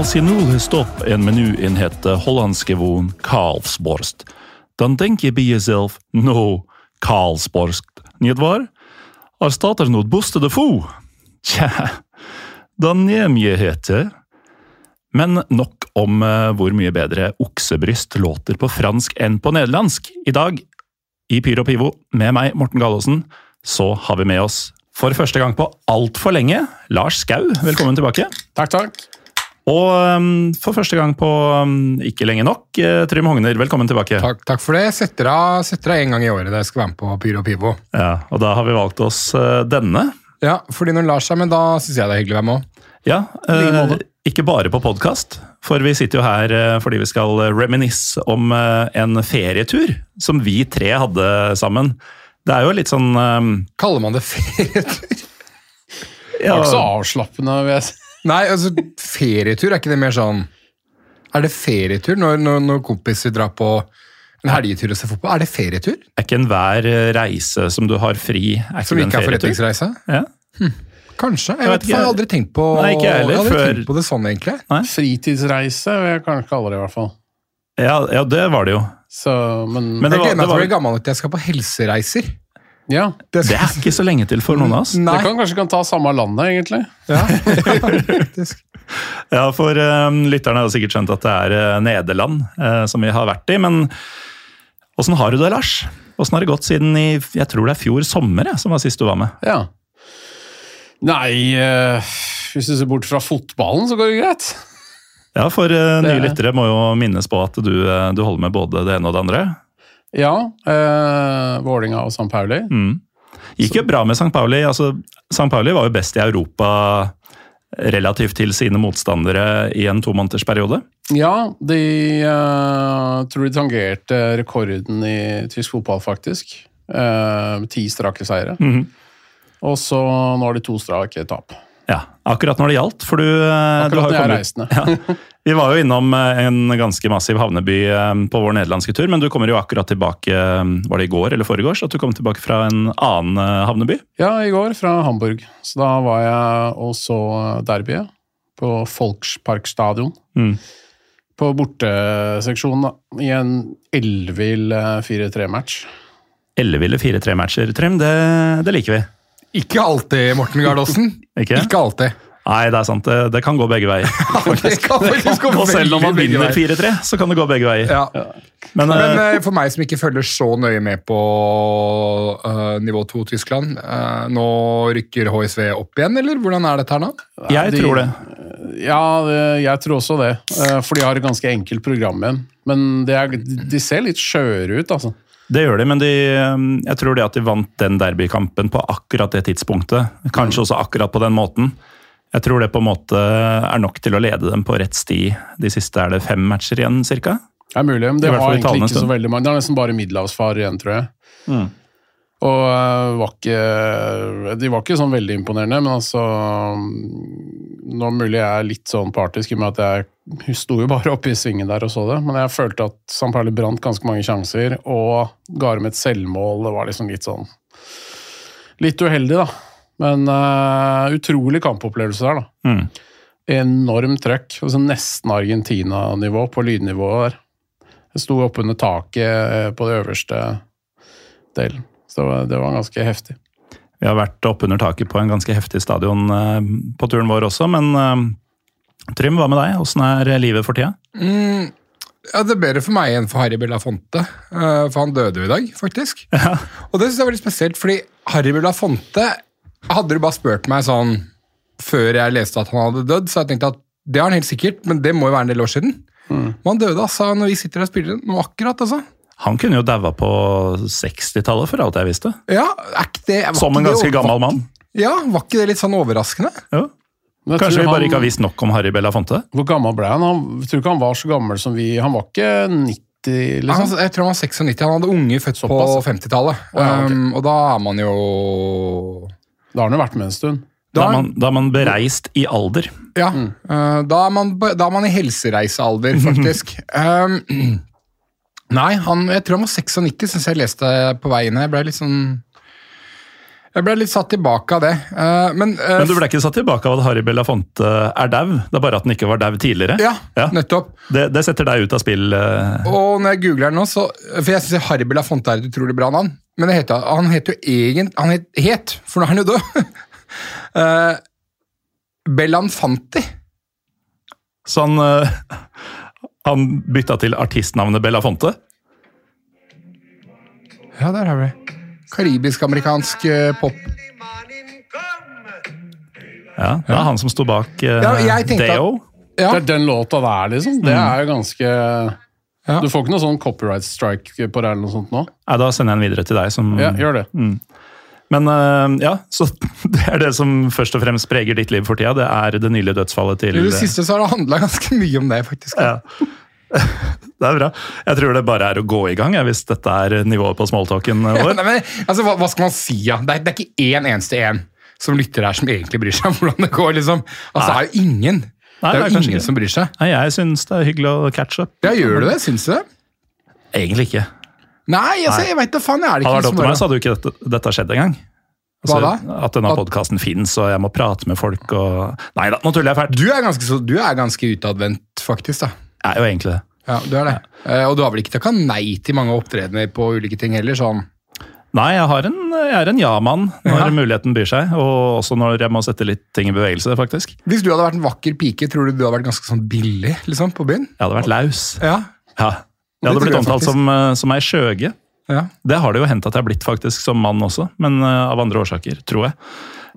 Je nu stopt en menu in het uh, Hollandsgewoon kalfsborst, dan denk je bij jezelf, no, kalfsborst, niet waar? Er staat er nog boste de foo. Tja, dan neem je het, hè? Men nok om eh, hvor mye bedre oksebryst låter på fransk enn på nederlandsk. I dag, i Pyro Pivo, med meg, Morten Galaasen, så har vi med oss, for første gang på altfor lenge, Lars Skau. Velkommen tilbake. Takk, takk. Og um, for første gang på um, ikke lenge nok, uh, Trym Hogner, velkommen tilbake. Takk, takk for det. Setter av, setter av en gang i året da jeg skal være med på Pyro Pivo. Ja, og da har vi valgt oss uh, denne. Ja, fordi når lar seg, men da syns jeg det er hyggelig å være med òg. Ja, eh, ikke bare på podkast, for vi sitter jo her uh, fordi vi skal reminisce om en ferietur som vi tre hadde sammen. Det er jo litt sånn um, Kaller man det ferietur? Det var ikke så avslappende. vil jeg si. Nei, altså, ferietur, er ikke det mer sånn Er det ferietur når, når, når kompiser drar på en helgetur og ser fotball? Er det ferietur? Er ikke enhver uh, reise som du har fri, er Som ikke ikke en er ferietur? forretningsreise? Ja. Kanskje. Jeg, Jeg vet jeg har aldri tenkt på Nei, heller, jeg har aldri før- tenkt på det sånn, egentlig. Fritidsreise vil jeg kanskje kalle det, i hvert fall. Ja, ja, det var det jo. Så, men, Men det jeg gleder meg til å bli gammel at jeg skal på helsereiser. Ja. Det, Det er ikke så lenge til for noen av oss. Nei. Det kan kanskje kan ta samme landet, egentlig. Ja. Ja, for uh, lytterne har sikkert skjønt at det er uh, Nederland uh, som vi har vært i, men åssen har du det, Lars? Åssen har det gått siden i jeg tror det er fjor sommer jeg, som var sist du var med? Ja. Nei, uh, hvis du ser bort fra fotballen, så går det greit. Ja, for uh, nye lyttere må jo minnes på at du, uh, du holder med både det ene og det andre. Ja. Eh, Vålinga og San Pauli. Mm. Gikk jo bra med St. Pauli. Altså, St. Pauli var jo best i Europa relativt til sine motstandere i en tomånedersperiode. Ja, de uh, tror de tangerte rekorden i tysk fotball, faktisk. Uh, ti strake seire. Mhm. Og så nå har de to strake tap. Ja, akkurat når det gjaldt, for du, uh, du har jo kommet reiste. Ja. Vi var jo innom eh, en ganske massiv havneby eh, på vår nederlandske tur, men du kommer jo akkurat tilbake eh, Var det i går eller foregårs at du kom tilbake fra en annen eh, havneby? Ja, i går fra Hamburg. Så da var jeg og så derbyet på Folksparkstadion. Mm. På borteseksjonen. I en ellevill eh, 4-3-match. Elleville 4-3-matcher, Trym. Det, det liker vi. Ikke alltid, Morten Gardåsen. Ikke? Ikke alltid. Nei, det er sant. Det, det kan gå begge veier. Det kan faktisk gå Og selv om man vinner 4-3, så kan det gå begge veier. Ja. Men, Men eh, eh, for meg som ikke følger så nøye med på uh, nivå 2 Tyskland, uh, nå rykker HSV opp igjen, eller hvordan er dette her nå? jeg de- tror det. Ja, jeg tror også det. Uh, For de har et ganske enkelt program igjen. Men det er, de ser litt skjøre ut, altså. Det gjør de, men de, eh, jeg tror det at de vant den derbykampen på akkurat det tidspunktet, kanskje også akkurat på den måten, jeg tror det på en måte er nok til å lede dem på rett sti de siste er det fem matcher igjen, cirka. Det er mulig, men det var har egentlig ikke så veldig mange. Det er nesten bare middelhavsfare igjen, tror jeg. Mm. Og eh, var ikke, de var ikke sånn veldig imponerende, men altså Nå mulig jeg er litt sånn partisk i og med at jeg sto jo bare oppe i svingen der og så det, men jeg følte at San Pauli brant ganske mange sjanser, og ga dem et selvmål. Det var liksom litt sånn Litt uheldig, da. Men uh, utrolig kampopplevelse der, da. Mm. Enormt trøkk. Altså nesten Argentina-nivå på lydnivået der. Jeg sto oppunder taket eh, på det øverste delen. Så det var, ganske heftig. Vi har vært oppunder taket på en ganske heftig stadion eh, på turen vår også, men eh, Trym, hva med deg? Åssen er livet for tida? Mm, ja, Det er bedre for meg enn for Harry Belafonte, eh, for han døde jo i dag, faktisk. Og det synes jeg er veldig spesielt, fordi Harry Belafonte Hadde du bare spurt meg sånn før jeg leste at han hadde dødd, så jeg tenkte at det har han helt sikkert, men det må jo være en del år siden. Men han døde altså når vi sitter og spiller nå akkurat, altså. Han kunne jo daua på 60-tallet, for alt jeg visste. Ja, det, Som en ganske gammel mann. Ja, var ikke det litt sånn overraskende? Ja. Kanskje vi bare han- ikke har visst nok om Harry Belafonte? Hvor gammel ble han? han? Jeg tror ikke han var så gammel som vi Han var ikke 90, liksom. Han, jeg tror han var 96, han hadde unge født på 50-tallet. Å, ja, okay. um, og da er man jo Da har han jo vært med en stund. Da er man, da er man bereist i alder. Ja, uh, da, er man, da er man i helsereisealder, faktisk. um, nei, han, jeg tror han var 96, syns jeg leste på vei inn. Jeg ble litt sånn Jeg ble litt satt tilbake av det. Uh, men, uh, Men du ble ikke satt tilbake av at Harry Belafonte er dau? Det er bare at han ikke var dau tidligere? Ja, Ja. nettopp. Det, det setter deg ut av spill. Uh. Og når jeg googler den nå, så For jeg syns Harry Belafonte er et utrolig bra navn. Men det heter, han heter jo egentlig Han het, het, for nå er han jo død. uh, Belanfanti. Så han, han bytta til artistnavnet Bella Fonte. Ja, der har vi. Karibisk-amerikansk eh, pop. Ja, Det er han som sto bak uh, Ja, Deo. at- Ja, Det er den låta der, liksom. Det er jo ganske Ja. Du får ikke noe sånn copyright strike på det eller noe sånt nå? Nei, da sender jeg den videre til deg. Som, Ja, gjør det. Men uh, ja, så det er det som først og fremst preger ditt liv for tida. Det er det nylige dødsfallet til I det siste så har det handla ganske mye om det, faktisk. Ja. Det er bra. Jeg tror det bare er å gå i gang, jeg, hvis dette er nivået på smalltalken vår. Ja, men, altså, hva, hva skal man si, ja? Det er, det er ikke én eneste en som lytter her som egentlig bryr seg om hvordan det går, liksom. Altså, det er jo ingen. Nei, det er jo ingen ikke. som bryr seg. Nei, jeg syns det er hyggelig å catch up. Ja, gjør du det? Syns du det? Egentlig ikke. Nei, altså, jeg veit da faen. Jeg er det Hadde det vært opp til meg, så hadde jo ikke dette, dette skjedd engang. Altså, Hva da? At denne podkasten fins, og jeg må prate med folk og Nei da, nå tuller jeg fælt. Du er ganske, du er ganske utadvendt, faktisk. da. Er jo egentlig det. Ja, du er det. Ja. og du har vel ikke takka nei til mange opptredener på ulike ting heller? sånn. Nei, jeg, har en, jeg er en ja-mann når Ja. muligheten byr seg, og også når jeg må sette litt ting i bevegelse, faktisk. Hvis du hadde vært en vakker pike, tror du du hadde vært ganske sånn billig liksom, på byen? Jeg hadde vært laus. Ja. Ja. Jeg hadde blitt jeg omtalt som, eh, som ei skjøge. ja. Det har det jo hendt at jeg har blitt faktisk som mann også, men eh, av andre årsaker, tror jeg.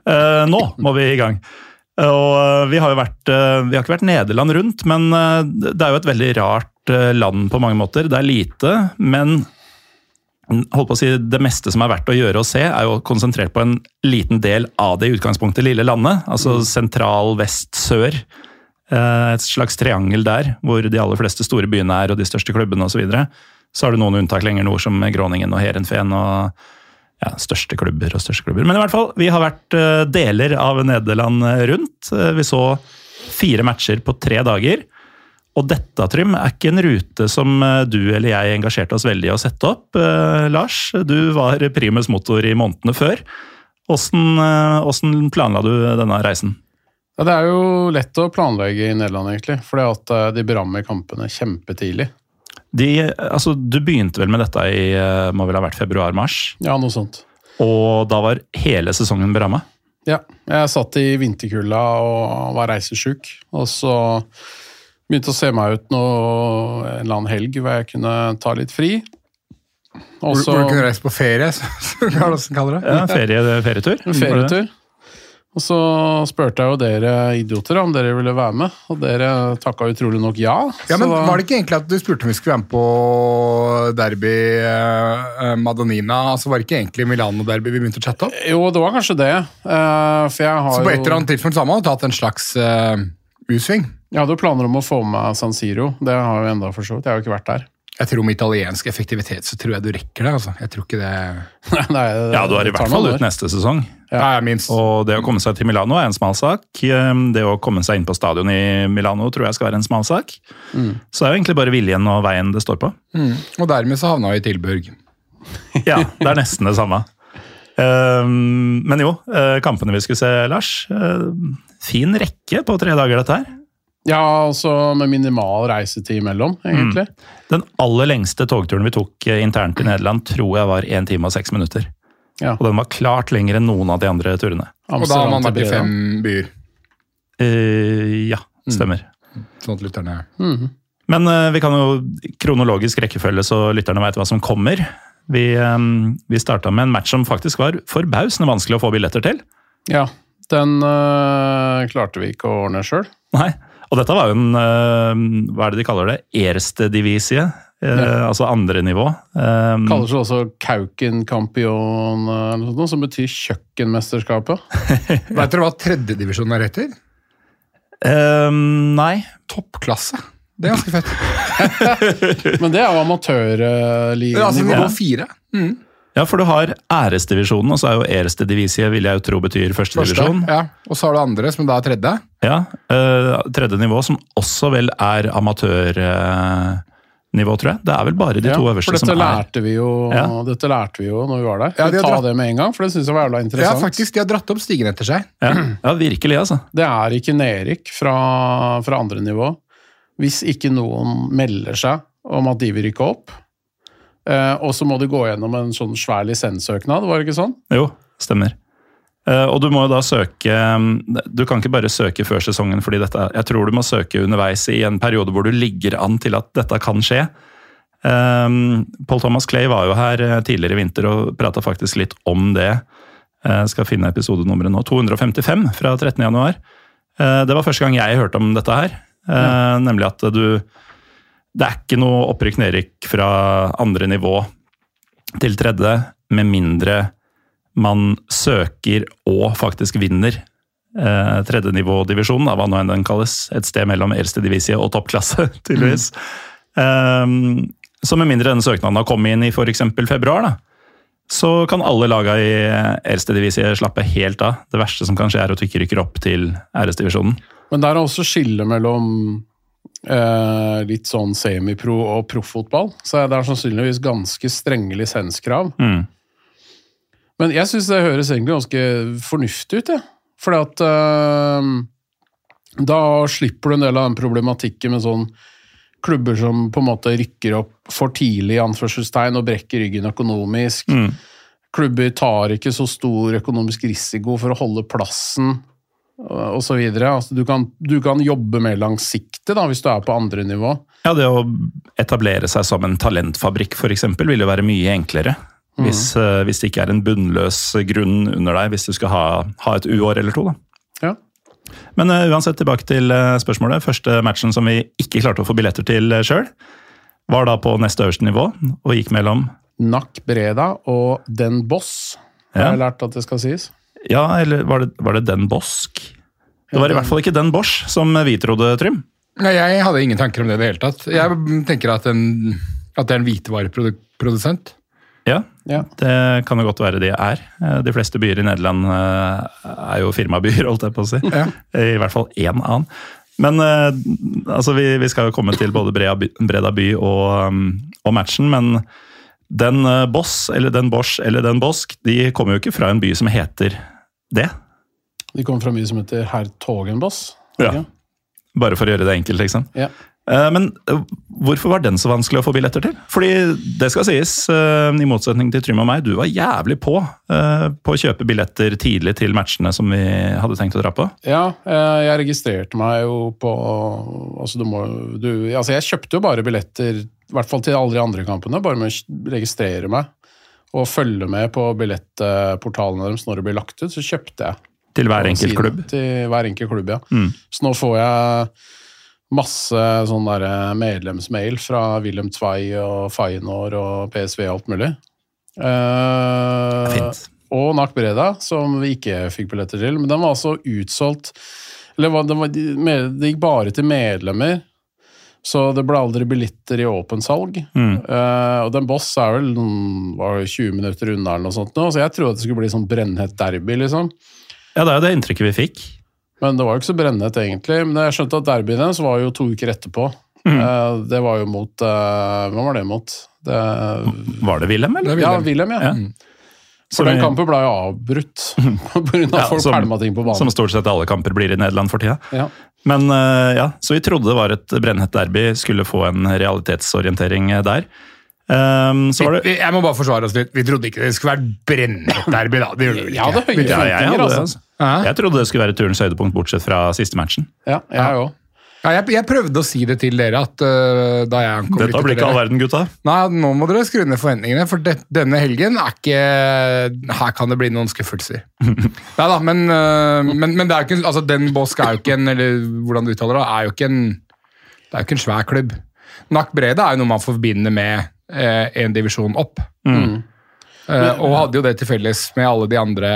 Eh, nå må vi i gang. Og eh, vi har jo vært eh, Vi har ikke vært Nederland rundt, men eh, det er jo et veldig rart land på mange måter. Det er lite, men holdt på å si, det meste som er verdt å gjøre og se, er jo konsentrert på en liten del av det i utgangspunktet lille landet. Altså sentral, vest, sør. Et slags triangel der, hvor de aller fleste store byene er, og de største klubbene osv. Så, videre. så har du noen unntak lenger nord, som Groningen og Heerenveen og ja, største klubber og største klubber. Men i hvert fall, vi har vært eh, deler av Nederland rundt. Eh, Vi så fire matcher på tre dager. Og dette, Trym, er ikke en rute som eh, du eller jeg engasjerte oss veldig i å sette opp. Eh, Lars, du var primus motor i månedene før. Eh, planla du denne reisen? Ja, det er jo lett å planlegge i Nederland, egentlig. Eh, de berammer kampene kjempetidlig. De, altså, du begynte vel med dette i eh, må vel ha vært februar-mars, Ja, noe sånt. og da var hele sesongen beramma? Ja. Jeg satt i vinterkulda og var reisesjuk. Og så begynte å se meg ut noe, en eller annen helg hvor jeg kunne ta litt fri. Også, Hvor, så du kunne reise på ferie, som Karlsen kaller det. Ja, ferie, ferietur. ferietur. Og så spurte jeg jo dere idioter om dere ville være med, og dere takka utrolig nok ja. Ja, men Så da- Var det ikke egentlig at du spurte om vi skulle være med på derby eh, Madonina? Altså Var det ikke egentlig Milano-derby vi begynte å chatte om? Jo, det var kanskje det. eh, for jeg har Så på et eller annet tidspunkt så har man jo tatt en slags eh, U-sving. Jeg hadde jo planer om å få med San Siro. Det har jeg jo enda for så vidt. Jeg har jo ikke vært der. Jeg tror med italiensk effektivitet så tror jeg du rekker det. altså. Jeg tror ikke det Nei, Ja, du er i hvert fall ut neste sesong. Ja, minst. Og det å komme seg til Milano er en smal sak. Det å komme seg inn på stadion i Milano tror jeg skal være en smal sak. Så det er jo egentlig bare viljen og veien det står på. Mm. Og dermed så havna vi i Tilburg. Ja, det er nesten det samme. Ehm, Men jo, eh, kampene vi skulle se, Lars. eh, Fin rekke på tre dager, dette her. Ja, altså med minimal reisetid imellom, egentlig. Den aller lengste togturen vi tok eh, internt i Nederland, tror jeg var 1 time og 6 minutter. Ja. Og den var klart lenger enn noen av de andre turene. Og da har man vært i fem byer. Eh, ja, stemmer. Sånn at lytterne Men eh, vi kan jo kronologisk rekkefølge så lytterne veit hva som kommer. Vi, uh, vi starta med en match som faktisk var forbausende vanskelig å få billetter til. Ja, Den øh, klarte vi ikke å ordne sjøl. Nei. Og dette var jo en eh, Hva er det de kaller det? Erste divisie. eh, Ja. Altså andre nivå. Um, Kaller seg også Kauken-kampion, sånt, som betyr kjøkkenmesterskapet. Vet dere hva tredjedivisjon er etter? Um, nei. Toppklasse. Det er ganske fett. Men det er jo amatørligaen. Altså Ja. nivå fire. Mm. Ja, for du har æresdivisjonen, og så er jo erste divisie vil jeg jo tro betyr Første. førstedivisjon. Ja. Og så har du andre, som da er tredje. Ja, eh, tredje nivå, som også vel er amatørnivå, tror jeg. Det er vel bare de Ja, to øverste som er lærte vi jo Ja. Dette lærte vi jo når vi var der. Ja, de ta dratt- det med en gang? For det syns jeg var jævla interessant. Ja, faktisk. De har dratt opp stigen etter seg. ja, ja, virkelig, altså. Det er ikke nedrykk fra, fra andre nivå hvis ikke noen melder seg om at de vil rykke opp. Eh, og så må de gå gjennom en sånn svær lisenssøknad, var det ikke sånn? Jo, stemmer. Eh, og du må jo da søke Du kan ikke bare søke før sesongen, fordi dette Jeg tror du må søke underveis i en periode hvor du ligger an til at dette kan skje. Um, Paul Thomas Clay var jo her eh, tidligere i vinter og prata faktisk litt om det. Jeg skal finne episodenummeret nå. 255 fra 13. januar. Eh, det var første gang jeg hørte om dette her. Ja. Nemlig at du Det er ikke noe opprykk-nedrykk fra andre nivå til tredje, med mindre man søker og faktisk vinner eh, tredjenivådivisjonen, hva nå enn den kalles. Et sted mellom eldstedivisie og toppklasse, tydeligvis. Um, så med mindre denne søknaden har kommet inn i f.eks. februar, da, så kan alle laga i eldstedivisie slappe helt av. Det verste som kan skje, er at du ikke rykker opp til æresdivisjonen. Men der er også skille mellom eh, litt sånn semipro og proffotball. Så det er sannsynligvis ganske strenge lisenskrav. Mm. Men jeg syns det høres egentlig ganske fornuftig ut, jeg. Fordi at eh, da slipper du en del av den problematikken med sånn klubber som på en måte rykker opp for tidlig i anførselstegn og brekker ryggen økonomisk. Mm. Klubber tar ikke så stor økonomisk risiko for å holde plassen osv. Altså, du, kan, du kan jobbe mer langsiktig da, hvis du er på andre nivå. Ja, det å etablere seg som en talentfabrikk f.eks. vil jo være mye enklere. Hvis, eh, hvis det ikke er en bunnløs grunn under deg, hvis du skal ha, ha et uår eller to. da. Ja. Men uh, uansett, tilbake til uh, spørsmålet. Første matchen som vi ikke klarte å få billetter til uh, sjøl, var da på neste øverste nivå, og gikk mellom Nack Breda og Den Boss, har jeg lært at det skal sies. Ja, eller var det, var det Den Bosk? Det var i hvert fall ikke Den Bosch, som vi trodde, Trym. Nei, jeg hadde ingen tanker om det i det hele tatt. Jeg tenker at, en, at det er en hvitevareprodusent. Ja, Ja. det kan jo godt være de er. Eh, De fleste byer i Nederland eh, er jo firmabyer, holdt jeg på å si. Ja. I hvert fall én annen. Men eh, altså, vi, vi skal jo komme til både Breda by, og, og matchen, men den eh, Boss, eller den Bosch, eller den Bosk, de kommer jo ikke fra en by som heter det. De kommer fra en by som heter Herr Togenboss. Ja. Bare for å gjøre det enkelt, liksom. Ja. Eh, Men eh, hvorfor var den så vanskelig å få billetter til? Fordi det skal sies, eh, i motsetning til Trym og meg, du var jævlig på på å kjøpe billetter tidlig til matchene som vi hadde tenkt å dra på. Ja, jeg registrerte meg jo på altså, du må, du, altså Jeg kjøpte jo bare billetter, i hvert fall til alle de andre kampene, bare med å registrere meg og følge med på billettportalene deres når det blir lagt ut. Så kjøpte jeg. Til hver enkelt klubb. Til hver enkelt klubb, ja. Mm. Så nå får jeg masse sånn der medlemsmail fra Wilhelm Tvei og Feinor og PSV og alt mulig. Uh, og Nak Breda, som vi ikke fikk billetter til. Men den var altså utsolgt Eller var- den var, det gikk bare til medlemmer, så det ble aldri billetter i åpent salg. Mm. Uh, og den Boss er vel den var 20 minutter unna, eller noe sånt nå, så jeg trodde det skulle bli sånn brennhett derby, liksom. Ja, det er jo det inntrykket vi fikk. Men det var jo ikke så brennhett, egentlig. Men jeg skjønte at derbyen deres var jo to uker etterpå. Mm. det var jo mot eh, Hva var det mot? Det, Var det Wilhelm, eller? Er ja, Wilhelm. Ja. Ja. For den kampen ble jo avbrutt pga. Ja, at folk pælma ting på banen. Som stort sett alle kamper blir i Nederland for tida. Ja. Men eh, ja, Så vi trodde det var et brennhett derby, skulle få en realitetsorientering eh, der. Um, så var det Vi- Jeg må bare forsvare oss litt. Vi trodde ikke det skulle være brennhett derby, da. Det gjorde vi ja, ikke. høye ja, jeg, jeg, jeg, det, altså. Jeg trodde det skulle være turens høydepunkt, bortsett fra siste matchen. Ja, jeg òg. Ja, jeg, jeg prøvde å si det til dere at uh, da jeg kom Dette blir ikke all verden, gutta. Nei, nå må dere skru ned forventningene, for det, denne helgen er ikke Her kan det bli noen skuffelser. Nei da, men, uh, men, men det er jo ikke, altså, den Bosk er jo ikke en Eller hvordan du uttaler det, er jo ikke en Det er jo ikke en svær klubb. Nack Brede er jo noe man forbinder med uh, en divisjon opp. Eh, og hadde jo det til felles med alle de andre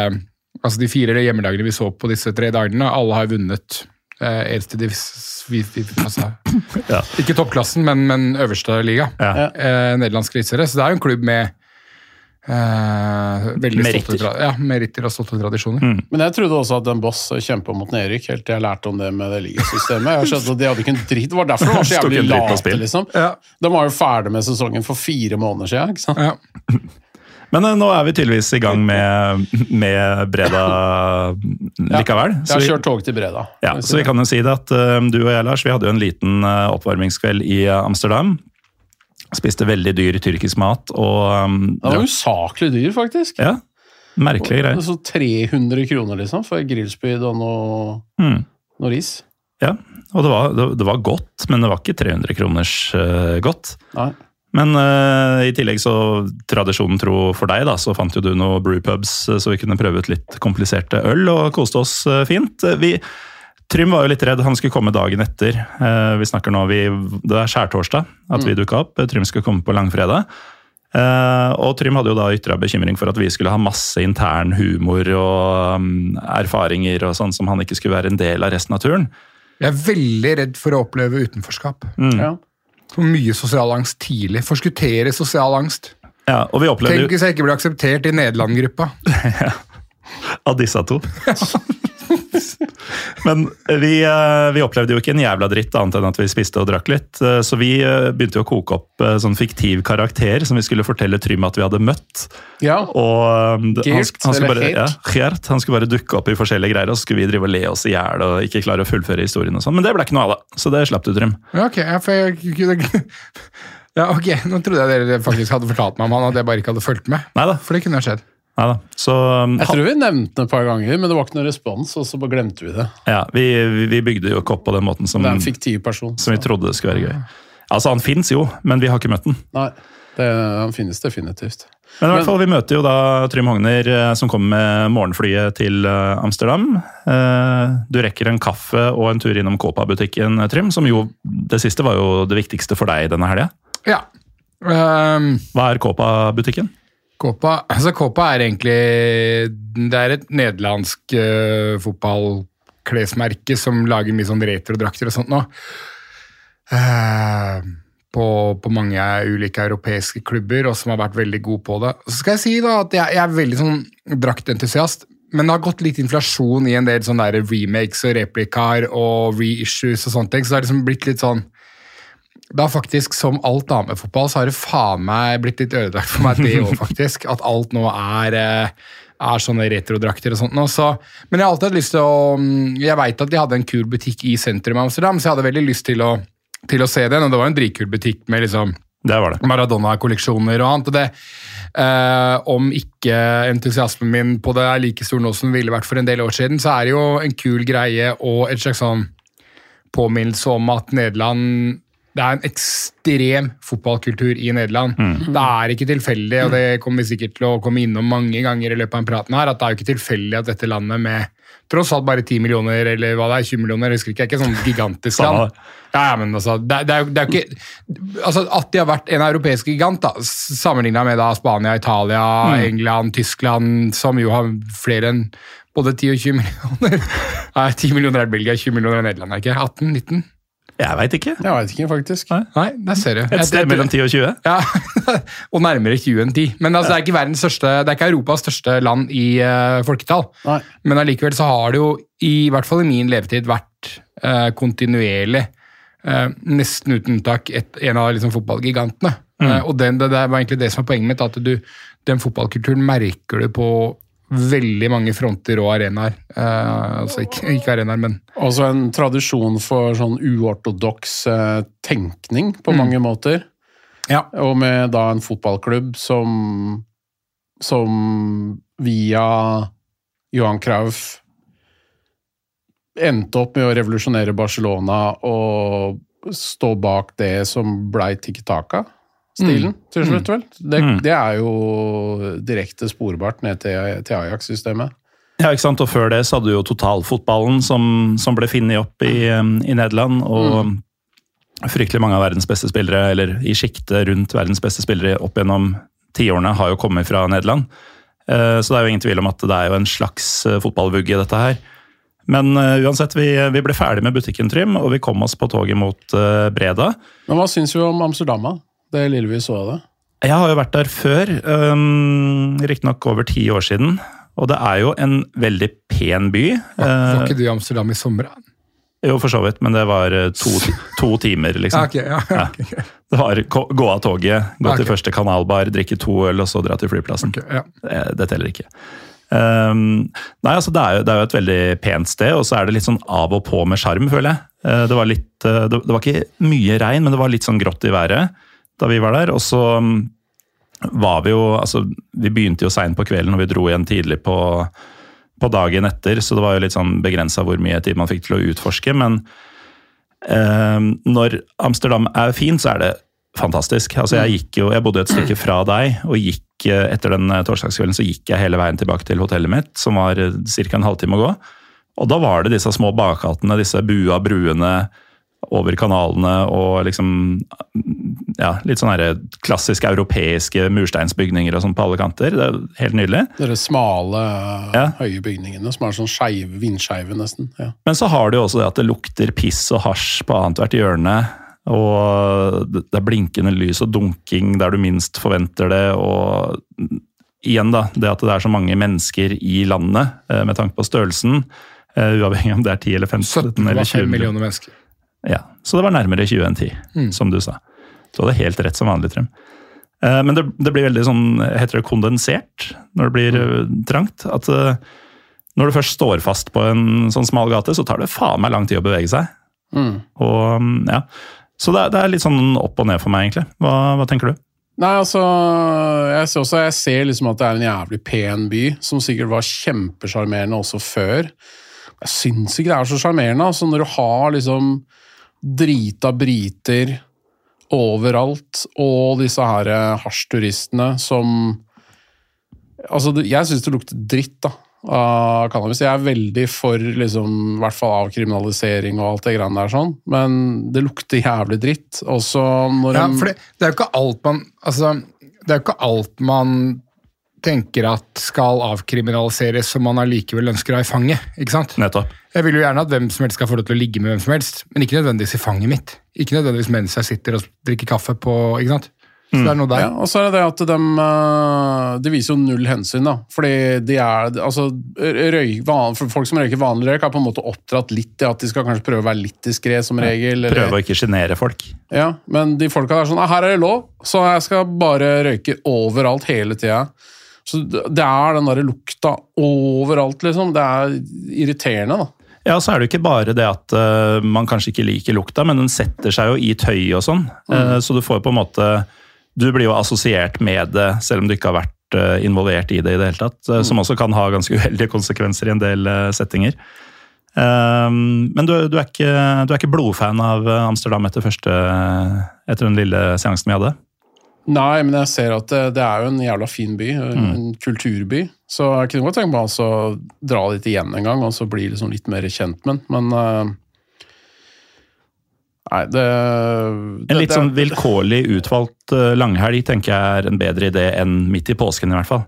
Altså de fire hjemmedagene vi så på disse tre dagene. Alle har vunnet eh, eneste divis... vi- vi- Altså, Ja. ikke toppklassen, men, men øverste liga. Ja. Eh, nederlandsk eliteserie. Så det er jo en klubb med eh, veldig Meritter. stolte Ja, meritter og stolte tradisjoner. Men jeg trodde også at en boss kjempa mot nedrykk, helt til jeg lærte om det med det ligasystemet. Jeg skjønte at de hadde ikke en dritt. Det var derfor de var så jævlig late, liksom. Ja. De var jo ferdig med sesongen for fire måneder siden. ikke sant? Ja. Men eh, nå er vi tydeligvis i gang med, med Breda likevel. Jeg har kjørt tog til Breda. ja, så vi kan jo si det at eh, du og jeg, Lars, vi hadde jo en liten eh, oppvarmingskveld i Amsterdam. Spiste veldig dyr tyrkisk mat og um, Det var usaklig dyr, faktisk. Ja, merkelige greier. Så 300 kroner, liksom, for grillspyd og noe, Mm. noe ris. Ja, og det var, det, det var godt, men det var ikke 300 kroners uh, godt. Nei. Men uh, i tillegg så, tradisjonen tro for deg, da, så fant jo du noen brewpubs, eh, så vi kunne prøve ut litt kompliserte øl, og koste oss uh, fint. Vi, Trym var jo litt redd, han skulle komme dagen etter. Uh, vi snakker nå, vi, Det er skjærtorsdag at vi dukka opp. Trym skulle komme på langfredag. Eh, og Trym hadde jo da ytra bekymring for at vi skulle ha masse intern humor og um, erfaringer og sånn som han ikke skulle være en del av resten av turen. Jeg er veldig redd for å oppleve utenforskap. Ja. For mye sosial angst tidlig. Forskuttere sosial angst. Ja, og vi opplevde Tenk hvis jeg ikke blir akseptert i Nederland-gruppa. ja. av disse to. Men vi, eh, vi opplevde jo ikke en jævla dritt annet enn at vi spiste og drakk litt. Eh, Så vi eh, begynte jo å koke opp sånn fiktiv karakter som vi skulle fortelle Trym at vi hadde møtt. Ja. Og han, han, skulle bare, ja, Geert. Han skulle bare dukke opp i forskjellige greier, og så skulle vi drive og le oss i hjel og ikke klare å fullføre historien og sånn. Men det ble ikke noe av det, så det slapp du, Trym. Ja, ok, ja, for jeg Ja, ok, nå trodde jeg dere faktisk hadde fortalt meg om han, at jeg bare ikke hadde fulgt med. Neida. For det kunne ha skjedd. Neida. Så um, Jeg tror vi nevnte det et par ganger, men det var ikke noen respons, og så bare glemte vi det. ja, vi, vi- bygde jo ikke opp på den måten som, er person. som vi trodde det skulle være gøy. Altså, han fins jo, men vi har ikke møtt den. Nei, det, han finnes definitivt. Men i hvert fall, vi møter jo da Trym Hogner eh, som kommer med morgenflyet til eh, Amsterdam. Eh, Du rekker en kaffe og en tur innom Copa-butikken, eh, Trym, som jo Det siste var jo det viktigste for deg denne helga. Ja. Um, Hva er Copa-butikken? Kåpa, altså Kåpa er egentlig Det er et nederlandsk uh, fotballklesmerke som lager mye sånn retrodrakter og sånt nå. Uh, på, på mange ulike europeiske klubber, og som har vært veldig gode på det. Så skal jeg si da at jeg, jeg er veldig sånn draktentusiast, men det har gått litt inflasjon i en del sånne der remakes og replikaer og reissues og sånne ting, så det har liksom blitt litt sånn det har faktisk, som alt damefotball, så har det faen meg blitt litt ødelagt for meg det òg, faktisk. At alt nå er, eh, er sånne retrodrakter og sånt. nå, Så, men jeg har alltid hatt lyst til å mm, Jeg veit at de hadde en kul butikk i sentrum av Amsterdam, så jeg hadde veldig lyst til å, til å se den. Og det var en dritkul butikk med liksom Det var det. Maradona-kolleksjoner og annet. og det eh, Om ikke entusiasmen min på det er like stor nå som den ville vært for en del år siden, så er det jo en kul greie og et slags sånn påminnelse om at Nederland det er en ekstrem fotballkultur i Nederland. Det er ikke tilfeldig, og det kommer vi sikkert til å komme innom mange ganger i løpet av en praten her, at det er jo ikke tilfeldig at dette landet med tross alt bare 10 millioner, eller hva det er, 20 millioner, jeg husker ikke, er ikke sånn gigantisk land. Ja, men altså, det, er- det, er, jo- det er jo ikke altså, At de har vært en europeisk gigant, da, sammenligna med da Spania, Italia, England, Tyskland, som jo har flere enn både 10 og 20 millioner. Nei, 10 millioner er Belgia, 20 millioner er Nederland, er ikke 18? 19? Jeg veit ikke. Jeg veit ikke, faktisk. Nei. Nei, der ser du. Et sted mellom 10 og 20? Ja, og nærmere 20 enn 10. Men altså, det er ikke verdens største, det er ikke Europas største land i uh, folketall. Nei. Men allikevel så har det jo, i hvert fall i min levetid, vært uh, kontinuerlig, uh, nesten uten unntak, et, en av liksom, fotballgigantene. Eh, og den, det, det var egentlig det som er poenget mitt, at du, den fotballkulturen merker du på veldig mange fronter og arenaer. Eh, altså ikke, ikke arenaer, men Også en tradisjon for sånn uortodoks eh, tenkning på mange måter. Ja. Og med da en fotballklubb som som via Johan Krauf endte opp med å revolusjonere Barcelona og stå bak det som blei Tiki Taka-stilen til slutt, vel. Det, Mm. det er jo direkte sporbart ned til, til Ajax-systemet. Ja, ikke sant? Og før det så hadde du jo totalfotballen som, som ble funnet opp i, um, i Nederland. Og fryktelig mange av verdens beste spillere, eller i sjiktet rundt verdens beste spillere opp gjennom tiårene, har jo kommet fra Nederland. Eh, Så det er jo ingen tvil om at det er jo en slags eh, fotballvugge, dette her. Men uh, uansett, vi, vi ble ferdig med butikken Trym, og vi kom oss på toget mot uh, Breda. Men hva syns du om Amsterdam, da? Det lille vi så av det? Jeg har jo vært der før, um, riktignok over ti år siden. Og det er jo en veldig pen by. Ja, var Eh, ikke du i Amsterdam i sommer? Jo, for så vidt, men det var eh, to, to timer, liksom. Ja, ok, ja, Ja. ok, Det var gå av toget, gå til første kanalbar, drikke to øl og så dra til flyplassen. ja. Det, det teller ikke. Um, nei, altså det er, jo, det er jo et veldig pent sted, og så er det litt sånn av og på med sjarm, føler jeg. Eh, Det var, litt, det, det var ikke mye regn, men det var litt sånn grått i været da vi var der. Og så um, var vi jo Altså, vi begynte jo seint på kvelden, og vi dro igjen tidlig på, på dagen etter, så det var jo litt sånn begrensa hvor mye tid man fikk til å utforske. Men eh, når Amsterdam er fint, så er det fantastisk. Altså jeg gikk jo, jeg bodde et stykke fra deg, og gikk eh, etter den eh, torsdagskvelden så gikk jeg hele veien tilbake til hotellet mitt, som var ca. en halvtime å gå. Og da var det disse små bakgatene, disse bua bruene over kanalene og liksom ja, litt sånn her klassiske europeiske mursteinsbygninger og sånn på alle kanter. Det er helt nydelig. De smale, Ja. høye bygningene som er sånn skeive, vindskeive nesten. Ja. Men så har du jo også det at det lukter piss og hasj på annethvert hjørne. Og det det er blinkende lys og dunking der du minst forventer det. Og igjen, da, det at det er så mange mennesker i landet eh, med tanke på størrelsen. eh, Uavhengig om det er 10 eller 15 eller 20 millioner mennesker. Ja, Så det var nærmere 20 enn 10, som du sa. Du hadde helt rett som vanlig, Trym. Eh, Men det, det blir veldig sånn, heter det kondensert når det blir eh, trangt? At eh, når du først står fast på en sånn smal gate, så tar det faen meg lang tid å bevege seg. Mm. Og mm, ja, Så det det er litt sånn opp og ned for meg, egentlig. Hva, hva tenker du? Nei, altså jeg ser, også, jeg ser liksom at det er en jævlig pen by, som sikkert var kjempesjarmerende også før. Jeg syns ikke det er så sjarmerende. Altså, når du har liksom drita briter overalt, og disse her eh, hasjturistene som Altså, jeg syns det lukter dritt, da. Av cannabis. Jeg er veldig for liksom, i hvert fall avkriminalisering og alt det greiene der, sånn, men det lukter jævlig dritt. Også når Ja, for det, det er jo ikke alt man altså, Det er jo ikke alt man tenker at skal avkriminaliseres som man allikevel ønsker å ha i fanget. ikke sant? Nettopp. Jeg vil jo gjerne at hvem som helst skal få lov til å ligge med hvem som helst, men ikke nødvendigvis i fanget mitt. Ikke nødvendigvis mens jeg sitter og drikker kaffe på ikke sant? Så det er noe der. Ja, og så er det det at de, eh, de viser jo null hensyn, da. Fordi de er Altså, røy, van, for folk som røyker vanlig røyk, har på en måte oppdratt litt til at de skal kanskje prøve å være litt diskré som regel. eller- Prøve å ikke sjenere folk. Ja, men de folka der er sånn «Ah, Her er det lov, så jeg skal bare røyke overalt hele tida. Så det er den derre lukta overalt, liksom. Det er irriterende, da. Ja, så er det jo ikke bare det at uh, man kanskje ikke liker lukta, men den setter seg jo i tøy og sånn. Eh, så du får på en måte Du blir jo assosiert med det, selv om du ikke har vært uh, involvert i det i det hele tatt. Mm. Som også kan ha ganske uheldige konsekvenser i en del settinger. Men du, du, er ikke, du er ikke blodfan av Amsterdam etter, første, etter den lille seansen vi hadde? Nei, men jeg ser at det, det er jo en jævla fin by. En kulturby. Så jeg kunne godt tenke meg altså å dra dit igjen en gang og så bli liksom litt mer kjent med den. Men uh, Nei, det, det En litt sånn vilkårlig utvalgt eh, langhelg tenker jeg er en bedre idé enn midt i påsken, i hvert fall.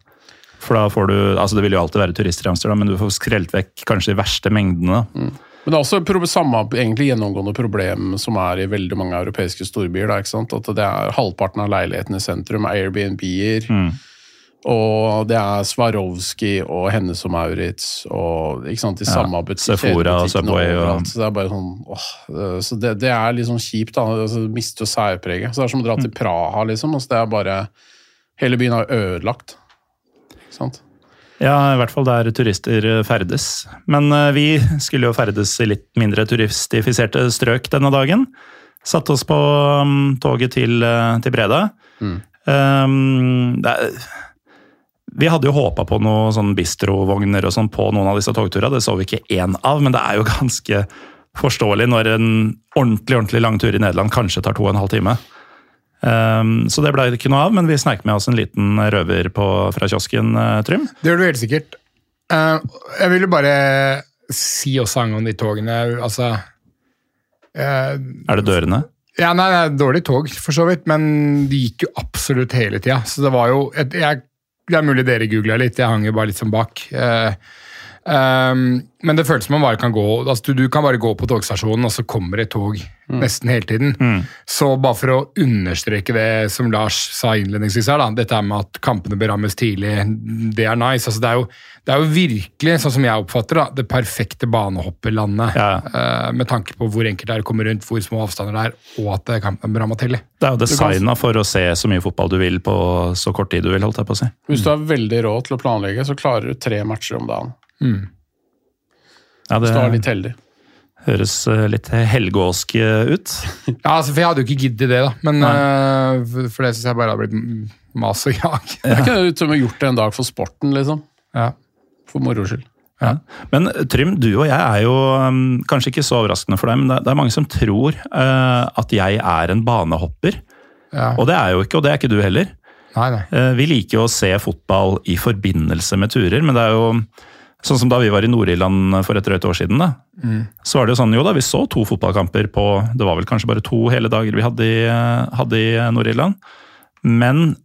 For da får du Altså, det vil jo alltid være turister i Amsterdam, men du får skrelt vekk kanskje de verste mengdene. da. Men det er også pro- samme egentlig gjennomgående problem som er i veldig mange europeiske storbyer. Da? At det er Halvparten av leilighetene i sentrum er Airbnb-er. Mm. Og det er Swarovski og Hennes og Maurits og ikke sant, de Ja, samme Sephora og Subway og-. Så det er bare sånn, åh, eh, så det, det er litt sånn kjipt. da, altså, det Mister jo særpreget. Så det er som å dra Mm. til Praha, liksom. Altså, det er bare Hele byen er ødelagt. Ikke sant? Ja, i hvert fall der turister eh, ferdes. Men eh, vi skulle jo ferdes i litt mindre turistifiserte strøk denne dagen. Satte oss på mm, toget til, eh, til Breda. Mm. Um, er, Vi hadde jo håpa på noen sånn bistrovogner og sånn på noen av disse togturene. Det så vi ikke én av, men det er jo ganske forståelig når en ordentlig ordentlig lang tur i Nederland kanskje tar to og en halv time. Um, så det ble det ikke noe av, men vi sneik med oss en liten røver på, fra kiosken, uh, Trym. Det gjør du helt sikkert. Uh, jeg jo bare si også angående de togene Altså uh, Er det dørene? Ja, nei, er dårlig tog, for så vidt, men de gikk jo absolutt hele tida. Så det var jo et, jeg, Det er mulig dere googla litt, jeg hang jo bare litt sånn bak. Eh, ehm, men det føles som man bare kan gå altså du, du kan bare gå på togstasjonen, og så kommer et tog nesten hele tiden. Så bare for å understreke det som Lars sa innledningsvis her, da, dette med at kampene berammes tidlig, det er nice. Altså, det, er jo, det er jo virkelig, sånn som jeg oppfatter det, det perfekte banehopperlandet. Ja. Uh, med tanke på hvor enkelt det er å komme rundt, hvor små avstander det er, og at kampene kampen er beramma tidlig. Det er jo designa for å se så mye fotball du vil på så kort tid du vil, holdt jeg på å si. Hvis du har veldig råd til å planlegge, så klarer du tre matcher om dagen. Ja, det... Står litt heldig. høres eh, litt helgåsk eh, ut. Ja, altså, for jeg hadde jo ikke giddet det, da. Men uh, for- det syns jeg bare hadde blitt mas og jag. Det er ikke det du har gjort det en dag for sporten, liksom. Ja. For moro skyld. Ja. Men Trym, du og jeg er jo um, kanskje ikke så overraskende for deg, men det, det er mange som tror uh, at jeg er en banehopper. Ja. Og det er jo ikke, og det er ikke du heller. Nei, nei. Uh, vi liker jo å se fotball i forbindelse med turer, men det er jo sånn som da vi var i Nord-Irland for et drøyt år siden. da, Så var det jo sånn, jo da, vi så to fotballkamper på Det var vel kanskje bare to hele dager vi hadde i, eh, hadde i Nord-Irland. Men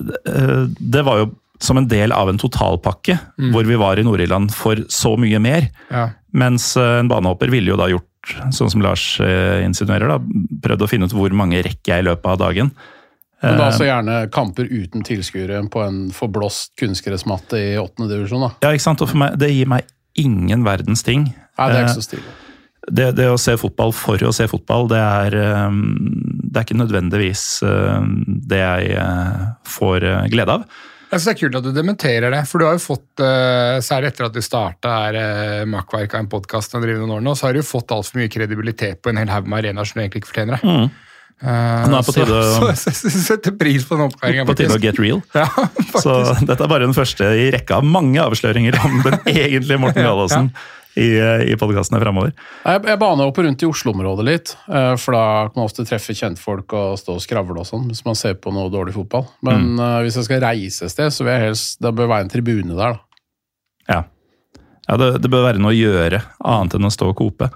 eh, det var jo som en del av en totalpakke, hvor vi var i Nord-Irland for så mye mer. Ja. Mens eh, en banehopper ville jo da gjort, sånn som Lars eh, insinuerer, da, prøvd å finne ut hvor mange rekker jeg i løpet av dagen. Men da Eh, så gjerne kamper uten tilskuere på en forblåst kunstgressmatte i åttende divisjon, da. Ja, ikke sant? Og for meg, det gir meg ingen verdens ting. Nei, det er Eh, ikke så stilig. det, det å se fotball for å se fotball, det er, eh, det er ikke nødvendigvis eh, det jeg eh, får eh, glede av. Jeg synes Det er kult at du dementerer det, for du har jo fått, eh, særlig etter at du starta eh, makkverk av en podkast og driver noen år nå, så har du jo fått altfor mye kredibilitet på en hel haug med arenaer som du egentlig ikke fortjener. det. Eh, Mm. Nå er på tide å- så, så, jeg setter pris på den oppklaringa. På tide å get real. Ja, Så dette er bare den første i rekka av mange avsløringer om den egentlige Morten Galaasen i, eh, i podkastene framover. Jeg, Jeg, baner opp rundt i Oslo-området litt, eh, for da kan man ofte treffe kjentfolk og stå og skravle og sånn, hvis man ser på noe dårlig fotball. Men eh, hvis jeg skal reise et sted, så vil jeg helst Det bør være en tribune der, da. Ja, ja det, det bør være noe å gjøre, annet enn å stå og kope.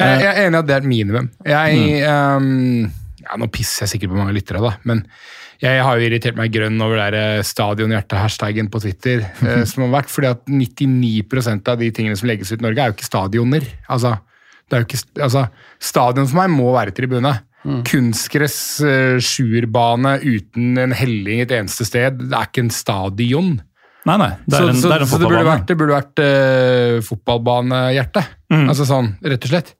Jeg, jeg er enig i at det er et minimum. Jeg, ehm, ja, Nå pisser jeg sikkert på mange lyttere, da, men jeg har jo irritert meg grønn over det der stadionhjerte-hashtagen på Twitter. eh, som har vært, fordi at 99% av de tingene som legges ut i Norge, er jo ikke stadioner. Altså, er ikke, altså, stadion for meg må være tribune. Kunstgress, eh, sjuerbane uten en helling et eneste sted. Det er ikke en stadion. Nei, nei, det er en, så, det er en så, så det burde vært, det burde vært eh, fotballbanehjerte. Mm. Altså sånn, rett og slett.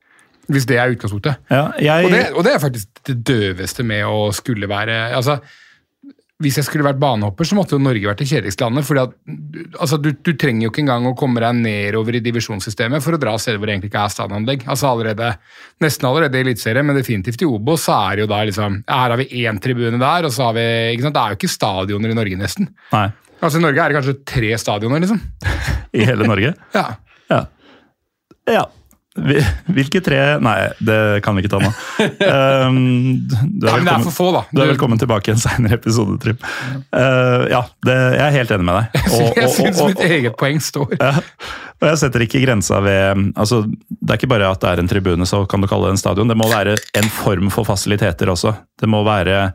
Hvis det er utgangspunktet. Ja, jeg, Og det, og det er faktisk det døveste med å skulle være altså, Hvis jeg skulle vært banehopper, så måtte jo Norge vært det kjedeligste landet. fordi at, altså, du, du trenger jo ikke engang å komme deg nedover i divisjonssystemet for å dra steder hvor det egentlig ikke er stadionanlegg. Altså allerede, Nesten allerede i Eliteserien, men definitivt i Obos, så er det jo da liksom Her har vi én tribune der, og så har vi ikke sant, Det er jo ikke stadioner i Norge, nesten. Nei, Altså I Norge er det kanskje tre stadioner, liksom. i hele Norge. Ja. Ja. ja. Vi- Hvilke tre Nei, det kan vi ikke ta nå. Um, du, er velkommen, er få, du er velkommen tilbake i en seinere episode, Trym. Uh, ja, det, jeg er helt enig med deg. Og- jeg og- syns mitt eget poeng står. Ja, og jeg setter ikke grensa ved altså, Det er ikke bare at det er en tribune, så kan du kalle det en stadion. Det må være en form for fasiliteter også. Det må være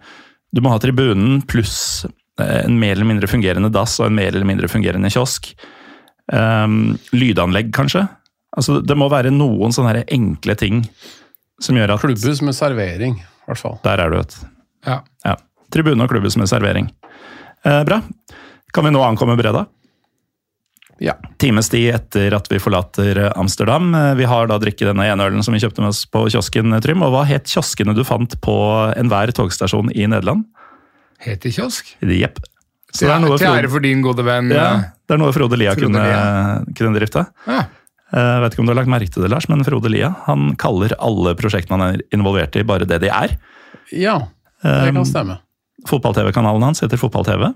Du må ha tribunen pluss eh, en mer eller mindre fungerende dass og en mer eller mindre fungerende kiosk. Um, lydanlegg, kanskje. Altså, det må være noen sånne enkle ting som gjør at Klubbhus med servering, i hvert fall. Der er du, vet du. Ja. Ja. Tribune og klubbhus med servering. Eh, bra. Kan vi nå ankomme Breda? Ja. Times tid etter at vi forlater Amsterdam. Eh, Vi har da drikket denne ene ølen som vi kjøpte med oss på kiosken, eh, Trym. Og hva het kioskene du fant på enhver togstasjon i Nederland? Heter kiosk. Jepp. Til ære for din gode venn. ja, eh, det er noe Frode Lia Frode kunne, Lia. kunne drifte. Ja. Jeg vet ikke om du har lagt merke til det, Lars, men Frode Lia han kaller alle prosjektene han er involvert i, bare det de er. Ja, det Um, kan stemme. Fotball-TV-kanalen hans heter Fotball-TV.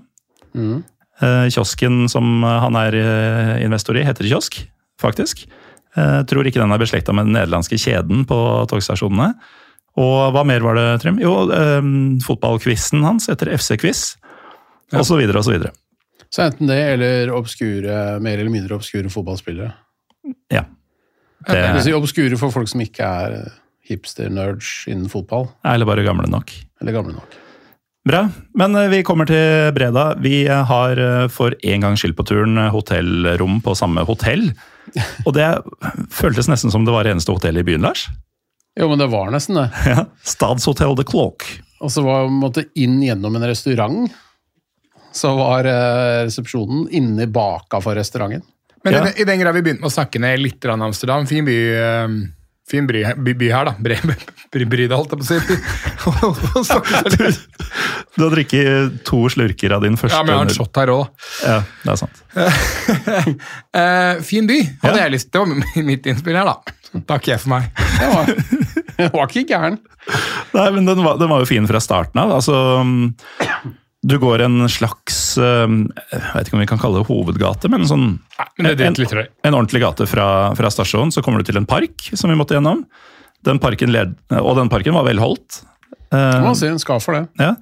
Mm. Eh, kiosken som han er eh, investor i, heter Kiosk, faktisk. Jeg tror ikke den er beslekta med den nederlandske kjeden på togstasjonene. Og hva mer var det, Trym? Jo, eh, fotballquizen hans heter FC-quiz. Og så videre og så videre. Så enten det, eller obskure, mer eller mindre obskure fotballspillere. Ja. Det Det si obskure for folk som ikke er hipster-nerds innen fotball. er eller bare gamle nok. Eller gamle nok. Bra, men eh, vi kommer til Breda. Vi eh, har eh, for en gangs skyld på turen eh, hotellrom på samme hotell. Og det føltes nesten som det var det eneste hotellet i byen, Lars. Jo, men det var nesten det. Ja. Stadshotell The Clock. Og så var måtte inn gjennom en restaurant. Så var eh, resepsjonen inni baka for restauranten. Men Ja. i, den- grad vi begynte med å snakke ned litt om Amsterdam, fin by, eh, fin by, by, by her, da. Bre, bry, bry deg, holdt jeg på å si. Å. Du har drukket to slurker av din første ja, men jeg har en shot her òg, da. Ja, det er sant. Eh, fin by, hadde Ja. jeg lyst Det var mitt innspill her, da. Så Takker jeg for meg. Det var, det var ikke gæren. Nei, men den var, den var jo fin fra starten av. Altså, du går en slags eh, Jeg vet ikke om vi kan kalle det hovedgate, men en sånn Men det en, en ordentlig gate fra, fra stasjonen. Så kommer du til en park som vi måtte gjennom. Den parken led, og den parken var velholdt. Det Uh, må man si, en skal for det. ja.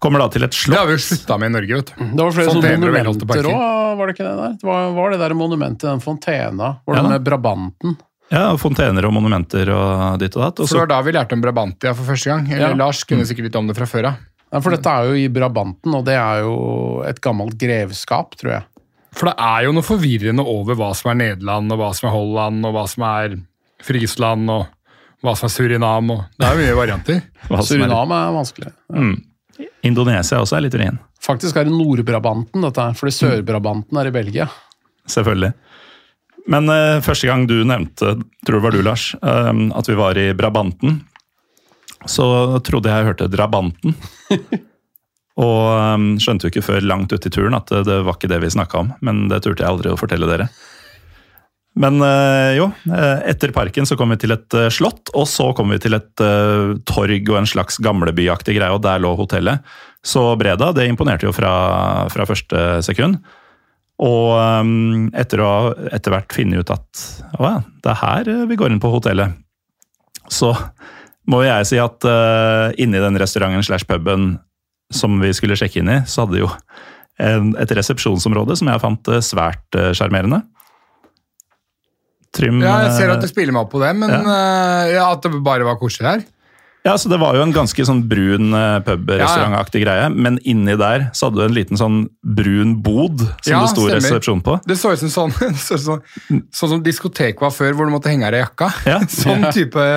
Kommer da til et Det har vi jo slutta med i Norge, vet du. Det var flere sånne monumenter parker. òg, var det ikke det der? Det var, var det der monumentet den fontena? Var det Ja med Brabanten? Ja, Fontener og monumenter og ditt og datt. Og så det var da vi lærte om Brabantia for første gang. Eller Ja. Lars kunne sikkert litt om det fra før av. Ja, for dette er jo i Brabanten, og det er jo et gammelt grevskap, tror jeg. For det er jo noe forvirrende over hva som er Nederland, og hva som er Holland, og hva som er Friesland, og hva som er Surinam. Og det er jo mye varianter. hva som er- Surinam er vanskelig. Indonesia også er litt urin. Faktisk er det Nord-Brabanten, dette her, fordi Sør-Brabanten er i Belgia. Selvfølgelig. Men uh, første gang du nevnte, tror det var du, Lars, uh, at vi var i Brabanten, så trodde jeg jeg hørte Drabanten. Og eh, skjønte jo ikke før langt ute i turen at det, det var ikke det vi snakka om, men det turte jeg aldri å fortelle dere. Men eh, jo, eh, etter parken så kom vi til et slott, og så kom vi til et torg og en slags gamlebyaktig greie, og der lå hotellet. Så Breda, det imponerte jo fra, fra første sekund. Og um, etter å etter hvert finne ut at å ja, det er her vi går inn på hotellet, så må jeg si at uh, inni den restauranten slash puben som vi skulle sjekke inn i, så hadde jo en, et resepsjonsområde som jeg fant eh, svært eh, sjarmerende. Trym Ja, jeg ser at eh, du spiller meg opp på det, men eh, ja, at det bare var koselig her. Ja, så Det var jo en ganske sånn brun eh, pub-restaurantaktig greie, men inni der så hadde du en liten sånn brun bod som Ja, det sto stemmer. resepsjon på. Det så ut som sånn, så, så, sånn som diskotek var før, hvor du måtte henge av deg jakka. Ja. Sånn type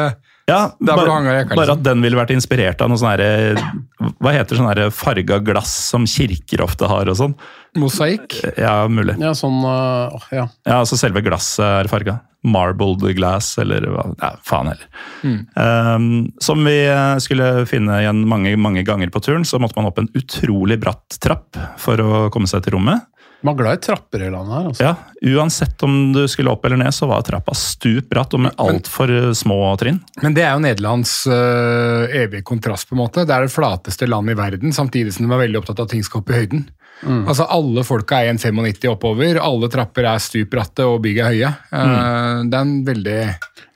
Ja, bare, bare liksom. at den ville vært inspirert av noe sånn herre Hva heter sånn herre farga glass som kirker ofte har og sånn? mosaikk. Ja, mulig. Ja, sånn uh, ja. Ja, altså selve glasset er farga. Marbled glass, eller hva Ja, faen heller. Mm. Um, som vi eh, skulle finne igjen mange, mange ganger på turen, så måtte man opp en utrolig bratt trapp for å komme seg til rommet. Man er glad i trapper i landet her. Altså. Ja, Uansett om du skulle opp eller ned, så var trappa stup bratt og med altfor små trinn. Men det er jo Nederlands øh, evige kontrast, på en måte. Det er det flateste landet i verden, samtidig som de er veldig opptatt av at ting skal opp i høyden. Altså Alle folka er 1,95 oppover, alle trapper er stup bratte og bygg er høye. Eh, det er en veldig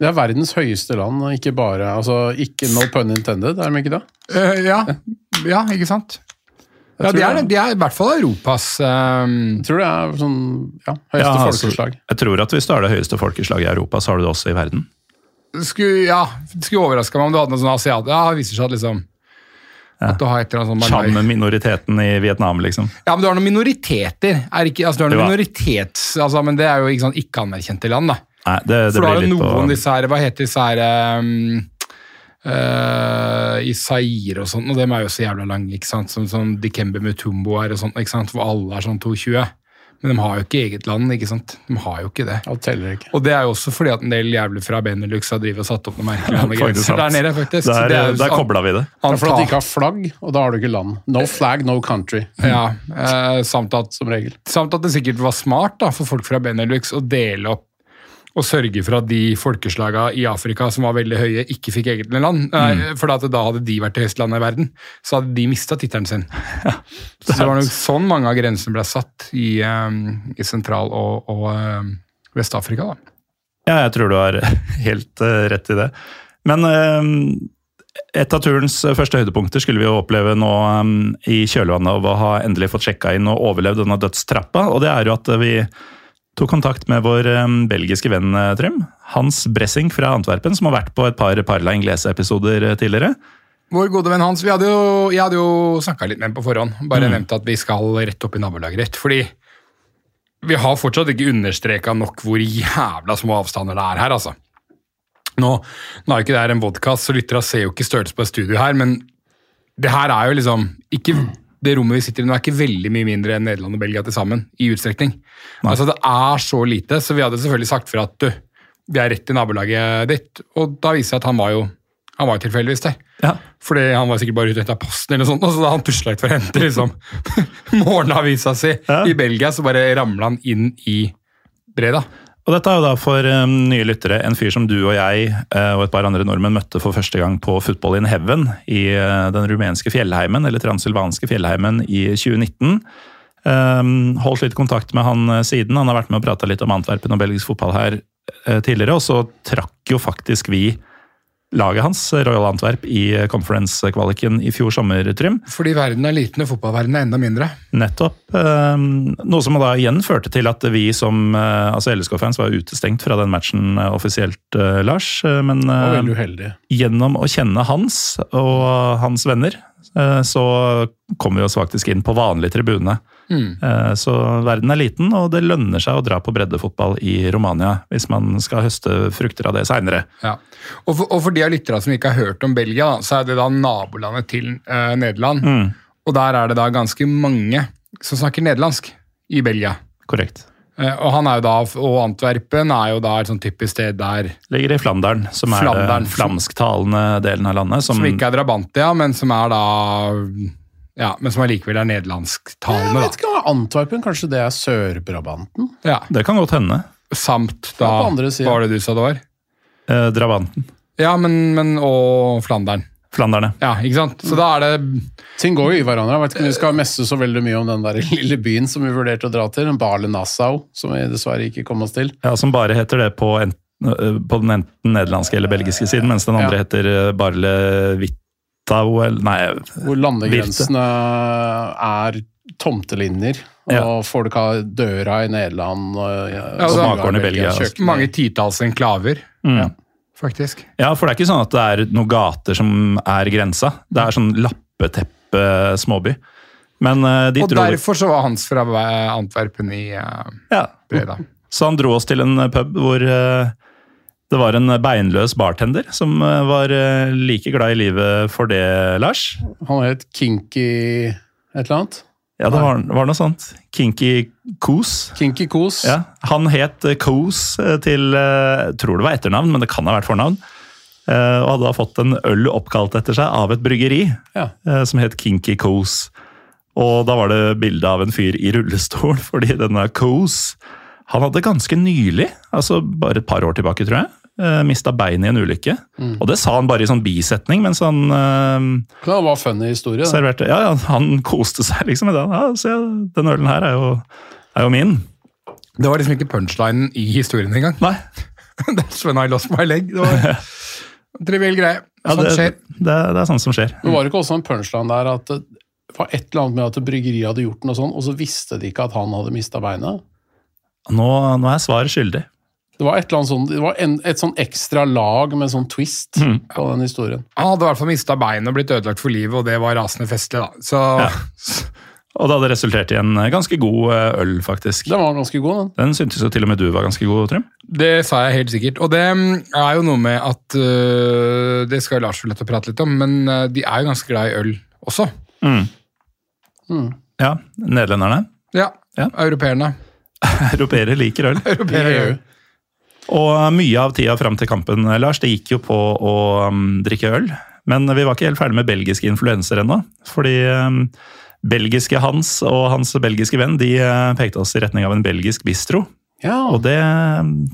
Det er verdens høyeste land, ikke bare altså, ikke No pun intended, er de ikke det? Uh, ja, ja, ikke sant? Ja, tror de er, det. de er i hvert fall Europas um... Jeg tror det er sånn ja, høyeste Ja, altså, folkeslag. jeg tror at hvis du er det høyeste folkeslaget i Europa, så har du det også i verden. skulle, ja, det skulle overraska meg om du hadde noe sånn asiat... Ja, det viser seg at liksom At du har et eller annet sånn Sammen med minoriteten i Vietnam, liksom. Ja, men du har noen minoriteter. Er ikke, altså, du har noen minoritets... Altså, men det er jo ikke, sånn, ikke anerkjente land, da. Nei, det, det For du har jo litt av på disse her Hva heter disse her um, uh, I Zaire og sånn, og dem er jo så jævla lange, ikke sant? Som, som Dikembe Mutumbo er og sånt, ikke sant? Hvor alle er sånn 220. Men de har jo ikke eget land, ikke sant? De har jo ikke det. Og, ikke. Og det er jo også fordi at en del jævler fra Benelux har drivet og satt opp noen merkelige landegrenser der nede, faktisk. Der, Der, det er der kobla vi det. Det er fordi de ikke har flagg, og da har du ikke land. No flag, no country, Ja, uh, samt, at, som regel. samt at det sikkert var smart da, for folk fra Benelux å dele opp å sørge for at de folkeslaga i Afrika som var veldig høye, ikke fikk eget land. Mm. For at da hadde de vært det høyeste landet i verden. Så hadde de mista tittelen sin. så det var nok sånn mange av grensene ble satt i, um, i Sentral- og, og um, Vest-Afrika. da. Ja, jeg tror du har helt uh, rett i det. Men um, et av turens første høydepunkter skulle vi jo oppleve nå i kjølvannet av å ha endelig fått sjekka inn og overlevd denne dødstrappa, og det er jo at vi tok kontakt med vår eh, belgiske venn eh, Trym. Hans Bressing fra Antwerpen, som har vært på et par Parla Inglese-episoder eh, tidligere. Vår gode venn Hans, vi hadde jo, jeg hadde jo snakka litt med ham på forhånd. Bare Mm. nevnt at vi skal rett opp i nabolaget ditt. Fordi vi har fortsatt ikke understreka nok hvor jævla små avstander det er her, altså. Nå, nå er ikke det her en vodkast, så lytterne ser jo ikke størrelse på et studio her, men det her er jo liksom ikke Det rommet vi sitter i nå, er ikke veldig mye mindre enn Nederland og Belgia til sammen, i utstrekning. Altså, det er så lite, så vi hadde selvfølgelig sagt fra at du, vi er rett i nabolaget ditt, og da viser det seg at han var jo han var jo tilfeldigvis der. Ja. Fordi han var sikkert bare ute etter posten, eller noe sånt, og så da han tusla ut for å hente liksom, morgenavisa si Ja. i Belgia, så bare ramla han inn i Breda. Og dette er jo da for um, nye lyttere en fyr som du og jeg uh, og et par andre nordmenn møtte for første gang på Football in Heaven i uh, den rumenske fjellheimen, eller transylvanske fjellheimen, i 2019. Um, holdt litt kontakt med han uh, siden. Han har vært med og prata litt om Antwerpen og belgisk fotball her tidligere, og så trakk jo faktisk vi laget hans, Royal Antwerp, i conference-kvaliken i fjor sommer, Trym. Fordi verden er liten, og fotballverdenen er enda mindre. Nettopp. eh, Noe som da igjen førte til at vi som eh, altså LSK-fans var utestengt fra den matchen eh, offisielt, eh, Lars. Men og veldig uheldig. gjennom å kjenne Hans og hans venner, så kommer vi oss faktisk inn på vanlig tribune. Mm. Så verden er liten, og det lønner seg å dra på breddefotball i Romania hvis man skal høste frukter av det seinere. Ja. Og, for, og for de av lytterne som ikke har hørt om Belgia, da, så er det da nabolandet til eh, Nederland. Mm. Og der er det da ganske mange som snakker nederlandsk i Belgia. Korrekt. Eh, og han er jo da, og Antwerpen er jo da et sånn typisk sted der Ligger i Flandern, som er Flandern. den flamsktalende delen av landet. Som, som ikke er Drabantia, men som er da ja, men som allikevel er Jeg nederlandsktalende, vet ikke Antwerpen, kanskje det er Sør-Brabanten? Ja, Det kan godt hende. Samt da. Hva var det du sa det var? Eh, Drabanten. Ja, men, men og Flandern. Flanderne. Ja, ikke sant? Så da er det Ting går jo i hverandre. Jeg vet ikke om vi skal messe så veldig mye om den der lille byen som vi vurderte å dra til, Bale Nassau, som vi dessverre ikke kom oss til. Ja, Som bare heter det på, øh, på den enten nederlandske eller belgiske siden, mens den andre Ja. heter øh, Barle Wittau Nei, Hvor landegrensene er tomtelinjer, og Ja. folk har døra i Nederland og, Ja, og og bakgården i Belgia, altså. kjøkken. mange titalls enklaver, Mm. Ja. Faktisk. Ja, for det er ikke sånn at det er noen gater som er grensa. Det er sånn lappeteppe småby. Men øh, dit Og dro derfor så var Hans fra eh, Antwerpen i uh, Ja. Breda. Så han dro oss til en pub hvor uh, det var en beinløs bartender som uh, var uh, like glad i livet for det, Lars. Han het Kinky et eller annet. Ja, det var, var noe sånt. Kinky Kos. Kinky Kos. Ja, Han het Kos eh, til eh, Jeg tror det var etternavn, men det kan ha vært fornavn. Eh, Og hadde da fått en øl oppkalt etter seg av et bryggeri Ja. eh, som het Kinky Kos. Og da var det bilde av en fyr i rullestol, fordi denne Kos Han hadde ganske nylig, altså bare et par år tilbake, tror jeg, eh, mista beinet i en ulykke. Og det sa han bare i sånn bisetning, mens han uh, Det var funny historie. serverte Ja, ja, han koste seg liksom med det. Ja, se, den ølen her er jo, er jo min. Det var liksom ikke punchlinen i historien engang. Nei, That's when I lost my leg. Det var triviell greie. Ja, Sånt det, skjer. det, det er sånt som skjer. Men var det ikke også en punchline der at det var et eller annet med at bryggeriet hadde gjort noe sånn, og så visste de ikke at han hadde mista beinet? Nå, nå er jeg svar skyldig. Det var et eller annet sånn, det var en, et sånn ekstra lag med sånn twist Mm. på den historien. Han hadde i hvert fall mista beinet og blitt ødelagt for livet, og det var rasende festlig. da. Så Og det hadde resultert i en ganske god eh, øl, faktisk. Den var ganske god, den. Den syntes jo til og med du var ganske god, Trym. det sa jeg helt sikkert. Og det mm, er jo noe med at øh, Det skal Lars få lett å prate litt om, men de er jo ganske glad i øl også. Mm. Mm. Ja, nederlenderne. Ja. Ja. Europeerne. Europeere liker øl. Europeere gjør det. Og mye av tida fram til kampen, Lars, det gikk jo på å um, drikke øl. Men vi var ikke helt ferdig med belgiske influenser ennå. Fordi um, belgiske Hans og hans belgiske venn de uh, pekte oss i retning av en belgisk bistro. Ja, Og det, um,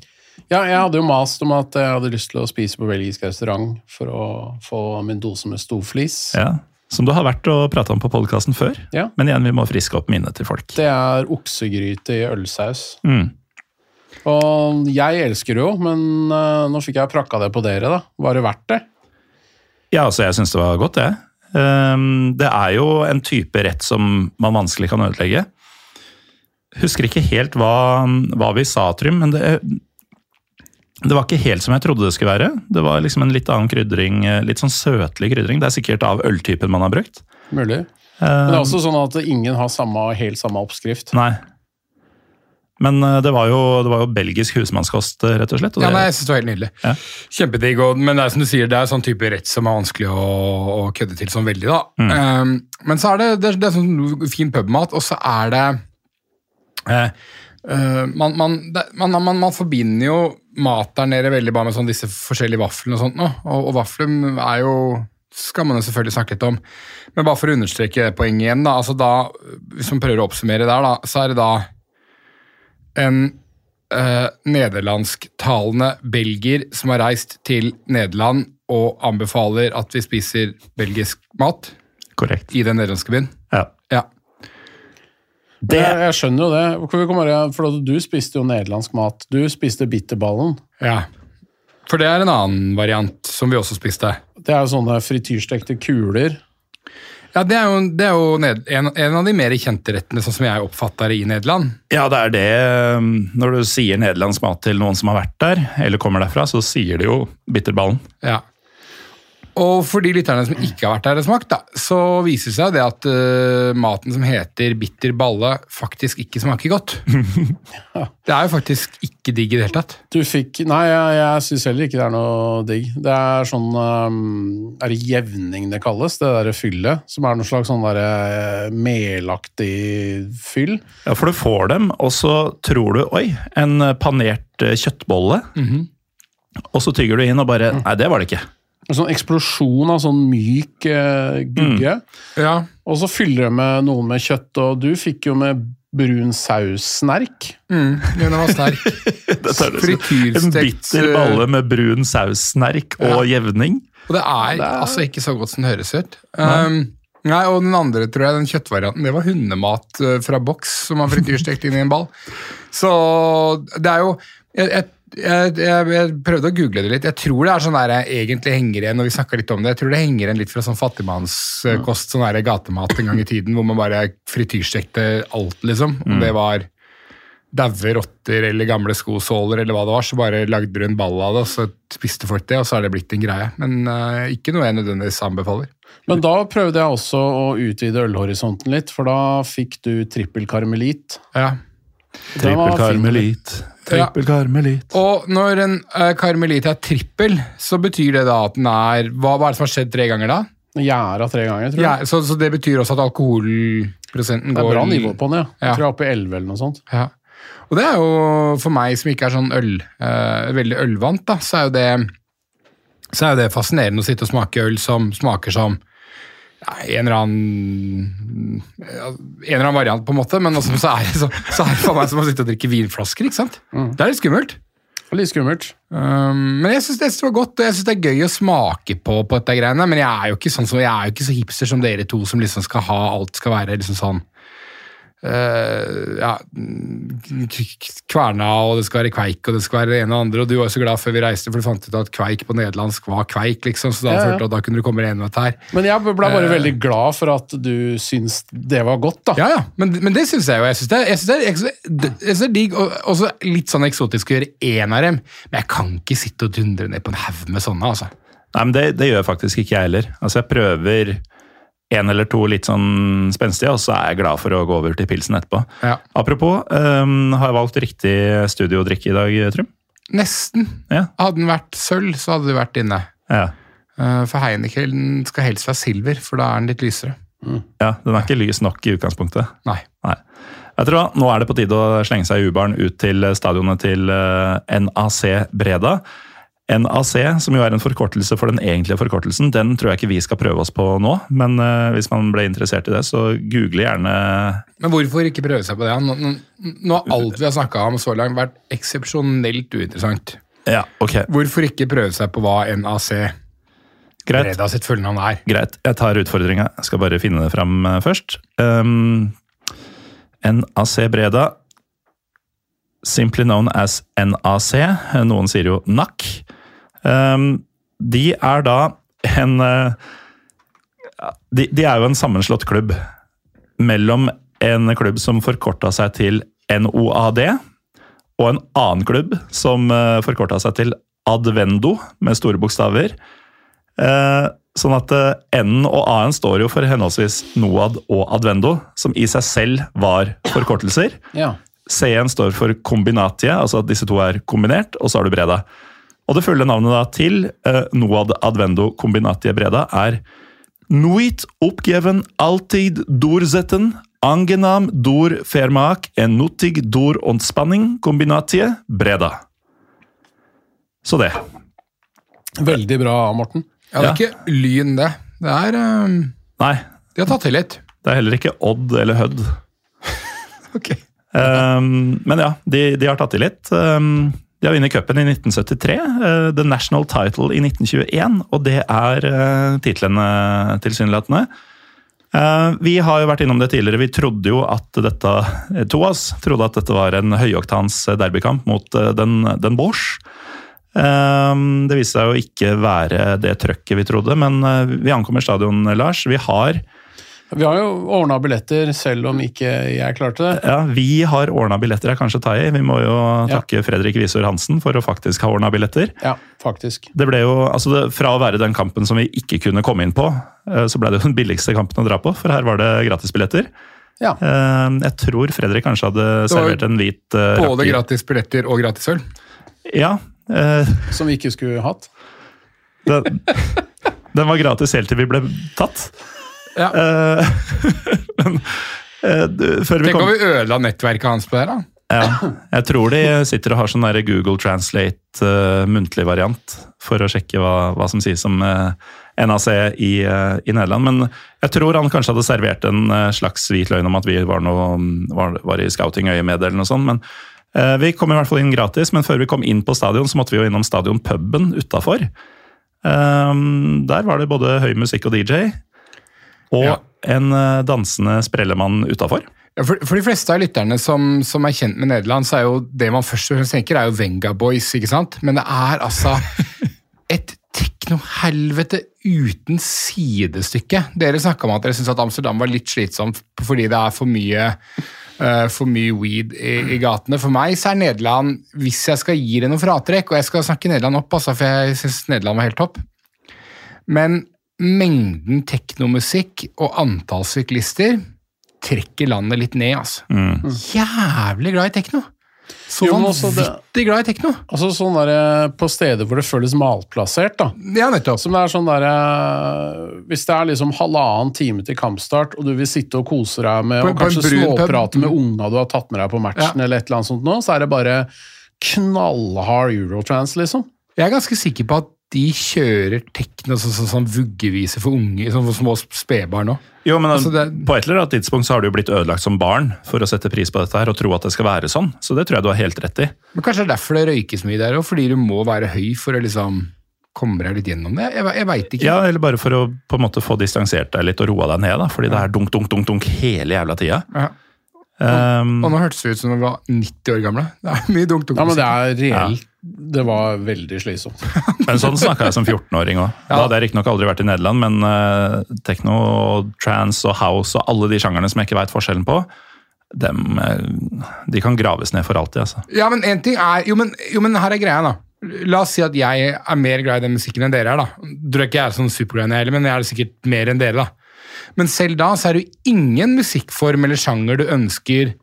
Ja, jeg hadde jo mast om at jeg hadde lyst til å spise på belgisk restaurant for å få min dose med storflis. Ja. Som du har vært og prata om på podkasten før. Ja. Men igjen, vi må friske opp minnet til folk. Det er oksegryte i ølsaus. Mm. Og jeg elsker det jo, men eh, nå fikk jeg prakka det på dere, da. Var det verdt det? Ja, altså, jeg syns det var godt, det. Ehm, det er jo en type rett som man vanskelig kan ødelegge. Husker ikke helt hva, hva vi sa, Trym, men det, det var ikke helt som jeg trodde det skulle være. Det var liksom en litt annen krydring, eh, litt sånn søtlig krydring. Det er sikkert av øltypen man har brukt. Mulig. Men det er også sånn at ingen har samme, helt samme oppskrift. Nei. Men eh, det var jo, det var jo belgisk husmannskost, eh, rett og slett. Og Ja, nei, jeg synes det var helt nydelig. Ja. Kjempedigg. Men det er som du sier, det er sånn type rett som er vanskelig å, å kødde til sånn veldig. da. Mm. Um, men så er det, det, det er sånn fin pubmat, og så er det eh, eh, man, man, det, man, man, man forbinder jo mat der nede veldig bare med sånn disse forskjellige vaflene og sånt nå. Og, og vafler er jo skal man jo selvfølgelig snakke litt om. Men bare for å understreke det poenget igjen, da, altså da, hvis man prøver å oppsummere der, da, så er det da en uh, nederlandsktalende belgier som har reist til Nederland og anbefaler at vi spiser belgisk mat korrekt. i den nederlandske byen. Ja. Ja. Det, jeg, jeg skjønner jo det. For Du spiste jo nederlandsk mat. Du spiste bitterballen. ja. For det er en annen variant som vi også spiste. Det er jo sånne frityrstekte kuler. Ja, Det er jo, det er jo ned, en, en av de mer kjente rettene, sånn som jeg oppfatter det i Nederland. Ja, det er det. um, Når du sier nederlandsk mat til noen som har vært der, eller kommer derfra, så sier de jo bitterballen. Ja. Og for de lytterne som ikke har vært der og smakt, da, så viser det seg det at uh, maten som heter bitter balle, faktisk ikke smaker godt. Det er jo faktisk ikke digg i det hele tatt. Du fikk Nei, jeg, jeg syns heller ikke det er noe digg. Det er sånn um, Er det jevning det kalles? Det derre fyllet? Som er noe slags sånn derre eh, melaktig fyll? Ja, for du får dem, og så tror du oi, en panert kjøttbolle. Og så tygger du inn og bare Nei, det var det ikke. En sånn eksplosjon av sånn myk eh, gugge. Ja, Og så fyller det med noe med kjøtt, og du fikk jo med brun saus-snerk. mm, den var sterk. Er En Frityrstekt bitter balle med brun saus-snerk og jevning. Og det er, altså ikke så godt som det høres ut. Um, nei, og den andre, tror jeg, den kjøttvarianten, det var hundemat eh, fra boks som man frityrstekte inn i en ball. Så det er jo jeg, jeg, jeg, jeg, jeg prøvde å google det litt. Jeg tror det er sånn der jeg egentlig henger igjen, når vi snakker litt om det, jeg tror det henger igjen litt fra sånn fattigmannskost, sånn der gatemat en gang i tiden, hvor man bare frityrstekte alt, liksom. Om det var daue rotter eller gamle skosåler eller hva det var, så bare lagde du en ball av det, og så spiste folk det, og så er det blitt en greie. Men uh, ikke noe jeg nødvendigvis anbefaler. Men da prøvde jeg også å utvide ølhorisonten litt, for da fikk du trippel karmelit. Ja. Trippel fin. karmelitt, trippel karmelitt. Og når en uh, karmelitt er trippel, så betyr det da at den er Hva, hva er det som har skjedd tre ganger da? Gjæra tre ganger, tror jeg. Ja, så, så det betyr også at alkoholprosenten går det er bra nivå på den, ja. Ja. Jeg tror jeg er oppe i 11 eller noe sånt. Ja. Og det er jo for meg som ikke er sånn øl, uh, veldig ølvant, da, så er jo det så er jo det fascinerende å sitte og smake øl som smaker som ja, en eller annen En eller annen variant, på en måte, men også, så, er det, så, så er det for meg som å sitte og drikke vinflasker. ikke sant? Det er litt skummelt. Litt skummelt. Um, men jeg syns det var godt, og jeg synes det er gøy å smake på, på dette greiene. Men jeg er jo ikke sånn som, jeg er jo ikke så hipster som dere to, som liksom skal ha alt skal være liksom sånn ja, mm, Kverna, og det skal være kveik, og det skal være det ene og andre. Og du var jo så glad før vi reiste, for du fant ut at kveik på nederlandsk var kveik, liksom. Så da Ja, ja. jeg da kunne du komme deg gjennom dette her. Men jeg ble bare uh, veldig glad for at du syns det var godt, da. Ja, ja, men, men det syns jeg jo. Jeg syns det, synes det, er- jeg er digg, og også litt sånn eksotisk å gjøre én av dem. Men jeg kan ikke sitte og dundre ned på en haug med sånne, altså. Nei, men det, det gjør faktisk ikke jeg heller. Altså, jeg prøver en eller to litt sånn spenstige, og så er jeg glad for å gå over til pilsen etterpå. Ja. Apropos, um, har jeg valgt riktig studiodrikke i dag, Trym? Nesten. Ja. Hadde den vært sølv, så hadde du vært inne. ja. Eh, For Heineken skal helst være silver, for da er den litt lysere. Ja, den er ikke lys nok i utgangspunktet. Nei. Nei. Jeg tror? Nå er det på tide å slenge seg i U-baren ut til stadionet til eh, NAC Breda. NAC, som jo er en forkortelse for den egentlige forkortelsen, den tror jeg ikke vi skal prøve oss på nå. Men uh, hvis man ble interessert i det, så google gjerne Men hvorfor ikke prøve seg på det? Nå, nå, har alt vi har snakka om så langt, vært eksepsjonelt uinteressant. Ja, ok. Hvorfor ikke prøve seg på hva NAC Greit. Breda sitt fulle navn er? Greit, jeg tar utfordringa. Skal bare finne det fram eh, først. Um, NAC Breda, simply known as NAC, noen sier jo NAC. Um, de er da en eh, de, de er jo en sammenslått klubb mellom en klubb som forkorta seg til NOAD, og en annen klubb som uh, forkorta seg til Advendo, med store bokstaver. Eh, sånn at eh, N-en og A-en står jo for henholdsvis NOAD og Advendo, som i seg selv var forkortelser. Ja. C-en står for kombinatie, altså at disse to er kombinert, og så har du Breda. Og det fulle navnet da til eh, NOAD Advendo Combinatie Breda er Nuit oppgeven alltid durzetten, angenam dur fermak en nuttig dur ontspanning kombinatie Breda. Så det. Veldig bra, Morten. Ja, det er Ja. ikke Lyn, det. Det er um, Nei, De har tatt til litt. det er heller ikke Odd eller Hødd. Ok. Um, men ja, de, de har tatt til litt. Um, de har vunnet cupen i 1973, uh, The National Title i 1921, og det er uh, titlene tilsynelatende. Uh, vi har jo vært innom det tidligere. Vi trodde jo at dette eh, to oss trodde at dette var en høyoktans derbykamp mot den, den Bosch. Det viste seg jo ikke være det trøkket vi trodde, men vi ankommer stadion, Lars. Vi har Vi har jo ordna billetter, selv om ikke jeg klarte det. Ja, vi har ordna billetter, er kanskje å ta i. Vi må jo takke Fredrik Visor Hansen for å faktisk ha ordna billetter. Ja, faktisk. Det ble jo, altså det, Fra å være den kampen som vi ikke kunne komme inn på, eh, så ble det jo den billigste kampen å dra på, for her var det gratisbilletter. Ja. Eh, Jeg tror Fredrik kanskje hadde servert en hvit rakker. Både rakker. gratis billetter og gratis øl. Ja. eh, Som vi ikke skulle hatt. Den, den var gratis helt til vi ble tatt. Ja. Eh, men eh, før vi Tenk kom om vi ødela nettverket hans på det da. Ja, jeg tror de sitter og har sånn Google Translate uh, muntlig variant for å sjekke hva, hva som sies om uh, NAC i, uh, i Nederland. Men jeg tror han kanskje hadde servert en slags hvit løgn om at vi var, noe, var, var i scouting-øyemed eller noe sånt. Men vi kom i hvert fall inn gratis, men før vi kom inn på stadion, så måtte vi jo innom stadionpuben utafor. der var det både høy musikk og DJ. Og Ja. en eh, dansende sprellemann utafor. Ja, for, for de fleste av lytterne som, som er kjent med Nederland, så er jo det man først og fremst tenker, er jo Venga Boys, ikke sant? Men det er altså et teknohelvete uten sidestykke. Dere snakka om at dere syns at Amsterdam var litt slitsomt fordi det er for mye Uh, for mye weed i, i gatene. For meg så er Nederland, hvis jeg skal gi det noe fratrekk, og jeg skal snakke Nederland opp, altså, for jeg syns Nederland var helt topp Men mengden teknomusikk og antall syklister trekker landet litt ned, altså. Jævlig glad i tekno! Så Jo, det- vanvittig glad i tekno! Altså sånn der, eh, På steder hvor det føles malplassert. da. Ja, nettopp. Som det er sånn der, eh, Hvis det er liksom halvannen time til kampstart, og du vil sitte og kose deg med På- og kanskje småprate med unga du har tatt med deg på matchen, Ja. eller et eller annet sånt nå, så er det bare knallhard eurotrans, liksom. Jeg er ganske sikker på at de kjører tekno sånn sånn, sånn vuggeviser for unge, sånn for små spedbarn òg. Jo, men Altså, det- På et eller annet tidspunkt så har du jo blitt ødelagt som barn for å sette pris på dette her og tro at det skal være sånn. Så det tror jeg du har helt rett i. Men kanskje det er derfor det røykes mye der òg, fordi du må være høy for å liksom komme deg litt gjennom det. Jeg, jeg veit ikke. Ja, Eller bare for å på en måte få distansert deg litt og roa deg ned, da, fordi det er dunk, dunk, dunk, dunk hele jævla tida. Ja. Um, Og nå hørtes det ut som vi var 90 år gamle. Det er mye dumt. Ja, men det er reelt. Det var veldig slitsomt. men sånn snakka jeg som 14-åring òg. Da hadde jeg riktignok aldri vært i Nederland, men uh, techno og trance og house og alle de sjangerne som jeg ikke veit forskjellen på, dem, eh, de kan graves ned for alltid, altså. Ja, men en ting er jo men, jo, men her er greia, da. La oss si at jeg er mer glad i den musikken enn dere er. da. Tror jeg ikke jeg er sånn superglad i den heller, men jeg er det sikkert mer enn dere. da. Men selv da så er det jo ingen musikkform eller sjanger du ønsker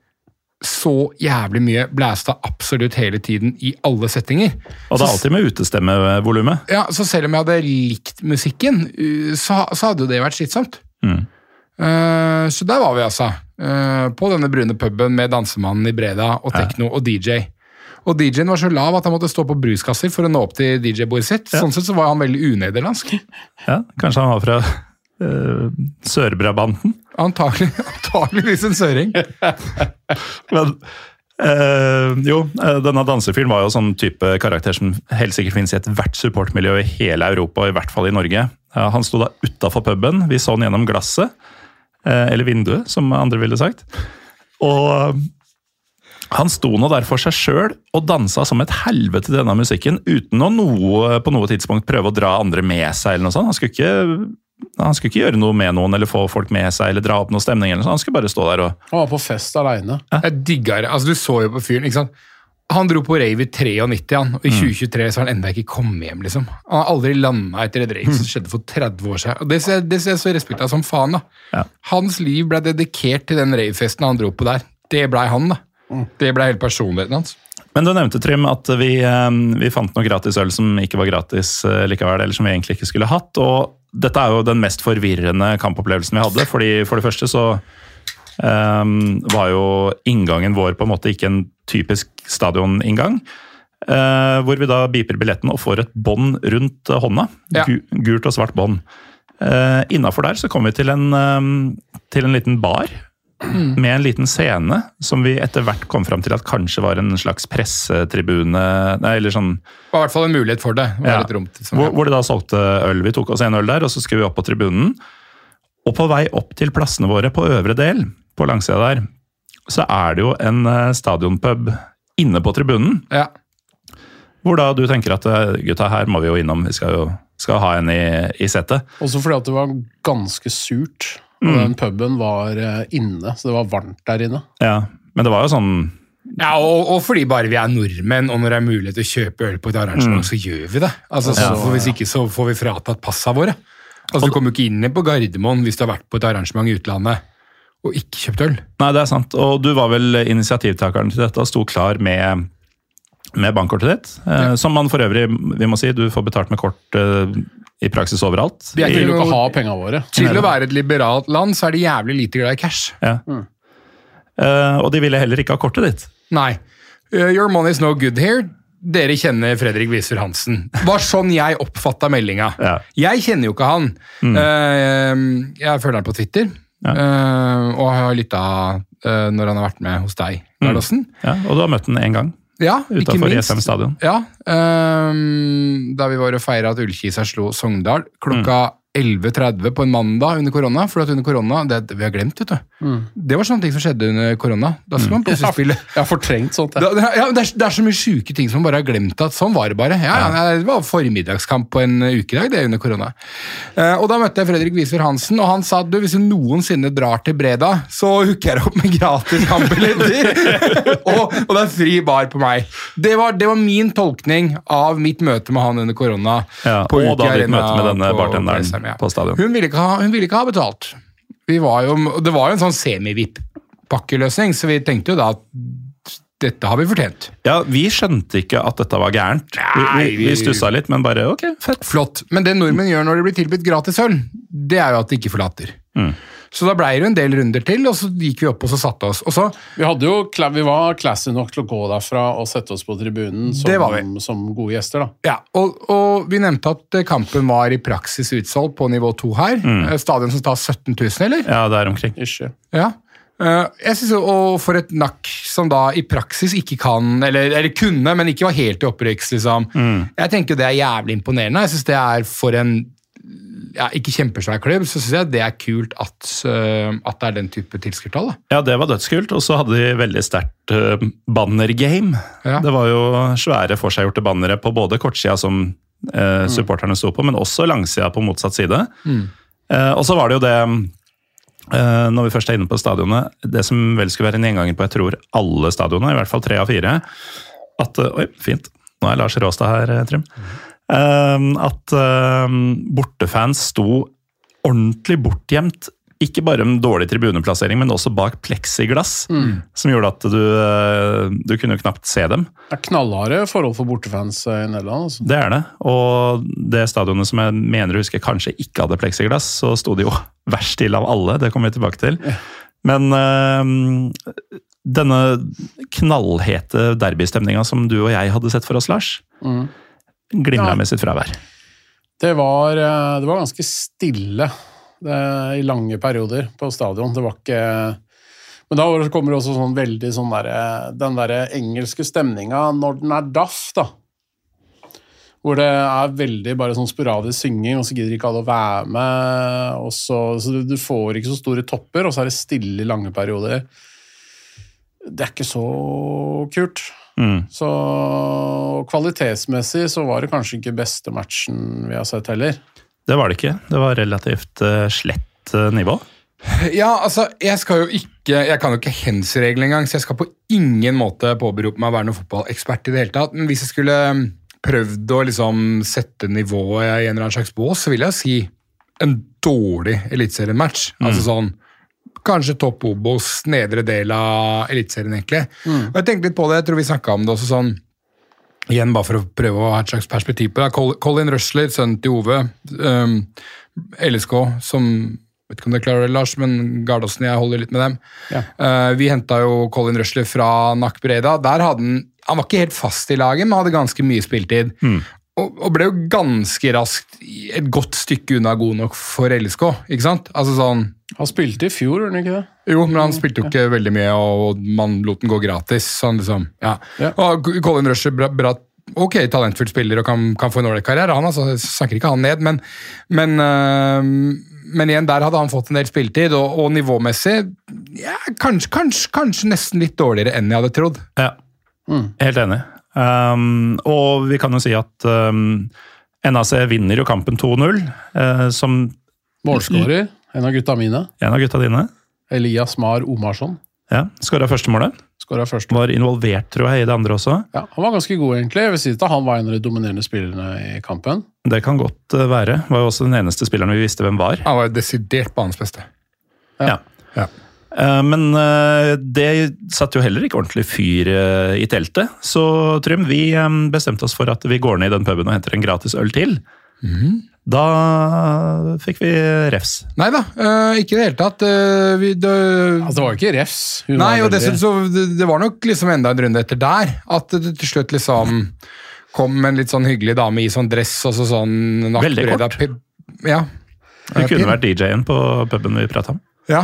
så jævlig mye blæsta absolutt hele tiden i alle settinger. Og det er alltid med utestemmevolumet. Ja, Så selv om jeg hadde likt musikken, uh, så, så hadde jo det vært slitsomt. Mm. Eh, så der var vi, altså. eh, på denne brune puben med dansemannen i Breda og tekno og DJ. Og DJ-en var så lav at han måtte stå på bruskasser for å nå opp til DJ-bordet sitt. Sånn sett så var han veldig unederlandsk. Ja, kanskje han var fra uh, Sør-Brabanten? Antagelig, antageligvis en søring. Men eh, jo, eh, denne dansefyren var jo sånn type karakter som helt sikkert finnes i ethvert supportmiljø i hele Europa, i hvert fall i Norge. Ja, han sto da utafor puben. Vi så han gjennom glasset. eh, eller vinduet, som andre ville sagt. Og eh, han sto nå der for seg sjøl og dansa som et helvete til denne musikken, uten å noe, på noe tidspunkt prøve å dra andre med seg. eller noe sånt. Han skulle ikke han skulle ikke gjøre noe med noen eller få folk med seg eller dra opp noe stemning. eller noe. Han skulle bare stå der og Han var på fest aleine. Jeg digga det. Altså, du så jo på fyren. ikke sant? Han dro på rave i 93, han, og i 2023 så har han enda ikke kommet hjem. liksom. Han har aldri landa etter et rave som skjedde for 30 år siden. Og Det ser det ser jeg så respekt av som faen. da. Ja. Hans liv ble dedikert til den ravefesten han dro på der. Det blei han, da. Det blei hele personligheten hans. Men du nevnte, Trym, at vi, eh, vi fant noe gratis øl som ikke var gratis eh, likevel, eller som vi egentlig ikke skulle hatt. Og dette er jo den mest forvirrende kampopplevelsen vi hadde. fordi For det første så um, var jo inngangen vår på en måte ikke en typisk stadioninngang. Uh, hvor vi da beeper billetten og får et bånd rundt eh, hånda. Ja. Gult og svart bånd. Uh, Innafor der så kom vi til en, um, til en liten bar. Med en liten scene som vi etter hvert kom fram til at kanskje var en slags pressetribune. Nei, eller sånn Det var i hvert fall en mulighet for det. det Ja. et rom hvor, hvor de da solgte øl. Vi tok oss en øl der, og så skulle vi opp på tribunen. Og på vei opp til plassene våre på øvre del, på langsida der, så er det jo en eh, stadionpub inne på tribunen. Ja. Hvor da du tenker at eh, gutta, her må vi jo innom, vi skal jo skal ha en i, i settet. Også fordi at det var ganske surt. Og Mm. den puben var eh, inne, så det var varmt der inne. Ja, Men det var jo sånn Ja, og, og fordi bare vi er nordmenn, og når det er mulighet til å kjøpe øl på et arrangement, så gjør vi det. Altså, så, Ja. Hvis ikke så får vi fratatt passa våre. Altså, Du kommer jo ikke inn på Gardermoen hvis du har vært på et arrangement i utlandet og ikke kjøpt øl. Nei, det er sant. Og du var vel initiativtakeren til dette og sto klar med, med bankkortet ditt. Eh, Som man for øvrig, vi må si, du får betalt med kort eh, i praksis overalt. De er ikke vil til å ha penga våre. Til å være et liberalt land, så er de jævlig lite glad i cash. Ja. Eh, og de ville heller ikke ha kortet ditt. Nei. Uh, your money is no good here. Dere kjenner Fredrik Wiser Hansen. Var sånn jeg oppfatta meldinga. Ja. Jeg kjenner jo ikke han. Uh, jeg følger han på Twitter, Ja. uh, og har lytta uh, når han har vært med hos deg, Gardassen. Ja, og du har møtt han én gang Ja, ikke utenfor minst. ESM-stadion. Ja, um, da vi var og feira at Ullkisa slo Sogndal klokka 11.30 på en mandag under korona. For at under korona, det, vi har glemt, vet du. Det var sånne ting som skjedde under korona. Da skulle man plutselig spille Jeg har fortrengt sånt. da, ja, det, er, det er så mye sjuke ting som man bare har glemt at sånn var det bare. Ja, ja, Det var formiddagskamp på en ukedag det er under korona. Eh, og Da møtte jeg Fredrik Wieser Hansen, og han sa at du, hvis du noensinne drar til Breda, så hooker jeg opp med gratis kampbilletter! og, og det er fri bar på meg. Det var, det var min tolkning av mitt møte med han under korona. Ja, på og da ditt møte med denne bartenderen ja. på stadion. Hun ville ikke ha, hun ville ikke ha betalt. Vi var jo, det var jo en sånn semi-VIP-pakkeløsning, så vi tenkte jo da at dette har vi fortjent. Ja, Vi skjønte ikke at dette var gærent. Nei, vi vi- stussa litt, men bare ok, fett. Flott. Men det nordmenn gjør når det blir tilbudt gratis øl, det er jo at de ikke forlater. Mm. Så da blei det en del runder til, og så gikk vi opp og så satte oss. Og så, Vi, hadde jo, vi var classy nok til å gå derfra og sette oss på tribunen som, som gode gjester. da. ja, og, og vi nevnte at eh, kampen var i praksis utsolgt på nivå 2 her. Mm. Stadion som tar 17 000, eller? Ja, der omkring. Ikke. Ja. Eh, jeg synes Og for et nakk som da i praksis ikke kan, eller, eller kunne, men ikke var helt i opprykks, liksom. Jeg tenker jo det er jævlig imponerende. Jeg synes det er for en ja, ikke kjempesvær klubb, så syns jeg det er kult at, eh, at det er den type tilskuertall. Ja, det var dødskult. Og så hadde de veldig sterkt uh, bannergame. Ja. Det var jo svære forseggjorte bannere på både kortsida som uh, supporterne sto på, men også langsida på motsatt side. Eh, og så var det jo det eh, når vi først er inne på stadionet, det som vel skulle være en gjenganger på jeg tror alle stadionene, i hvert fall tre av fire, at Oi, fint. Nå er Lars Råstad her, eh, Trym. Eh, at eh, bortefans sto ordentlig bortgjemt. Ikke bare en dårlig tribuneplassering, men også bak pleksiglass. Som gjorde at du, eh, du kunne knapt se dem. Det er knallharde forhold for bortefans eh, i Nederland. Altså. Det er det. Og det stadionet som jeg mener å huske kanskje ikke hadde pleksiglass, så sto de jo verst til av alle. Det kommer vi tilbake til. Men øh, denne knallhete derbystemninga som du og jeg hadde sett for oss, Lars, Mm. Glimra med sitt fravær. Det var, eh, det var ganske stille det, i lange perioder på stadion. Det var ikke Men da kommer det også sånn veldig sånn derre Den derre engelske stemninga når den er daff, da. Hvor det er veldig bare sånn sporadisk synging, og så gidder ikke alle å være med. Og så, så du får ikke så store topper, og så er det stille i lange perioder. Det er ikke så kult. Mm. Så kvalitetsmessig så var det kanskje ikke beste matchen vi har sett heller. Det var det ikke. Det var relativt eh, slett eh, nivå. Ja, altså, jeg skal jo ikke Jeg kan jo ikke hens-regelen engang, så jeg skal på ingen måte påberope meg å være noen fotballekspert i det hele tatt. Men hvis jeg skulle um, prøvd å liksom sette nivået i en eller annen slags bås, så vil jeg si en dårlig eliteseriematch. Altså sånn Kanskje topp Obos, nedre del av Eliteserien, egentlig. Og jeg tenkte litt på det, jeg tror vi snakka om det også sånn Igjen bare for å prøve å ha et slags perspektiv på det. Colin Rushler, sønnen til Ove. Um, LSK, som vet ikke om du klarer det, Lars, men Gardåsen og jeg holder litt med dem. Ja. Uh, vi henta jo Colin Rushler fra Nack Breda. Der hadde han Han var ikke helt fast i laget, men hadde ganske mye spiltid. Og, og ble jo ganske raskt et godt stykke unna god nok for LSK. ikke sant? Altså sånn Han spilte i fjor, gjorde han ikke det? jo, men han spilte jo ikke veldig mye, og man lot den gå gratis. Sånn liksom, ja. Ja. Og Colin Rusher, bra, bra ok, talentfull spiller og kan, kan få en ålreit karriere. Han altså, snakker ikke han ned, men, men, øh, men igjen, der hadde han fått en del spilletid, og, og nivåmessig ja, kanskje, kanskje, kanskje nesten litt dårligere enn jeg hadde trodd. Ja, helt enig. Um, og vi kan jo si at um, NAC vinner jo kampen 2-0, uh, som Målskårer, en av gutta mine. en av gutta dine Elias Mar Omarsson. ja, skåra førstemålet. Skåra først. Var involvert, tror jeg, i det andre også. Ja, han var ganske god, egentlig. Jeg vil si at han var en av de dominerende spillerne i kampen. Det kan godt eh, være. Var jo også den eneste spilleren vi visste hvem var. Han var desidert banens beste. Ja. Ja. Eh, Men eh, det satte jo heller ikke ordentlig fyr eh, i teltet. Så Trym, vi eh, bestemte oss for at vi går ned i den puben og henter en gratis øl til. Da fikk vi refs. Nei da, ikke i det hele tatt. vi, det, Altså, det var jo ikke refs. Hun Nei, var og dessuten så det, det var nok liksom enda en runde etter der. At det til slutt liksom kom en litt sånn hyggelig dame i sånn dress og så sånn Veldig kort. Ja. Hun kunne vært DJ-en på puben vi prata om. Ja,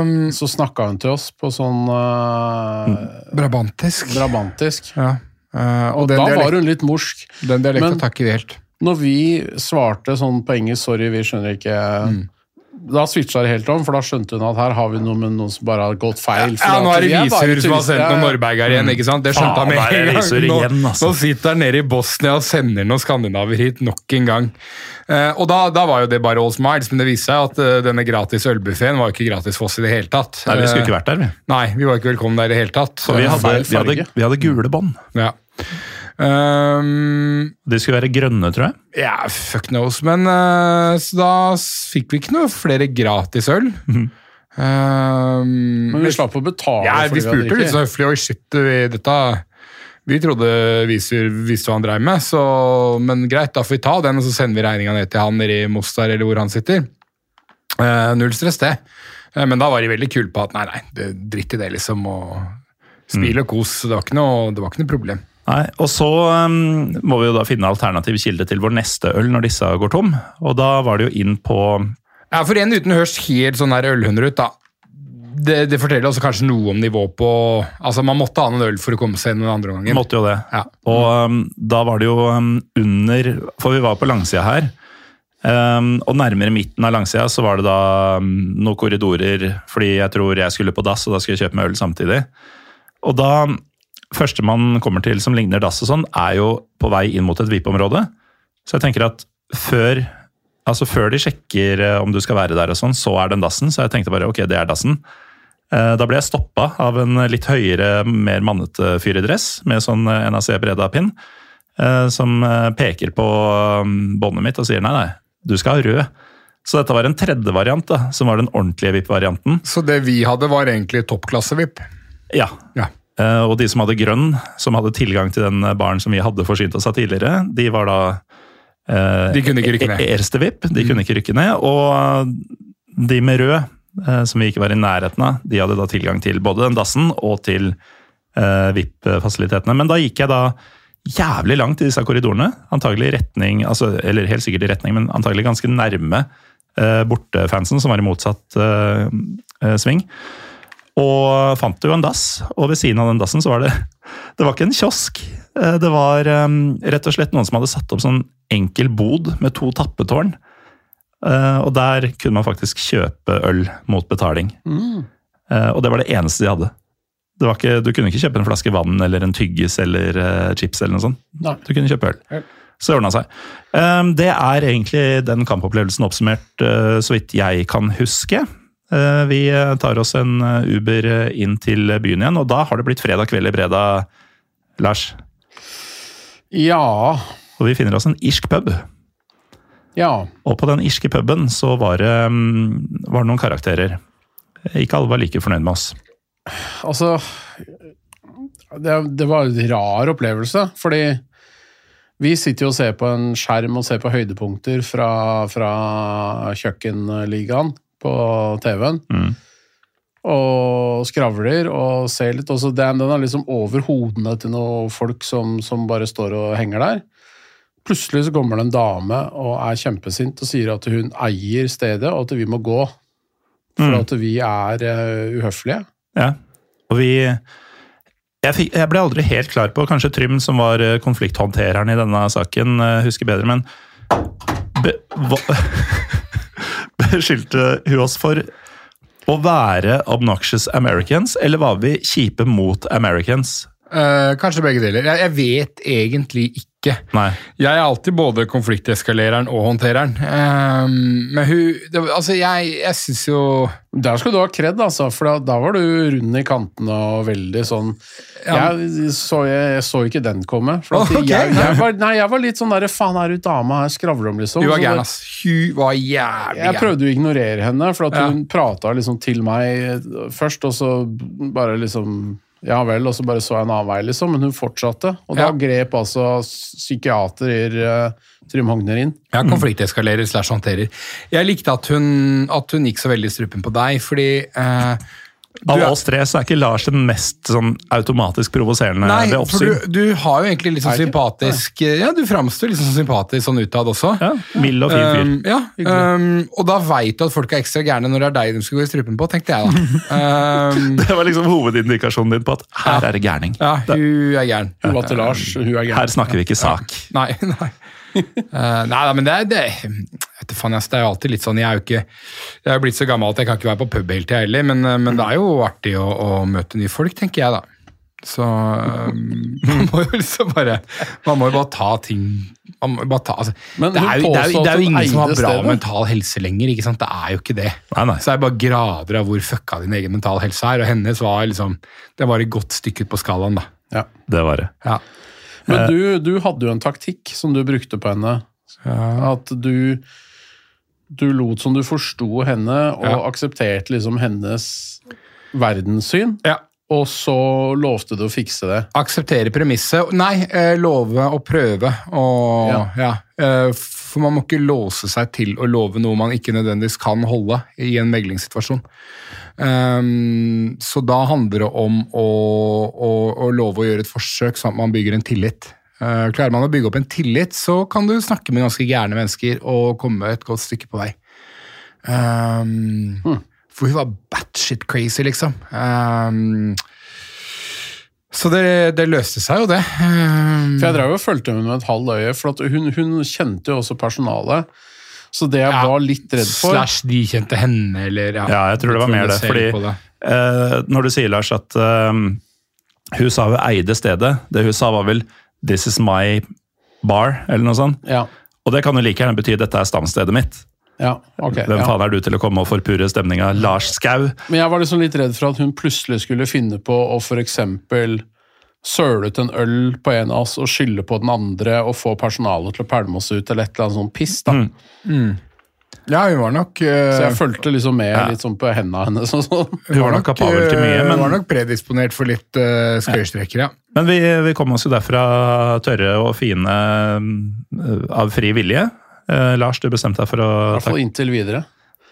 um, Så snakka hun til oss på sånn uh, Brabantisk. Brabantisk. Ja. Uh, og Og den, da var hun litt morsk. den dialekten takker vi helt. Når vi svarte sånn på engelsk 'sorry, vi skjønner ikke' Da switcha det helt om, for da skjønte hun at her har vi noe med noen som bare har gått feil. Ja, nå er det Visur som har sendt noen Norberger igjen, ikke sant? Det skjønte han med en gang. Nå, altså. nå sitter han nede i Bosnia og sender noen skandinaver hit nok en gang. Uh, og da, da var jo det bare all smiles, men det viste seg at uh, denne gratis ølbuffeen var jo ikke gratis for oss i det hele tatt. Nei, vi skulle Eh, ikke vært der, vi. Nei, vi var ikke velkommen der i det hele tatt. For vi hadde, vi hadde, vi hadde gule bånd. ja. Ehm, De skulle være grønne, tror jeg. ja, fuck knows, men uh, så da fikk vi ikke noe flere gratis øl. Ehm, Men vi slapp å betale Ja, for vi spurte litt så høflig Oi, shit, vi, dette Vi trodde Visur visste hva han dreiv med, så, men greit, da får vi ta den, og så sender vi regninga ned til han nede i Mostar, eller hvor han sitter. Uh, null stress, det. Eh, men da var de veldig kule på at nei, nei, det, dritt i det, liksom. Og smil og kos. Det var ikke noe, det var ikke noe problem. Nei, og så um, må vi jo da finne alternativ kilde til vår neste øl når disse går tom. Og da var det jo inn på Ja, For en uten hørs helt sånn der ølhunder ut, da. Det, det forteller også kanskje noe om nivå på Altså, Man måtte ha noen øl for å komme seg inn den andre gangen. Måtte jo det. Ja. Og um, da var det jo um, under For vi var på langsida her. Um, og nærmere midten av langsida så var det da um, noen korridorer, fordi jeg tror jeg skulle på dass, og da skulle jeg kjøpe meg øl samtidig. Og da Førstemann kommer til som ligner dass og sånn, er jo på vei inn mot et VIP-område. Så jeg tenker at før Altså Før de sjekker eh, om du skal være der, og sånn, så er den dassen. Så jeg tenkte bare ok, det er dassen. Eh, Da ble jeg stoppa av en litt høyere, mer mannete fyr i dress med sånn eh, NAC Breda-pinn, som peker på um, båndet mitt og sier nei, nei, du skal ha rød. Så dette var en tredje variant, da, som var den ordentlige VIP-varianten. Så det vi hadde, var egentlig toppklasse-VIP. Ja. Ja. Eh, Og de som hadde grønn, som hadde tilgang til den baren som vi hadde forsynt oss av tidligere, de var da eh, De kunne ikke rykke ned. Erste VIP, de kunne ikke rykke ned. Og de med rød, eh, som vi ikke var i nærheten av, de hadde da tilgang til både den dassen og til eh, VIP-fasilitetene. Men da gikk jeg da jævlig langt i disse korridorene. Antagelig i retning, altså, eller helt sikkert i retning, men antagelig ganske nærme eh, bortefansen, som var i motsatt eh, eh, sving. Og fant jo en dass, og ved siden av den dassen så var det Det var ikke en kiosk. Eh, Det var eh, rett og slett noen som hadde satt opp sånn enkel bod med to tappetårn. Eh, Og der kunne man faktisk kjøpe øl mot betaling. Mm. Og det var det eneste de hadde. Det var ikke, du kunne ikke kjøpe en flaske vann eller en tyggis eller eh, chips eller noe sånt. Nei. Du kunne kjøpe øl. Så det ordna seg. Eh, Det er egentlig den kampopplevelsen oppsummert, eh, så vidt jeg kan huske. Eh, Vi tar oss en eh, Uber inn til byen igjen, og da har det blitt fredag kveld i Breda, Lars. Ja. Og vi finner oss en irsk pub. Ja. Og på den irske puben så var det, mm, var det noen karakterer. Ikke alle var like fornøyd med oss. Altså det, det var en rar opplevelse, fordi vi sitter jo og ser på en skjerm og ser på høydepunkter fra, fra kjøkkenligaen på TV-en. Mm. Og skravler og ser litt. Også den, den er liksom over hodene til noen folk som, som bare står og henger der. Plutselig så kommer det en dame og er kjempesint og sier at hun eier stedet, og at vi må gå. For Mm. at vi er uh, uhøflige. Ja, og vi jeg, fikk, jeg ble aldri helt klar på, kanskje Trym som var eh, konflikthåndtereren i denne saken, eh, husker bedre, men be, hva, Beskyldte hun oss for å være obnoxious Americans, eller var vi kjipe mot Americans? Eh, kanskje begge deler. Jeg, jeg vet egentlig ikke. Nei. Jeg er alltid både konflikteskalereren og håndtereren. Um, men hun det, Altså, jeg, jeg syns jo Der skal du ha kred, altså, for da, da var du rund i kantene og veldig sånn Ja. jeg, så, jeg, jeg så ikke den komme. For at Ok. jeg, jeg, var, nei, jeg var litt sånn derre Faen, er du dama her skravler om, liksom? Hun var gæren, ass. Hun var jævlig Jeg prøvde å ignorere henne, for at Ja. hun prata liksom til meg først, og så bare liksom Ja vel, og så bare så jeg en annen vei, liksom. Men hun fortsatte. Og da Ja. grep altså psykiater uh, Trym Hogner inn. Ja, konflikteskalerer slash håndterer. Jeg likte at hun, at hun gikk så veldig i strupen på deg, fordi du Av oss tre så er ikke Lars den mest sånn, automatisk provoserende Nei, ved for oppsyn. du, du har jo egentlig litt sånn sympatisk Ja, du framstår litt sånn sympatisk sånn utad også. Ja, Mild og fin fyr. Um, ja, um, og da veit du at folk er ekstra gærne når det er deg de skal gå i strupen på, tenkte jeg da. Um, Det var liksom hovedindikasjonen din på at her er det gærning. ja, hun er gæren. Hun var til Lars, hun er gæren. Her snakker vi ikke sak. Nei, nei. Uh, nei men det er det, vet du faen, det er jo alltid litt sånn Jeg er jo ikke Jeg er jo blitt så gammel at jeg kan ikke være på pub hele tida heller, men, uh, men det er jo artig å, å møte nye folk, tenker jeg, da. Så um, man må jo liksom bare Man må jo bare ta ting man må bare ta, altså, Men det, er jo, det, er jo, det er jo ingen som har bra stedet. mental helse lenger. ikke sant? Det er jo ikke det. Nei, nei. Så det er bare grader av hvor fucka din egen mental helse er. Og hennes var liksom Det var et godt stykke ut på skalaen, da. Ja. Det var det. Ja. Men du, du hadde jo en taktikk som du brukte på henne. At du du lot som du forsto henne og Ja. aksepterte liksom hennes verdenssyn, ja. og så lovte du å fikse det. Akseptere premisset. Nei, eh, love å prøve. Og, ja. Eh, for man må ikke låse seg til å love noe man ikke nødvendigvis kan holde i en meglingssituasjon. Ehm, så da handler det om å, å, å love å gjøre et forsøk, sånn at man bygger en tillit. Eh, klarer man å bygge opp en tillit, så kan du snakke med ganske gærne mennesker og komme et godt stykke på vei. Ehm, For hun var batshit crazy, liksom. Ehm, så det, det løste seg jo, det. For jeg drev og fulgte med med et halvt øye, for at hun, hun kjente jo også personalet. Så det jeg Ja, var litt redd for Slash de kjente henne, eller Ja, ja jeg tror det var mer det. Fordi det. eh, når du sier, Lars, at eh, hun sa hun eide stedet, det hun sa var vel 'this is my bar', eller noe sånt. Ja, Og det kan jo like gjerne bety 'dette er stamstedet mitt'. Ja, ok. Hvem ja. faen er du til å komme og forpurre stemninga? Lars Skau? Men jeg var liksom litt redd for at hun plutselig skulle finne på å for eksempel søle ut en øl på en av oss og skylde på den andre og få personalet til å pælme oss ut, eller et eller annet sånt piss. da. Mm. Ja, hun var nok uh, Så jeg fulgte liksom med Ja. litt sånn på hendene hennes sånn. Hun var nok kapabel til mye, men... Hun var nok predisponert for litt uh, skøyestreker, ja. men vi, vi kom oss jo derfra tørre og fine uh, av fri vilje. Eh, Lars, du bestemte deg for å I hvert fall inntil videre.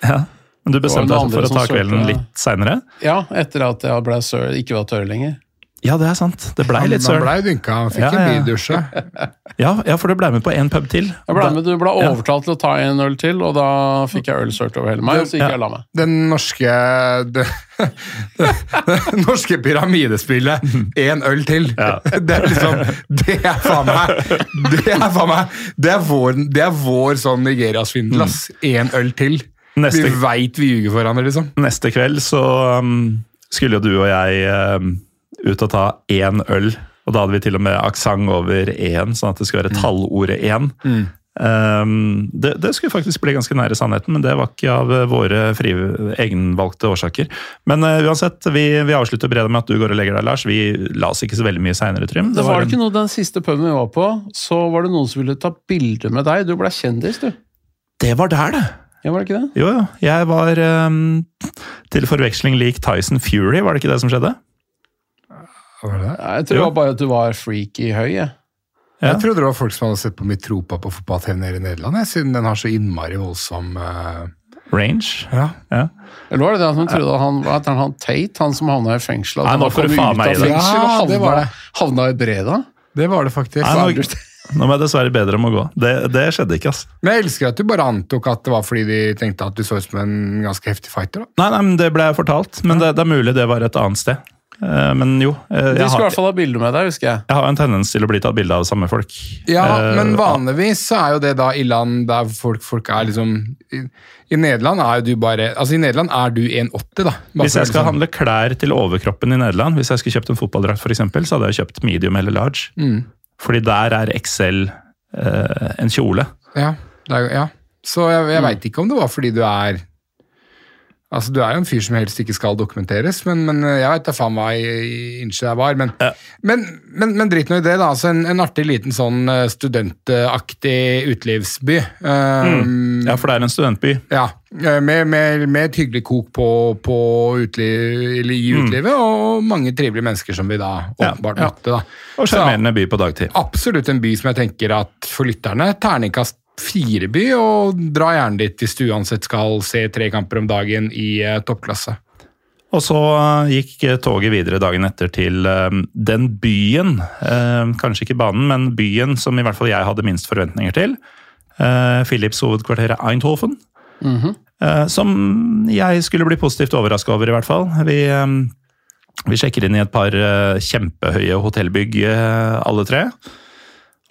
Ja. Men du bestemte deg for å ta kvelden litt seinere? Ja, etter at jeg ble ikke var tørr lenger. Ja, det er sant. Det blei litt Han blei dynka, han fikk Ja, en ja. Ja, ja, for du ble med på én pub til. Jeg ble med, Du ble Ja. overtalt til å ta en øl til, og da fikk jeg øl sølt over hele meg. Og så gikk Ja. jeg og la meg. Den norske det, det norske pyramidespillet én øl til. Det er liksom Det er faen meg Det er faen meg Det er vår, det er vår sånn Nigeria-svindel, ass. Én øl til. Neste- Vi veit vi ljuger for hverandre, liksom. Neste kveld så um, skulle jo du og jeg um, ut og ta én øl. Og da hadde vi til og med aksent over én, sånn at det skulle være tallordet én. Um, det, det skulle faktisk bli ganske nære sannheten, men det var ikke av uh, våre fri, egenvalgte årsaker. Men uh, uansett, vi, vi avslutter bredet med at du går og legger deg, Lars. Vi la oss ikke så veldig mye seinere, Trym. Det var det ikke noe Den siste puben vi var på, så var det noen som ville ta bilde med deg. Du ble kjendis, du. det var der, det! Ja, var det ikke det? Jo, jo. Jeg var um, til forveksling lik Tyson Fury, var det ikke det som skjedde? Ja, Jeg tror det var bare at du var freaky høy. Jeg. Ja. Jeg trodde det var folk som hadde sett på Mitropa på fotball-TV i Nederland, jeg, siden den har så innmari voldsom uh... Range. Ja. Ja. Eller var det det at man trodde at han, han, han Tate, han som havna i fengsel? at Nei, nå får du faen meg i det. fengsel ja, havna, det var det. havna i Breda? Det var det faktisk. Nei, nå, nå må jeg dessverre bedre om å gå. Det, det skjedde ikke, ass. Men jeg elsker at du bare antok at det var fordi de tenkte at du så ut som en ganske heftig fighter. da. Nei, nei, men det ble jeg fortalt. Men det, det er mulig det var et annet sted. Eh, Men jo, eh, De jeg skulle i hvert fall ha bilde med deg, husker jeg. jeg har en tendens til å bli tatt bilde av samme folk. Ja, Eh, men vanligvis så er jo det da i land der folk, folk er liksom i, I Nederland er du bare Altså, i Nederland er du 1,80, da. Bare Hvis jeg skal liksom- handle klær til overkroppen i Nederland, hvis jeg skulle kjøpt en fotballdrakt for eksempel, så hadde jeg kjøpt medium eller large. Mm. Fordi der er XL eh, en kjole. Ja, det er, ja. Så jeg, Mm. veit ikke om det var fordi du er Altså, Du er jo en fyr som helst ikke skal dokumenteres, men, men jeg veit da faen hva innsjø jeg var. Men, men, men, men dritt nå i det, da. Altså, en, en artig liten sånn eh, studentaktig utelivsby. Eh, Ja, for det er en studentby. Ja, eh, med, med, med et hyggelig kok på, på uteliv, i utelivet, og mange trivelige mennesker som vi da Mm. Ja, åpenbart ja. møtte. da. Og sjarmerende by på dagtid. absolutt en by som jeg tenker at for lytterne, terningkast fire by, og dra gjerne dit hvis du uansett skal se tre kamper om dagen i eh, toppklasse. Og så eh, gikk eh, toget videre dagen etter til den byen, eh, kanskje ikke banen, men byen som i hvert fall jeg hadde minst forventninger til. Uh, Philips hovedkvarter Eindhoven. Eh, som jeg skulle bli positivt overraska over, i hvert fall. Vi, vi sjekker inn i et par eh, kjempehøye hotellbygg, alle tre.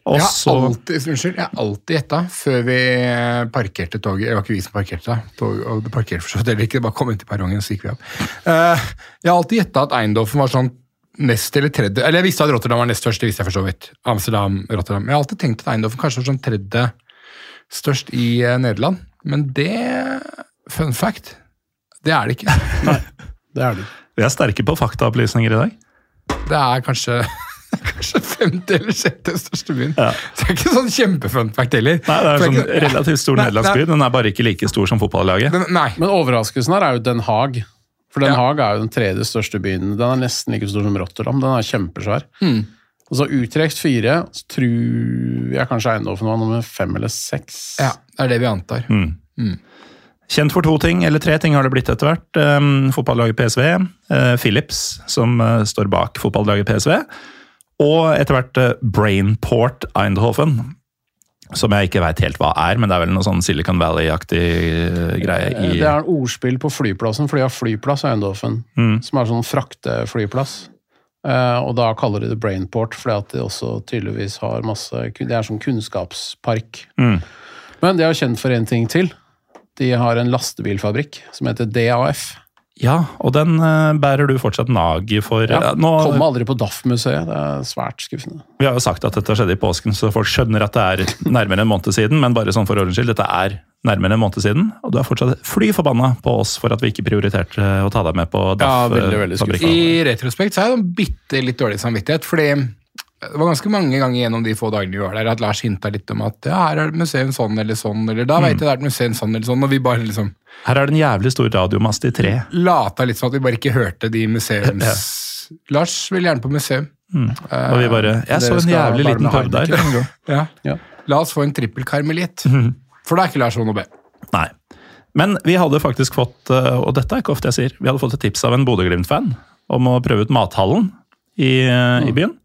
Og Jeg har så alltid, unnskyld, jeg har alltid gjetta før vi eh, parkerte toget Det var ikke vi som parkerte, da. Tog, og det parkerte for så vidt ikke, det bare kom inn til perrongen, så gikk vi opp. Uh, jeg har alltid gjetta at Eindhoven var sånn nest eller tredje Eller jeg visste at Rotterdam var nest størst, det visste jeg for så vidt. Amsterdam, Rotterdam. Jeg har alltid tenkt at Eindhoven kanskje var sånn tredje størst i uh, Nederland, men det Fun fact, det er det ikke. Nei, Det er du. Vi er sterke på faktaopplysninger i dag. Det er kanskje Kanskje femte eller sjette største byen. Ja. Det er ikke sånn kjempefunfact heller. Nei, Det er en sånn relativt stor nederlandsby. Den er bare ikke like stor som fotballaget. Den, nei. Men overraskelsen her er jo Den Haag. For Den Ja. Haag er jo den tredje største byen. Den er nesten like stor som Rotterdam. Den er kjempesvær. Mm. Og så Utrecht fire, så tror jeg kanskje Eindhoven var nummer fem eller seks. Ja, det er det vi antar. Kjent for to ting, eller tre ting har det blitt etter hvert. Um, fotballaget PSV, uh, Philips, som uh, står bak fotballaget PSV, og etter hvert eh, Brainport Eindhoven. Som jeg ikke veit helt hva er, men det er vel noe sånn Silicon Valley-aktig eh, greie i Det er en ordspill på flyplassen, for de har flyplass i Eindhoven, Mm. som er sånn frakteflyplass. Eh, og da kaller de det Brainport, fordi at de også tydeligvis har masse Det er sånn kunnskapspark. Mm. Men de er kjent for én ting til. De har en lastebilfabrikk som heter DAF. Ja, og den eh, bærer du fortsatt nag for. Ja, nå, Kom aldri på DAF-museet. Det er svært skuffende. vi har jo sagt at dette skjedde i påsken, så folk skjønner at det er nærmere en måned siden, men bare sånn for ordens skyld, dette er nærmere en måned siden, og du er fortsatt fly forbanna på oss for at vi ikke prioriterte å ta deg med på Ja, veldig, veldig skuffende. I retrospekt så har jeg en bitte litt dårlig samvittighet, fordi det var ganske mange ganger gjennom de få dagene vi var der, at Lars hinta litt om at ja, her er det museum sånn eller sånn, eller da vet jeg det er et museum sånn eller sånn, og vi bare liksom Her er det en jævlig stor radiomast i tre. lata litt som at vi bare ikke hørte de museums... Lars vil gjerne på museum. Og vi bare Jeg så en jævlig liten pub der. Ja. Ja. La oss få en trippel karmelitt. For da er ikke Lars sånn å be. Nei. Men vi hadde faktisk fått, eh, og dette er ikke ofte jeg sier, vi hadde fått et tips av en Bodø-Glimt-fan om å prøve ut mathallen i, mm. i byen.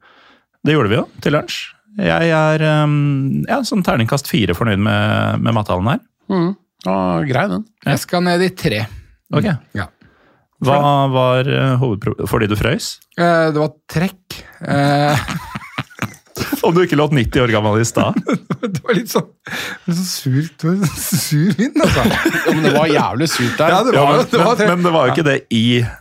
Det gjorde vi jo, til lunsj. Jeg er um, ja, sånn terningkast fire fornøyd med, med mathallen her. Mm. Og grei, den. Jeg skal ned i tre. Ok. Ja. Hva var uh, hovedproblemet? Fordi du frøys? Eh, det var trekk. Eh, Om du ikke låt 90 år gammel i stad? det var litt sånn, litt sånn sur, det var sånn sur vind, altså. Ja, men det var jævlig surt der. Ja, det Ja, var, men, det var men, men det var jo ikke det i eh,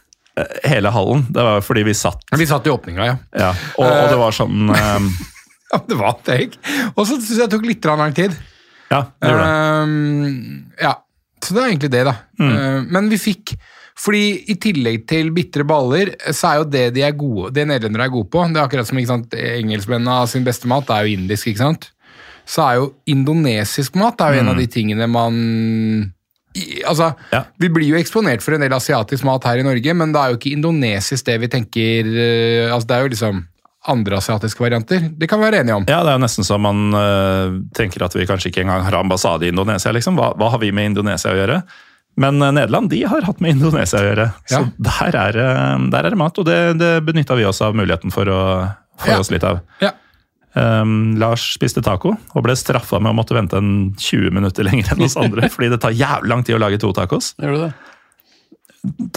hele hallen. Det var fordi vi satt. Vi satt i åpninga, ja. Ja, og, og det var sånn um, ja det var trekk. Og så syns jeg det tok litt lang tid. Ja, det gjorde det. Ehm, ja, så det er egentlig det, da. Ehm, men vi fikk fordi i tillegg til bitre baller, så er jo det de er gode, det nederlendere er gode på Det er akkurat som ikke engelskmennene har sin beste mat, det er jo indisk, ikke sant? Så er jo indonesisk mat det er jo en av de tingene man altså, Ja. Vi blir jo eksponert for en del asiatisk mat her i Norge, men det er jo ikke indonesisk det vi tenker eh, altså Det er jo liksom andre asiatiske varianter. Det kan vi være enige om. Ja, det er jo nesten så man uh, tenker at vi kanskje ikke engang har ambassade i Indonesia. liksom. Hva, hva har vi med Indonesia å gjøre? Men øh, Nederland de har hatt med Indonesia å gjøre. Så Ja. der, er, der er det mat, og det, det benytta vi oss av muligheten for å få Ja. oss litt av. Ja. Um, Lars spiste taco og ble straffa med å måtte vente en 20 minutter lenger enn oss andre, fordi det tar jævlig lang tid å lage to tacos. Gjør du det?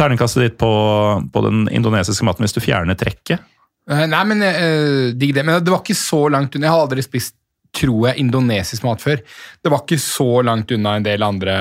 Terningkastet ditt på, på den indonesiske maten hvis du fjerner trekket. Uh, Nei, men uh, digg det. Men det var ikke så langt unna. Jeg har aldri spist, tror jeg, indonesisk mat før. Det var ikke så langt unna en del andre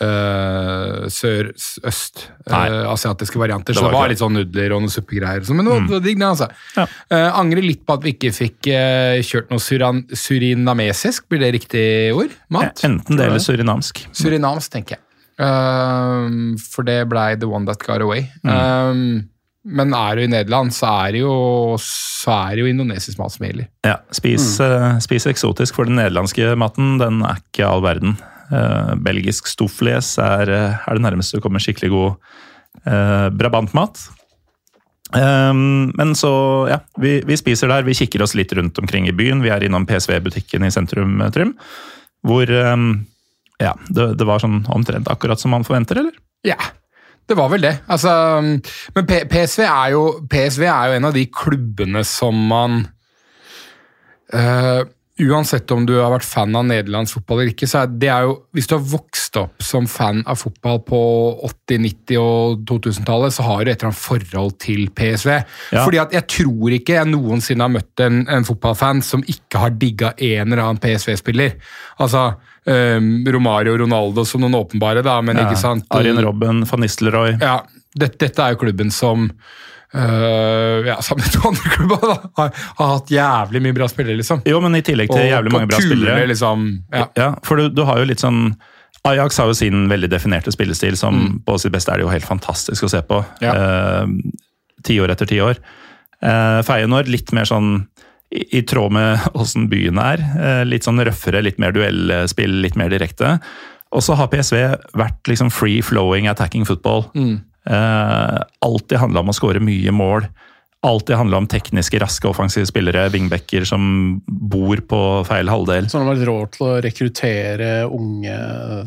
uh, sør-øst Nei. uh, asiatiske varianter. Det så det var litt sånn nudler og noe suppegreier. sånn, Men det var, det var digg, det, altså. Ja. Uh, angrer litt på at vi ikke fikk eh, kjørt noe suran, surinamesisk. Blir det riktig ord? Mat? Enten det eller surinamsk. Surinamsk, tenker jeg. Um, for det blei the one that got away. Mm. Um, men er du i Nederland, så er det jo, så er det jo indonesisk mat som gjelder. Ja, spis, eh, spis eksotisk, for den nederlandske maten den er ikke all verden. Eh, belgisk stoffles er, eh, er det nærmeste du kommer skikkelig god uh, brabantmat. Um, men så, ja, vi, vi spiser der. Vi kikker oss litt rundt omkring i byen. Vi er innom PSV-butikken i sentrum, eh, Trym. Hvor um, ja, det, det var sånn omtrent akkurat som man forventer, eller? Ja, det var vel det. Altså, men P PSV, er jo, PSV er jo en av de klubbene som man eh, Uansett om du har vært fan av nederlandsk fotball eller ikke, så er det er jo Hvis du har vokst opp som fan av fotball på 80-, 90- og 2000-tallet, så har du et eller annet forhold til PSV. Ja. Fordi at jeg tror ikke jeg noensinne har møtt en, en fotballfan som ikke har digga en eller annen PSV-spiller. Altså um, Romario Ronaldo som noen åpenbare, da, men ikke sant Arjen Robben, van Nistelrooy. ja, dette, dette er jo klubben som ja, sammen med to andre klubber da, har, har hatt jævlig mye bra spillere, liksom. Jo, men i tillegg til jævlig mange bra kule, spillere. liksom. Ja. Ja, for du, du har jo litt sånn Ajax har jo sin veldig definerte spillestil, som på sitt beste er det jo helt fantastisk å se på. Ja. Eh, Tiår etter tiår. Uh, Feyenoord litt mer sånn i, i tråd med åssen byen er. eh, litt sånn røffere, litt mer duellspill, litt mer direkte. Og så har PSV vært liksom free flowing attacking football. Eh, alltid handla om å skåre mye mål. Alltid handla om tekniske, raske, offensive spillere, wingbacker som bor på feil halvdel. Så han har vært råd til å rekruttere unge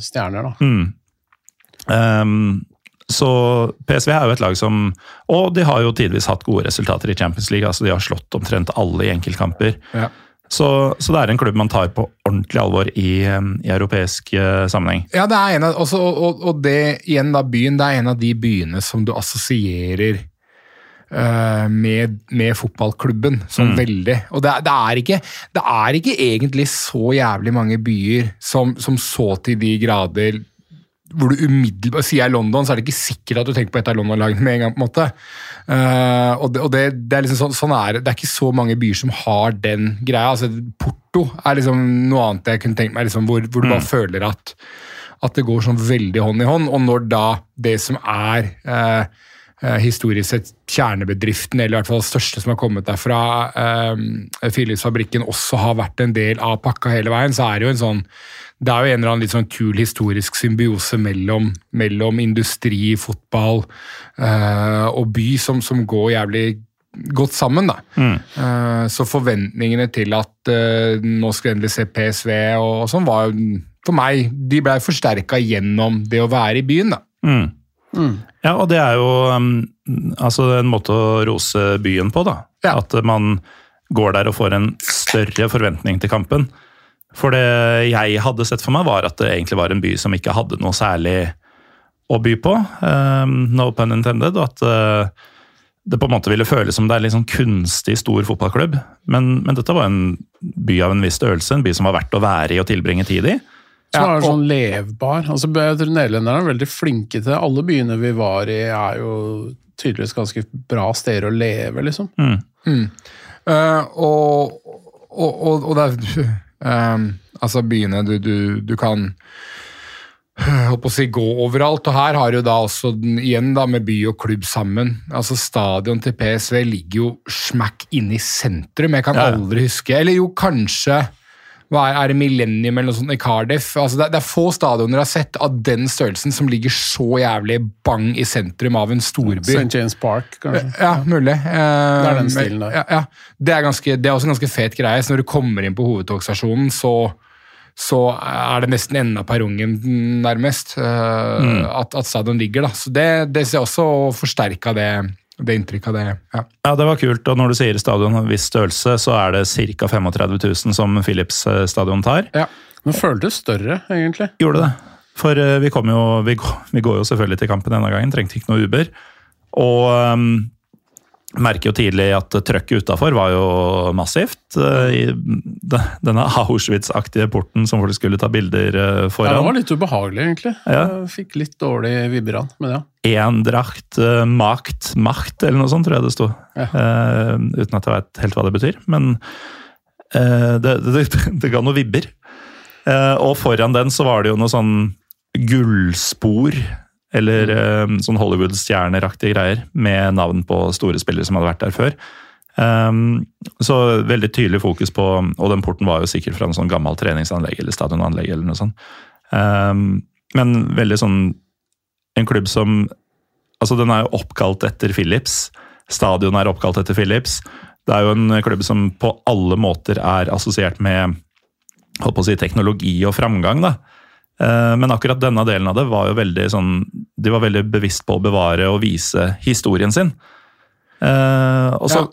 stjerner, da. Mm. Um, så PSV er jo et lag som Og de har jo tidvis hatt gode resultater i Champions League. altså De har slått omtrent alle i enkeltkamper. Ja. Så, så det er en klubb man tar på ordentlig alvor i, i europeisk eh, sammenheng. Ja, det er en av, også, og, og, og det igjen da, byen, det er en av de byene som du assosierer uh, med, med fotballklubben sånn veldig. Og det, det, er ikke, det er ikke egentlig så jævlig mange byer som, som så til de grader hvor du umiddelbart Sier jeg London, så er det ikke sikkert at du tenker på et av London-lagene med en gang. på en måte. Uh, og det, og det, det er liksom sånn, sånn er det. Det er ikke så mange byer som har den greia. altså Porto er liksom noe annet jeg kunne tenkt meg, liksom, hvor, hvor du bare føler at, at det går sånn veldig hånd i hånd. Og når da det som er eh, historisk sett kjernebedriften, eller i hvert fall største som har kommet derfra, eh, Philips-fabrikken, også har vært en del av pakka hele veien, så er det jo en sånn det er jo en eller annen litt sånn kul historisk symbiose mellom, mellom industri, fotball eh, og by som, som går jævlig godt sammen. da. Eh, så forventningene til at eh, nå skal endelig se PSV og, og sånn, var jo for meg, de blei forsterka gjennom det å være i byen, da. Ja, og det er jo um, altså en måte å rose byen på, da. Ja. At man går der og får en større forventning til kampen. For det jeg hadde sett for meg, var at det egentlig var en by som ikke hadde noe særlig å by på. Um, no pun intended. Og at uh, det på en måte ville føles som det er en liksom kunstig stor fotballklubb. Men, men dette var en by av en viss størrelse, en by som var verdt å være i og tilbringe tid i. Som Ja, er sånn levbar. Altså, jeg tror Nederlenderne er veldig flinke til det. Alle byene vi var i, er jo tydeligvis ganske bra steder å leve, liksom. Eh, og, og, og, og det er eh, Altså, byene du, du, du kan holdt på å si gå overalt, og her har jo da også den, igjen da med by og klubb sammen. Altså Stadion til PSV ligger jo smack inne i sentrum. Jeg kan ja. aldri huske Eller jo, kanskje hva er, er det Millennium eller noe sånt i Cardiff? Altså det, det er få stadioner jeg har sett av den størrelsen som ligger så jævlig bang i sentrum av en storby. St. James Park, kanskje. Ja, mulig. Uh, Det er den stilen der. Ja, ja. Det, er ganske, det er også en ganske fet greie. Så når du kommer inn på hovedtogstasjonen, så, så er det nesten enden av perrongen, nærmest, eh, at, at stadion ligger. Da. Så det, det ser også forsterka det, det inntrykket av det. Ja. Ja, det var kult. Og når du sier stadion en viss størrelse, så er det ca. 35 000 som Philips eh, stadion tar. Ja, Men føltes større, egentlig. Gjorde det. For eh, vi, kom jo, vi, går, vi går jo selvfølgelig til kampen denne gangen, trengte ikke noe Uber. Og um, merker jo tidlig at trøkket utafor var jo massivt. eh, I denne Auschwitz-aktige porten som folk skulle ta bilder foran. Ja, det var litt ubehagelig, egentlig. Ja. Jeg fikk litt dårlig vibber av men ja. Endracht, uh, makt, makt, eller noe sånt, tror jeg det sto. Ja. Uh, uten at jeg vet helt hva det betyr. Men uh, det, det, det ga noen vibber. Uh, og foran den så var det jo noe sånn gullspor, eller eh, sånn Hollywood-stjerneraktige greier, med navn på store spillere som hadde vært der før. Um, så veldig tydelig fokus på Og den porten var jo sikkert fra en sånn gammel treningsanlegg eller stadionanlegg. eller noe sånt. Um, men veldig sånn En klubb som Altså, den er jo oppkalt etter Philips. Stadion er oppkalt etter Philips. Det er jo en klubb som på alle måter er assosiert med holdt på å si, teknologi og framgang. da. Eh, Men akkurat denne delen av det var jo veldig sånn De var veldig bevisst på å bevare og vise historien sin. Eh, og så Ja.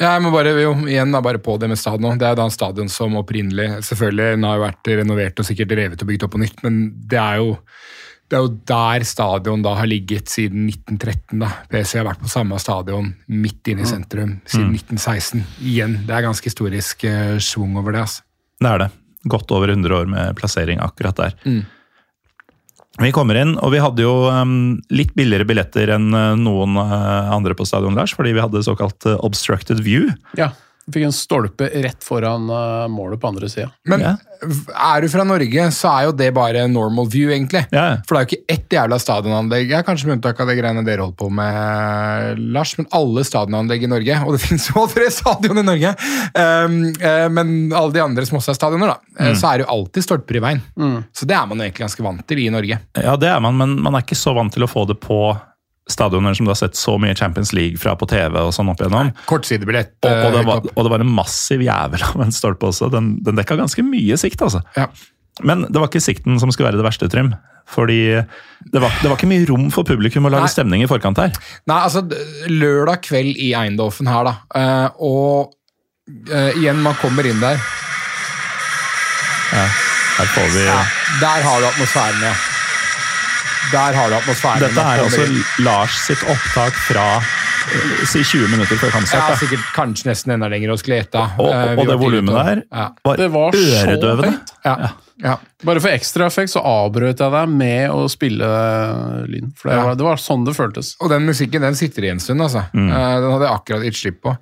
Ja, Jeg må bare, jo, igjen da, bare på det med stadion. Det er da en stadion som opprinnelig Selvfølgelig den har jo vært renovert og sikkert revet og bygd opp på nytt, men det er jo det er jo der stadion da har ligget siden 1913. da. PC har vært på samme stadion midt inne i sentrum siden 1916. Igjen, det er ganske historisk eh, schwung over det. altså. Det er det. Godt over 100 år med plassering akkurat der. Vi kommer inn, og vi hadde jo um, litt billigere billetter enn uh, noen uh, andre på stadion, Lars, fordi vi hadde såkalt uh, obstructed view. ja. Fikk en stolpe rett foran eh, målet på andre sida. Men Ja. er du fra Norge, så er jo det bare normal view, egentlig. Ja. For det er jo ikke ett jævla stadionanlegg. Jeg er kanskje med unntak av det greiene dere holdt på med, Lars, men alle stadionanlegg i Norge, og det finnes jo tre stadion i Norge, um, uh, men alle de andre som også er stadioner, da, Mm. eh, så er det jo alltid stolper i veien. Så det er man jo egentlig ganske vant til i Norge. Ja, det er man, men man er ikke så vant til å få det på stadioner som du har sett så mye Champions League fra på TV og sånn opp igjennom. Kortsidebillett. Og, og, det eh, var, og det var en massiv jævel av en stolpe også. Den, den dekka ganske mye sikt, altså. ja. Men det var ikke sikten som skulle være det verste, Trym. Fordi det var, det var ikke mye rom for publikum å lage Nei. stemning i forkant her. Nei, altså, lørdag kveld i Eindhoven her, da. eh, og uh, igjen, man kommer inn der. Her får vi Ja, der har du atmosfæren, ja. Der har du atmosfæren. Dette er altså. Lars sitt opptak fra eh, si 20 minutter før kampstart. Ja, sikkert kanskje nesten enda lenger hos Gleta. Og, og, vi og det volumet der Ja. var, Det var så øredøvende. Ja. Ja. Bare for ekstra effekt så avbrøt jeg deg med å spille lyn. For det Ja. var, det var sånn det føltes. Og den musikken den sitter i en stund, altså. Mm. Eh, den hadde jeg akkurat gitt slipp på.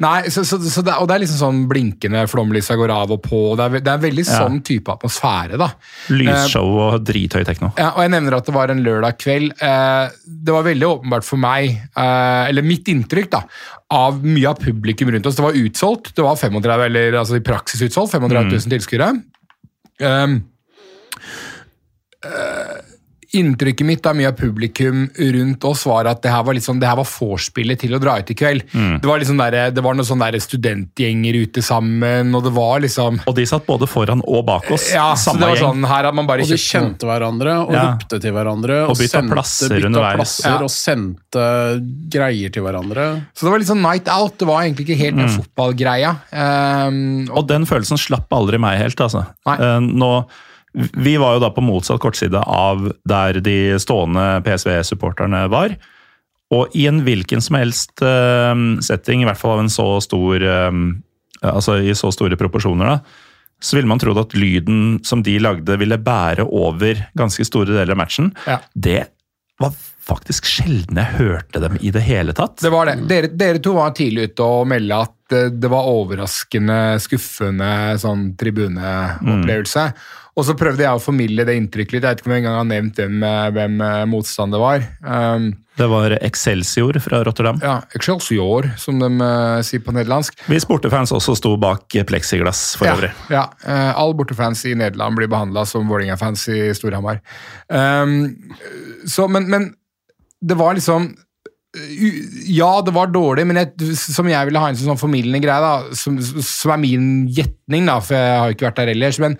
Nei, så, så, så det, Og det er liksom sånn blinkende flomlysa går av og på. og Det er, det er veldig Ja. sånn type atmosfære, da. Lysshow og drithøy tekno. Ja, og jeg nevner at det var en lørdag kveld. Eh, det var veldig åpenbart for meg, eh, eller mitt inntrykk, da, av mye av publikum rundt oss. Det var utsolgt. Det var 35, eller altså i praksis utsolgt. 35 000 tilskuere. Um, eh, inntrykket mitt av mye av publikum rundt oss var at det her var, sånn, det her var vorspielet til å dra ut i kveld. Det var liksom der, det var noen sånne der studentgjenger ute sammen, og det var liksom Og de satt både foran og bak oss. Ja, så det var gjeng. sånn, her hadde man bare Og de kjente hverandre og Ja. ropte til hverandre. Og bytta plasser bytta underveis. plasser Ja. og sendte greier til hverandre. Så det var litt sånn night out. Det var egentlig ikke helt den fotballgreia. Um, og Og den følelsen slapp aldri meg helt, altså. Nei. Uh, Nå, vi var jo da på motsatt kortside av der de stående PSV-supporterne var. Og i en hvilken som helst eh, setting, i hvert fall av en så stor eh, Altså i så store proporsjoner, da, så ville man trodd at lyden som de lagde, ville bære over ganske store deler av matchen. Ja. Det var faktisk sjelden jeg hørte dem i det hele tatt. Det var det. Dere, dere to var tidlig ute og melde at eh, det var overraskende skuffende sånn tribuneopplevelse. Og så prøvde jeg å formidle det inntrykket litt. Jeg vet ikke om jeg engang har nevnt hvem, eh, hvem eh, motstander var. Um, Det var Excelsior fra Rotterdam. ja, Excelsior, som de uh, sier på nederlandsk. Vi bortefans også sto bak pleksiglass for ja, øvrig. Ja, uh, Alle bortefans i Nederland blir behandla som Vålerenga-fans i Storhamar. Um, så, men, men det var liksom Ja, det var dårlig, men jeg, som jeg ville ha en sånn formidlende greie, da, som, som er min gjetning, da, for jeg har jo ikke vært der ellers, men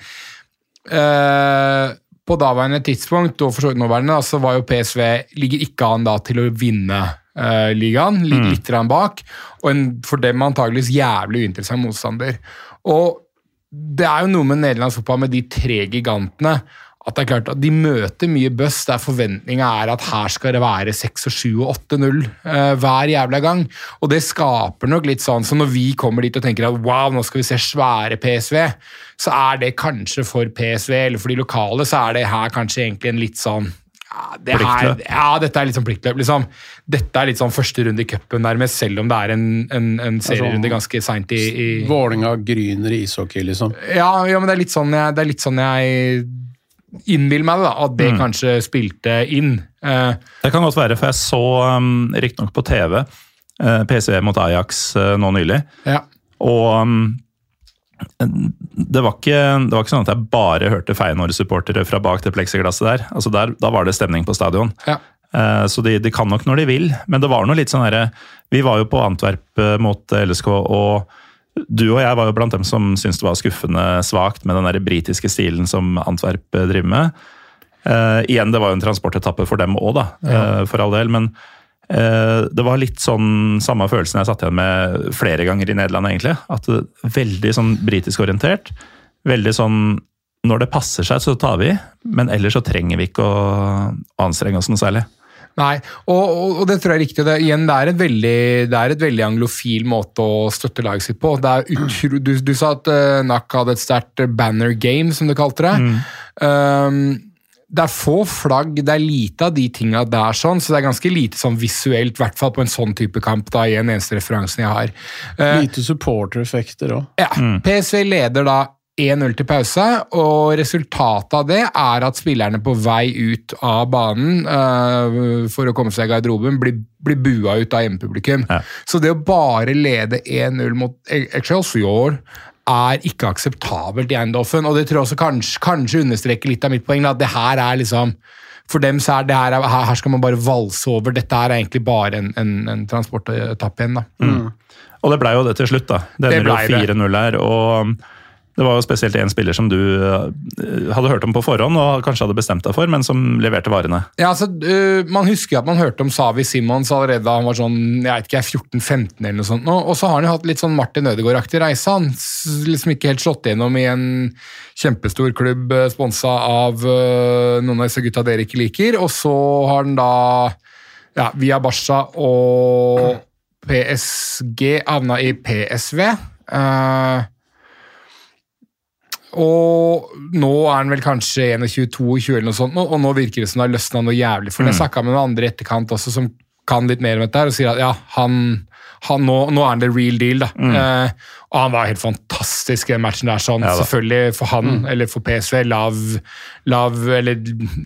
eh, på daværende tidspunkt, og for så vidt nåværende, så var jo PSV ligger ikke an da til å vinne eh, ligaen. Ligger litt grann bak. Og en for dem antageligvis jævlig uinteressant motstander. Og det er jo noe med nederlandsk fotball med de tre gigantene at det er klart at de møter mye bøss der forventninga er at her skal det være 6 og 7 og 8-0 eh, hver jævla gang. Og det skaper nok litt sånn så når vi kommer dit og tenker at wow, nå skal vi se svære PSV, så er det kanskje for PSV, eller for de lokale, så er det her kanskje egentlig en litt sånn ja, det er, ja, dette er litt sånn pliktløp, liksom. Dette er litt sånn første runde i cupen, nærmest, selv om det er en, en, en serierunde ganske seint i, i Vålinga gryner i ishockey, liksom. ja, ja, men det er litt sånn jeg, det er litt sånn jeg innbiller meg da, at det kanskje spilte inn. Uh, Det kan godt være, for jeg så um, riktignok på TV uh, PCV mot Ajax uh, nå nylig. ja. Og um, det, var ikke, det var ikke sånn at jeg bare hørte Feyenoord-supportere fra bak det pleksiglasset der. Altså der. Da var det stemning på stadion. Ja. Eh, Så de, de kan nok når de vil, men det var noe litt sånn herre Vi var jo på Antwerp eh, mot LSK, og du og jeg var jo blant dem som syntes det var skuffende svakt med den der britiske stilen som Antwerp eh, driver med. Uh, igjen, det var jo en transportetappe for dem òg, da, eh, for all del. Men uh, det var litt sånn samme følelsen jeg satt igjen med flere ganger i Nederland, egentlig. At Veldig sånn britisk orientert. Veldig sånn når det passer seg, så tar vi, men ellers så trenger vi ikke å anstrenge oss noe særlig. Nei, og, og, og det tror jeg er riktig. Det, igjen, det er, et veldig, det er et veldig anglofil måte å støtte laget sitt på. Det er utro, du, du sa at uh, NAC hadde et sterkt banner game, som du kalte det. Um, det er få flagg, det er lite av de tinga der, sånn, så det er ganske lite sånn visuelt, i hvert fall på en sånn type kamp. da, i en eneste referansen jeg har. Uh, Lite supportereffekter òg. Ja, PSV leder da 1-0 til pause, og resultatet av det er at spillerne på vei ut av banen uh, for å komme seg i garderoben blir, blir bua ut av hjemmepublikum. Ja. Så det å bare lede 1-0 mot Excelsior er ikke akseptabelt i Eindhoven, og det tror jeg også kanskje, kanskje understreker litt av mitt poeng, at det her er liksom for dem så er det her, her her skal man bare valse over. Dette her er egentlig bare en, en, en transportetappe igjen. da. Og det blei jo det til slutt, da. Det Det ender jo 4-0 her. og det var jo spesielt én spiller som du eh, hadde hørt om på forhånd og kanskje hadde bestemt deg for, men som leverte varene. Ja, altså, øh, Man husker at man hørte om Savi Simons allerede da han var sånn, jeg vet ikke, 14-15 eller noe sånt. Og så har han jo hatt litt sånn Martin Ødegaard-aktig reise. Han liksom ikke helt slått gjennom i en kjempestor klubb øh, sponsa av noen av disse gutta dere ikke liker. Og så har han da, ja, via Barca og PSG havna i PSV. eh, og nå er han vel kanskje 21-22 eller noe sånt, og nå virker det som det har løsna noe jævlig. For jeg snakka med noen andre i etterkant også som kan litt mer om dette, her, og sier at ja, han, han nå, nå er han the real deal. da. Eh, Og han var helt fantastisk i den matchen der. sånn, Ja. Selvfølgelig for han, eller for PSV, lav, lav eller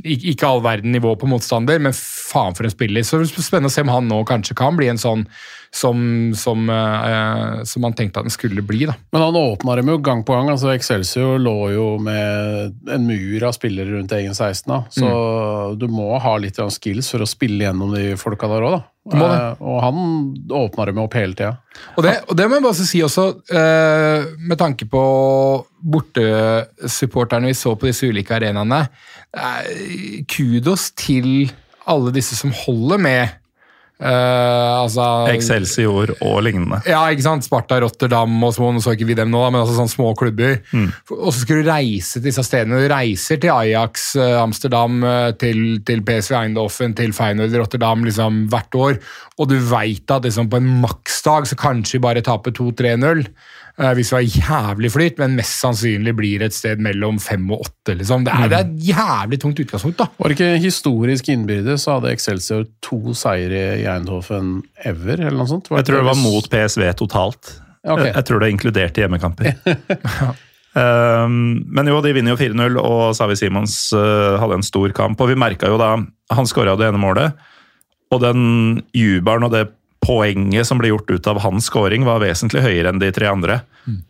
ikke all verden nivå på motstander, men faen for en spiller. Så det blir spennende å se om han nå kanskje kan bli en sånn som, som, eh, som man tenkte at den skulle bli. da. Men han åpna dem jo gang på gang. altså Excelsior lå jo med en mur av spillere rundt egen 16. da, Så Mm. du må ha litt skills for å spille gjennom de folka der òg, da. Eh, Og han åpna dem opp hele tida. Og og det må jeg bare si også, eh, med tanke på bortesupporterne vi så på disse ulike arenaene. Eh, kudos til alle disse som holder med. Eh, altså Excelsior og lignende. Ja, ikke sant? Sparta, Rotterdam og små, nå så ikke vi dem nå, men altså sånne små klubber. Og så skulle du reise til disse stedene. Du reiser til Ajax, eh, Amsterdam, eh, til, til PSV Eindhoven, til Feyenoord Rotterdam liksom hvert år, og du veit at liksom, på en maksdag så kanskje vi bare taper 2-3-0. Eh, hvis vi har jævlig flyt, men mest sannsynlig blir et sted mellom 5 og 8. Liksom. Det, er, det er et jævlig tungt utgangspunkt. da. Var det ikke historisk innbyrde, så hadde Excelsior to seire i Eindhoven ever, eller noe sånt? Jeg tror det var mot PSV totalt. Okay. Jeg, jeg tror det inkluderte hjemmekamper. um, men jo, de vinner jo 4-0, og Savi Simons uh, hadde en stor kamp. Og vi merka jo da Han skåra det ene målet, og den jubelen og det poenget som ble gjort ut av hans scoring, var vesentlig høyere enn de tre andre.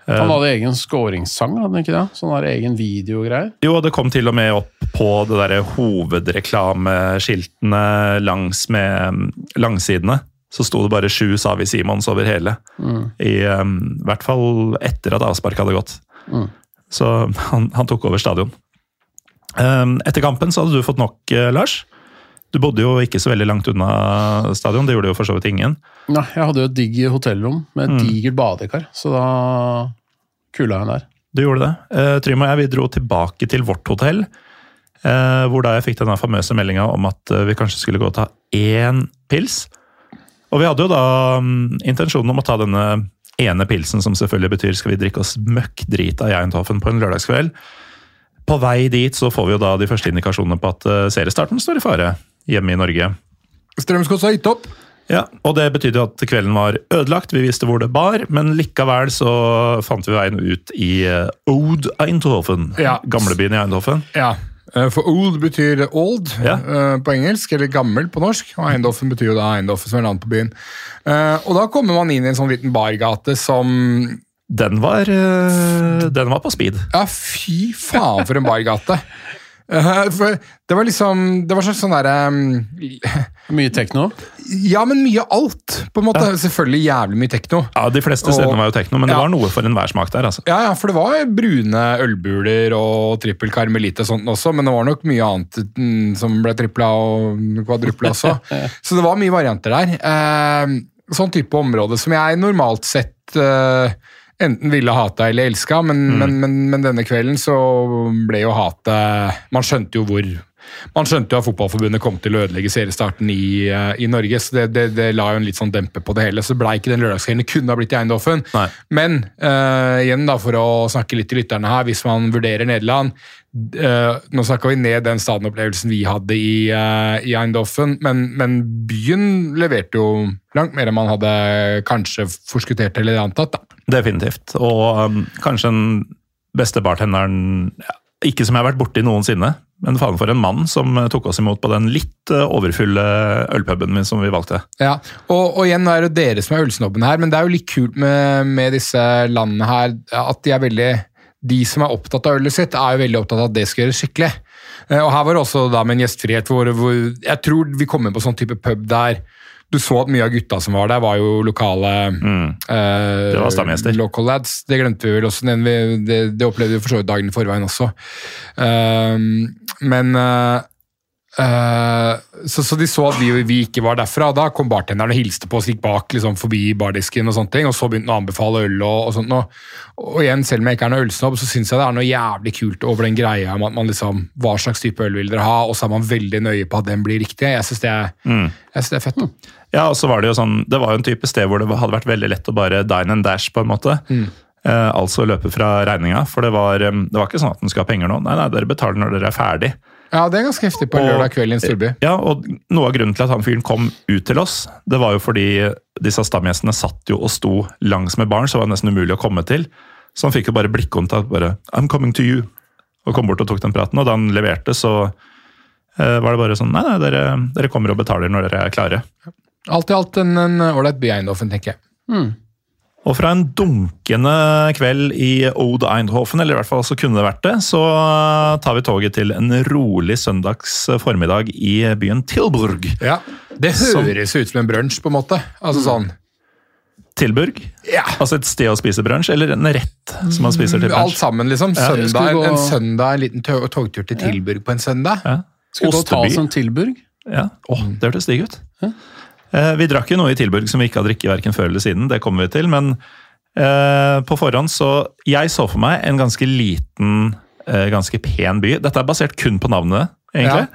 Han hadde egen scoringssang, hadde han ikke det? Sånn der egen videogreier. Jo, det kom til og med opp på det derre hovedreklameskiltene langs med um, langsidene. Så sto det bare sju Savi Simons over hele. I um, hvert fall etter at avspark hadde gått. Så han, han tok over stadion. Um, etter kampen så hadde du fått nok, eh, Lars. Du bodde jo ikke så veldig langt unna stadion, det gjorde jo for så vidt ingen. Nei, jeg hadde jo et digg hotellrom med et digert badekar, så da kula jeg der. Du gjorde det. Uh, Trym og jeg vi dro tilbake til vårt hotell. eh, hvor da jeg fikk denne famøse meldinga om at eh, vi kanskje skulle gå og ta én pils. Og vi hadde jo da um, intensjonen om å ta denne ene pilsen, som selvfølgelig betyr skal vi drikke oss møkk drit av Jeintoffen på en lørdagskveld. På vei dit så får vi jo da de første indikasjonene på at eh, seriestarten står i fare hjemme i Norge. Strømsgodset har gitt opp. Ja, og det betydde at kvelden var ødelagt. Vi visste hvor det bar, men likevel så fant vi veien ut i Old Oud Eindhoven. Ja. Gamlebyen i Eindhoven. Ja, eh, for old betyr old Ja. eh, på engelsk, eller gammel på norsk. Og Eindhoven betyr jo da Eindhoven som er navnet på byen. Eh, Og da kommer man inn i en sånn liten bargate som Den var, eh, den var på speed. Ja, fy faen for en bargate! Eh, For det var liksom Det var slags sånn derre Mye tekno. Ja, men mye alt, på en måte. Selvfølgelig jævlig mye tekno. Ja, De fleste stedene var jo tekno, men det var noe for enhver smak der. altså. Ja, ja, for det var brune ølbuler og trippel karmelite og sånt også, men det var nok mye annet mm, som ble tripla og kvadrupla også. Så det var mye varianter der. Uh, sånn type område som jeg normalt sett eh, enten ville hata eller elska, men, men, men, men denne kvelden så ble jo hatet. Man skjønte jo hvor man skjønte jo at Fotballforbundet kom til å ødelegge seriestarten i, eh, i Norge, så det, det, det la jo en litt sånn dempe på det hele. Så blei ikke den lørdagskvelden. Det kunne ha blitt i Eiendoffen. Nei. Men uh, igjen da, for å snakke litt til lytterne her, hvis man vurderer Nederland uh, Nå snakka vi ned den stadionopplevelsen vi hadde i, uh, i Eiendoffen, men, men byen leverte jo langt mer enn man hadde kanskje forskuttert eller antatt. da. Definitivt. Og um, kanskje den beste bartenderen ja, Ikke som jeg har vært borti noensinne, men faen for en mann som eh, tok oss imot på den litt eh, overfulle ølpuben som vi valgte. Ja, og, og igjen nå er det dere som er ølsnobben her, men det er jo litt kult med, med disse landene her at de er veldig de som er opptatt av ølet sitt, er jo veldig opptatt av at det skal gjøres skikkelig. Eh, Og Her var det også da med en gjestfrihet hvor, hvor jeg tror vi kom inn på sånn type pub der du så at mye av gutta som var der, var jo lokale eh, Det var stamgjester. Local lads. Det glemte vi vel også. det, det opplevde vi for så vidt dagen i forveien også. Eh, men eh, Eh, så, så de så at vi, vi ikke var derfra, da kom bartenderen og hilste på oss, gikk bak liksom, forbi bardisken og sånne ting, og så begynte han å anbefale øl og, og sånt. Og, og igjen, selv om jeg ikke er noe ølsnobb, så syns jeg det er noe jævlig kult over den greia om at man liksom Hva slags type øl vil dere ha? Og så er man veldig nøye på at den blir riktig. Jeg syns det, mm. det er fett. Ja, og så var det jo sånn, det var jo en type sted hvor det hadde vært veldig lett å bare dine and dash, på en måte. Eh, altså løpe fra regninga. For det var, eh, det var ikke sånn at den skal ha penger nå. Nei, nei, dere betaler når dere er ferdig. Ja, det er ganske heftig på en Og- lørdag kveld i en storby. Ja, og Noe av grunnen til at han fyren kom ut til oss, det var jo fordi disse stamgjestene satt jo og sto langs med baren, så det var nesten umulig å komme til. Så han fikk jo bare blikkontakt. bare, I'm coming to you. Og kom bort og tok den praten. Og da han leverte, så eh, var det bare sånn Nei, nei, dere, dere kommer og betaler når dere er klare. Alt i alt en en ålreit by Eindhoven, tenker jeg. Og fra en dunkende kveld i Ode Eindhoven, eller i hvert fall så kunne det vært det, så tar vi toget til en rolig søndags formiddag i byen Tilburg. Ja, Det Som- høres ut som en brunsj, på en måte. Altså sånn Tilburg? Ja. Altså et sted å spise brunsj, eller en rett som man spiser til Alt sammen, liksom. Søndag, ja, gå- En søndag, en liten togtur til Tilburg på en søndag. Ja. Skal vi ta oss en Tilburg? Ja. Åh, det hørtes digg ut. Eh, vi drakk jo noe i Tilburg som vi ikke har drikket verken før eller siden, det kommer vi til, men eh, på forhånd så Jeg så for meg en ganske liten, eh, ganske pen by. Dette er basert kun på navnet, egentlig.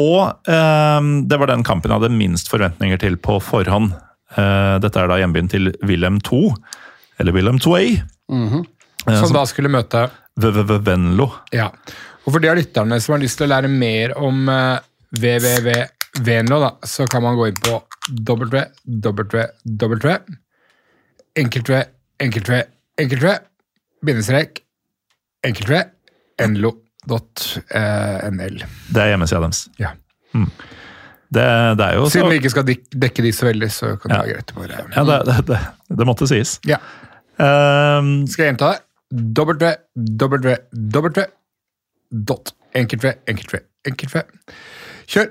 Og eh, det var den kampen jeg hadde minst forventninger til på forhånd. Eh, dette er da hjembyen til Wilhelm 2, eller Wilhelm 2A. -hmm. Som som da skulle møte VVV Venlo. Ja. Og for de av lytterne som har lyst til å lære mer om VVV Venlo, da, så kan man gå inn på W, W, W, enkeltve, enkeltve, enkeltve, bindestrek, enkeltve, enlo.nl. Det er hjemmesida deres. Ja. Det, det er jo så Siden vi ikke skal dekke de så veldig, så kan det Ja. være greit å bare ja, det, det, det, måtte sies. Ja. Um, Skal jeg gjenta det? www.enkeltv, enkeltv, enkeltv. Kjør!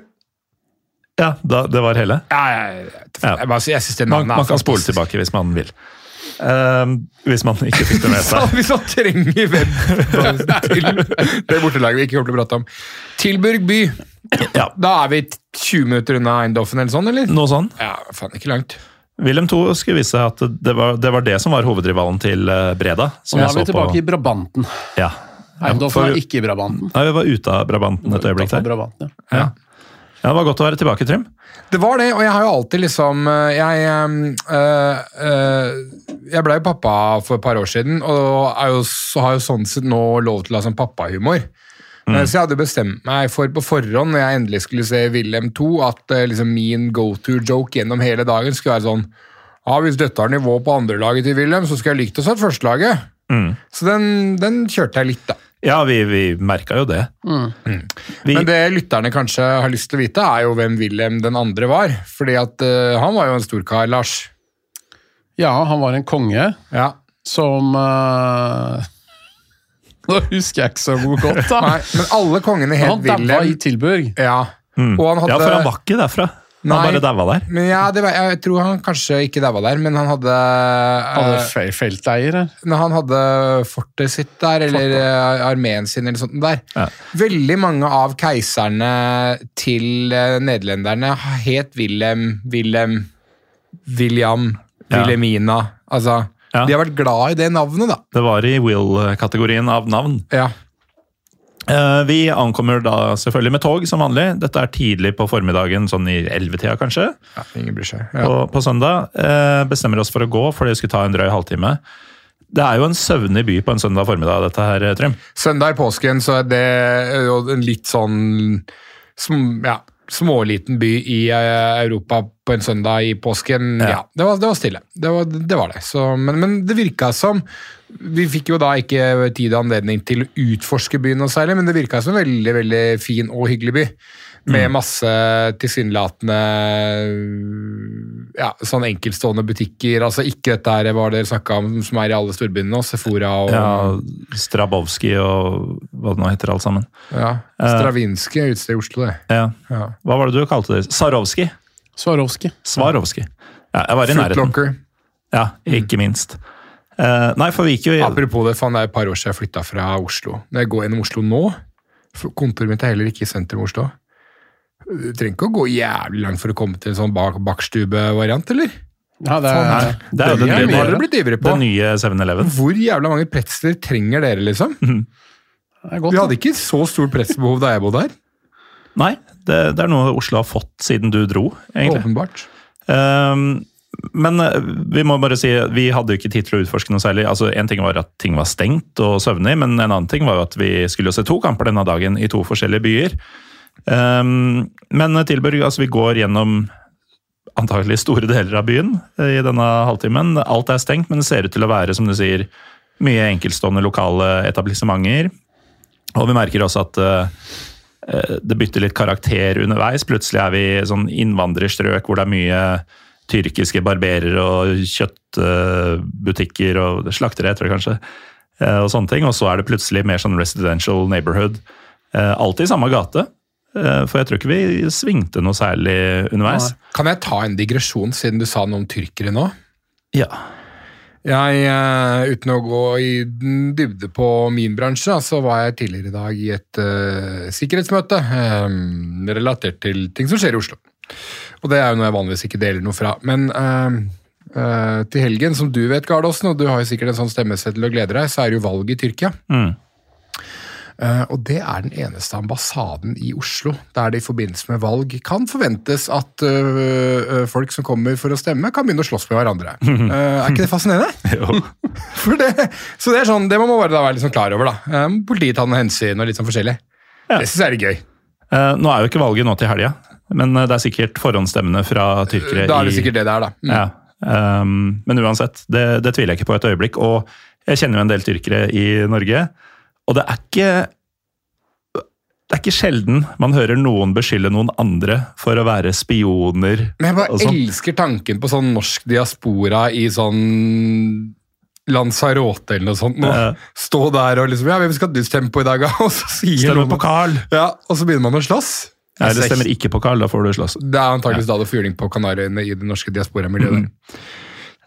Ja, da, det var hele. Ja, jeg, jeg, jeg, jeg synes det Man, navnet er man kan spole tilbake hvis man vil. Uh, hvis man ikke fikk det med seg. hvis man trenger web til det bortelaget vi ikke kommer til å prate om. Tilburg by. Ja, Da er vi 20 minutter unna Eindhoven eller sånn, eller? noe sånn. Ja, faen, ikke langt. Wilhelm II skulle vise at det var, det var det som var hovedrivalen til eh, Breda. Som Nå jeg er vi så tilbake i. Brabanten. Ja. Eindhoven er ikke i Brabanten. Nei, vi var ute av Brabanten et øyeblikk der. Brabanten, ja. Ja. Ja, Det var godt å være tilbake, Trym. Det var det, og jeg har jo alltid liksom øh, Jeg, øh, øh, jeg ble jo pappa for et par år siden, og er jo, så har jo sånn sett nå lov til å ha sånn pappahumor. Mm. Så jeg hadde bestemt meg for på forhånd, når jeg endelig skulle se Wilhelm 2, at eh, liksom min go-to-joke gjennom hele dagen skulle være sånn ja, Hvis dette har nivå på andrelaget til Wilhelm, så skulle jeg likt å satt førstelaget. Så den, den kjørte jeg litt, da. Ja, vi, vi merka jo det. Vi, Men det lytterne kanskje har lyst til å vite, er jo hvem Wilhelm den andre var. Fordi at uh, han var jo en storkar, Lars. ja, han var en konge Ja. som uh, Nå husker jeg ikke så godt, da. Nei, men alle kongene het Han dabba i Tilburg. Ja. Og han hadde, ja, for han var ikke derfra. Han Nei. bare daua der. men ja, det var, Jeg tror han kanskje ikke daua der, men han hadde Han Hadde eh, fe- felteier. når han hadde fortet sitt der, eller eh, armeen sin, eller sånt der. Ja. Veldig mange av keiserne til eh, nederlenderne het Wilhelm, Wilhelm, William, Ja. Wilhelmina. Altså, Ja. de har vært glad i det navnet, da. Det var i Will-kategorien av navn. Ja. Eh, Vi ankommer da selvfølgelig med tog, som vanlig. Dette er tidlig på formiddagen, sånn i ellevetida kanskje. ja ingen bryr seg. Ja. På, på søndag. Eh, Bestemmer oss for å gå, for det skulle ta en drøy halvtime. Det er jo en søvnig by på en søndag formiddag, dette her, Trym. Søndag i påsken så er det jo en litt sånn ja, småliten by i eh, Europa på en søndag i påsken. Ja, Ja. det, var, det var stille. Det var det. Var det. Så, men, men det virka som Vi fikk jo da ikke tid og anledning til å utforske byen noe særlig, men det virka som en veldig veldig fin og hyggelig by. Med masse tilsynelatende ja, sånn enkeltstående butikker. altså Ikke dette her hva dere snakka om som er i alle storbyene nå, Sephora og Ja, Strabowski og hva det nå heter alt sammen. Ja, Stravinskij er utested i Oslo, det. Ja. Ja. Hva var det du kalte det? Sarovski? Svarovski. Svarovski. Ja, jeg var i nærheten. Footlocker. Ja, ikke minst. Eh, nei, for vi gikk jo Apropos det, faen, det er et par år siden jeg flytta fra Oslo. Når jeg går gjennom Oslo nå Kontoret mitt er heller ikke i sentrum av Oslo. Du trenger ikke å gå jævlig langt for å komme til en sånn bak bakstube-variant, eller? Ja, det Faen, er, Det er jo Det den det, nye, det, det, det på. det nye 7-Eleven. Hvor jævla mange pretzler trenger dere, liksom? er godt. Vi hadde ikke så stort pretzelbehov da jeg bodde her. Nei, det, det er noe Oslo har fått siden du dro, egentlig. Åpenbart. Ehm, men eh, vi må bare si, vi hadde jo ikke tid til å utforske noe særlig. Altså, En ting var at ting var stengt og søvnig, men en annen ting var jo at vi skulle se to kamper denne dagen i to forskjellige byer. Um, men Tilburg, altså vi går gjennom antagelig store deler av byen eh, i denne halvtimen. Alt er stengt, men det ser ut til å være, som du sier, mye enkeltstående lokale etablissementer. Og vi merker også at uh, det bytter litt karakter underveis. Plutselig er vi i sånn innvandrerstrøk hvor det er mye tyrkiske barberer og kjøttbutikker og slaktere, tror jeg kanskje. Uh, og sånne ting. Og så er det plutselig mer sånn residential neighborhood. Uh, alltid i samme gate. For jeg tror ikke vi svingte noe særlig underveis. Kan jeg ta en digresjon, siden du sa noe om tyrkere nå? Ja. Jeg, Uten å gå i dybde på min bransje, så var jeg tidligere i dag i et uh, sikkerhetsmøte um, relatert til ting som skjer i Oslo. Og det er jo noe jeg vanligvis ikke deler noe fra. Men uh, til helgen, som du vet, Gardåsen, og du har jo sikkert en sånn stemmeseddel og gleder deg, så er det jo valg i Tyrkia. Mm. Uh, og det er den eneste ambassaden i Oslo der det i forbindelse med valg kan forventes at uh, folk som kommer for å stemme, kan begynne å slåss med hverandre. Uh, er ikke det fascinerende? Jo. Det, så det er sånn, det må man bare være sånn klar over. da. Politiet tar noen hensyn og litt sånn forskjellig. Ja. Det syns jeg er gøy. nå er jo ikke valget nå til helga, men det er sikkert forhåndsstemmene fra tyrkere Da er det i sikkert det det er, da. Mm. Ja. Um, men uansett, det, det tviler jeg ikke på et øyeblikk. Og jeg kjenner jo en del tyrkere i Norge, og det er ikke det er ikke sjelden man hører noen beskylde noen andre for å være spioner. Men jeg bare elsker tanken på sånn norsk diaspora i sånn Lanzarote eller noe sånt. Nå. Ja. Stå der og liksom Ja, hvem skal ha på i dag, da? Og så sier Stemmer noen på Carl! Ja, og så begynner man å slåss. Nei, det stemmer ikke på Carl, da får du slåss. Det er antakeligvis da det fyring på Kanariøyene i det norske diasporamiljøet. der.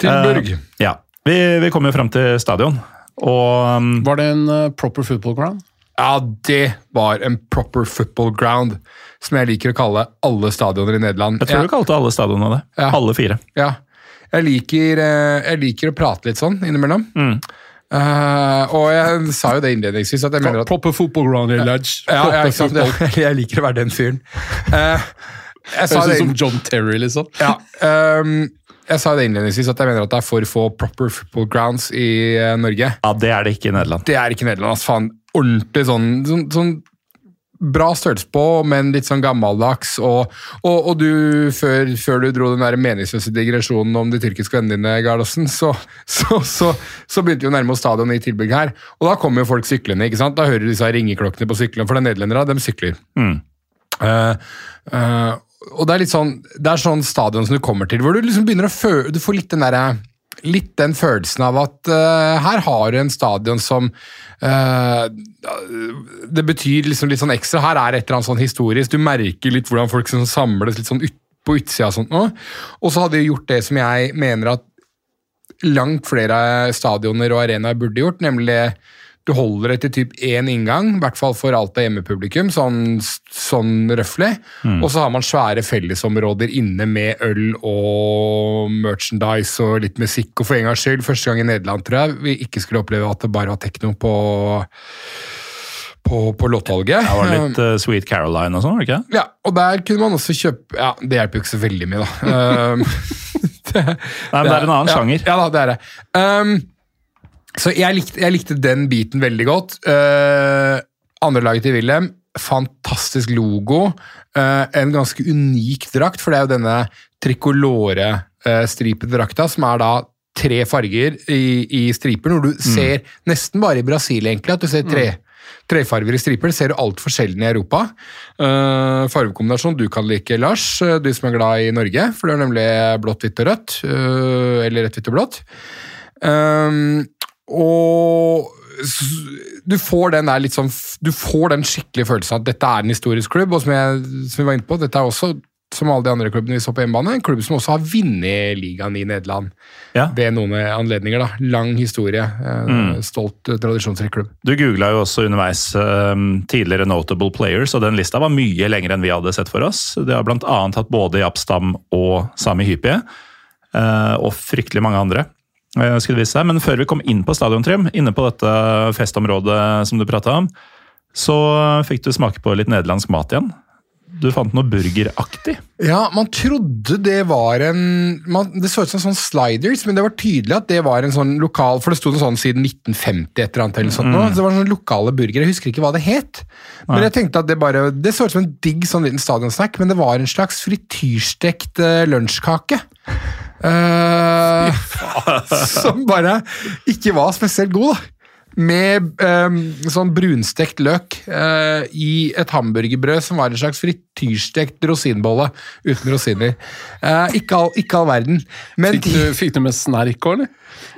Tilburg. Uh, ja. Vi, vi kommer jo fram til stadion, og um, Var det en uh, proper football ground? Ja, det var en proper football ground, som jeg liker å kalle alle stadioner i Nederland. jeg tror Ja. du kalte alle stadionene det. Ja. Alle fire. Ja. Jeg liker, eh, jeg liker å prate litt sånn innimellom. Mm. Eh, og jeg sa jo det innledningsvis, at jeg mener at Proper football ground, Lodge. ja, ja, Proper ikke sant? football. Jeg liker å være den fyren. Uh, jeg sa Høres det ut som John Terry, liksom. ja, um, jeg sa det innledningsvis at jeg mener at det er for få proper football grounds i eh, Norge. Ja, det er det ikke i Nederland. Det er ikke i Nederland. ass, faen. Ordentlig sånn, sånn, sånn bra størrelse på, men litt sånn gammeldags. Og, og, og du, før, før du dro den der meningsløse digresjonen om de tyrkiske vennene dine, Gardasen, så, så, så, så begynte vi å nærme oss stadion i tilbygg her. Og da kommer jo folk syklende. ikke sant? Da hører du disse ringeklokkene på syklene, for det er nederlendere, de sykler. Mm. Uh, uh, og det er litt sånn det er sånn stadion som du kommer til, hvor du liksom begynner å føle Du får litt den derre Litt den følelsen av at uh, her har du en stadion som uh, Det betyr liksom litt sånn ekstra. Her er et eller annet sånn historisk. Du merker litt hvordan folk sånn samles litt sånn ut, på utsida og sånt nå. Og så hadde de gjort det som jeg mener at langt flere stadioner og arenaer burde gjort, nemlig du holder det til typ én inngang, i hvert fall for alt av hjemmepublikum, sånn, sånn røftlig. Og så har man svære fellesområder inne med øl og merchandise og litt musikk. Og for en gangs skyld, første gang i Nederland, tror jeg, vi ikke skulle oppleve at det bare var tekno på, på, på låtvalget. Det var litt uh, Sweet Caroline og sånn, var det ikke? Ja, og der kunne man også kjøpe Ja, det hjelper jo ikke så veldig mye, da. Det, Nei, men det er en annen ja, sjanger. Ja da, det er det. Um, så jeg likte, jeg likte den biten veldig godt. Uh, Andrelaget til Wilhelm, fantastisk logo. Uh, en ganske unik drakt, for det er jo denne trikolore-stripete drakta, som er da tre farger i, i striper, når du ser nesten bare i Brasil egentlig, at du ser tre, trefarger i striper. Det ser du altfor sjelden i Europa. Uh, fargekombinasjon du kan like, Lars, uh, du som er glad i Norge, for det er nemlig blått, hvitt og rødt. uh, eller rødt, hvitt og blått. Um, og du får den der litt sånn Du får den skikkelige følelsen at dette er en historisk klubb, og som, jeg, som vi var inne på, dette er også som alle de andre klubbene vi så på hjemmebane, en klubb som også har vunnet ligaen i Nederland Ja. ved noen anledninger. da. Lang historie. Mm. Stolt, eh, tradisjonsrik klubb. Du googla jo også underveis um, tidligere notable players, og den lista var mye lenger enn vi hadde sett for oss. Det har bl.a. hatt både Japstam og Sami Hypie, uh, og fryktelig mange andre. Eh, skulle vise seg. Men før vi kom inn på stadiontrym, inne på dette festområdet som du prata om, så fikk du smake på litt nederlandsk mat igjen. du fant noe burgeraktig. Ja, man trodde det var en man, Det så ut som sånn sliders, men det var tydelig at det var en sånn lokal For det sto noe sånn siden 1950 et eller annet. Eller sånt, nå, så det var sånne lokale burgere. Jeg husker ikke hva det het. Men jeg tenkte at det bare Det så ut som en digg sånn liten stadionsnack, men det var en slags frityrstekt eh, lunsjkake. Eh, som bare ikke var spesielt god, da. Med eh, sånn brunstekt løk eh, i et hamburgerbrød som var en slags frityrstekt rosinbolle uten rosiner. Eh, ikke, all, ikke all verden. Men Fikk du, fikk du med snerk òg, eller?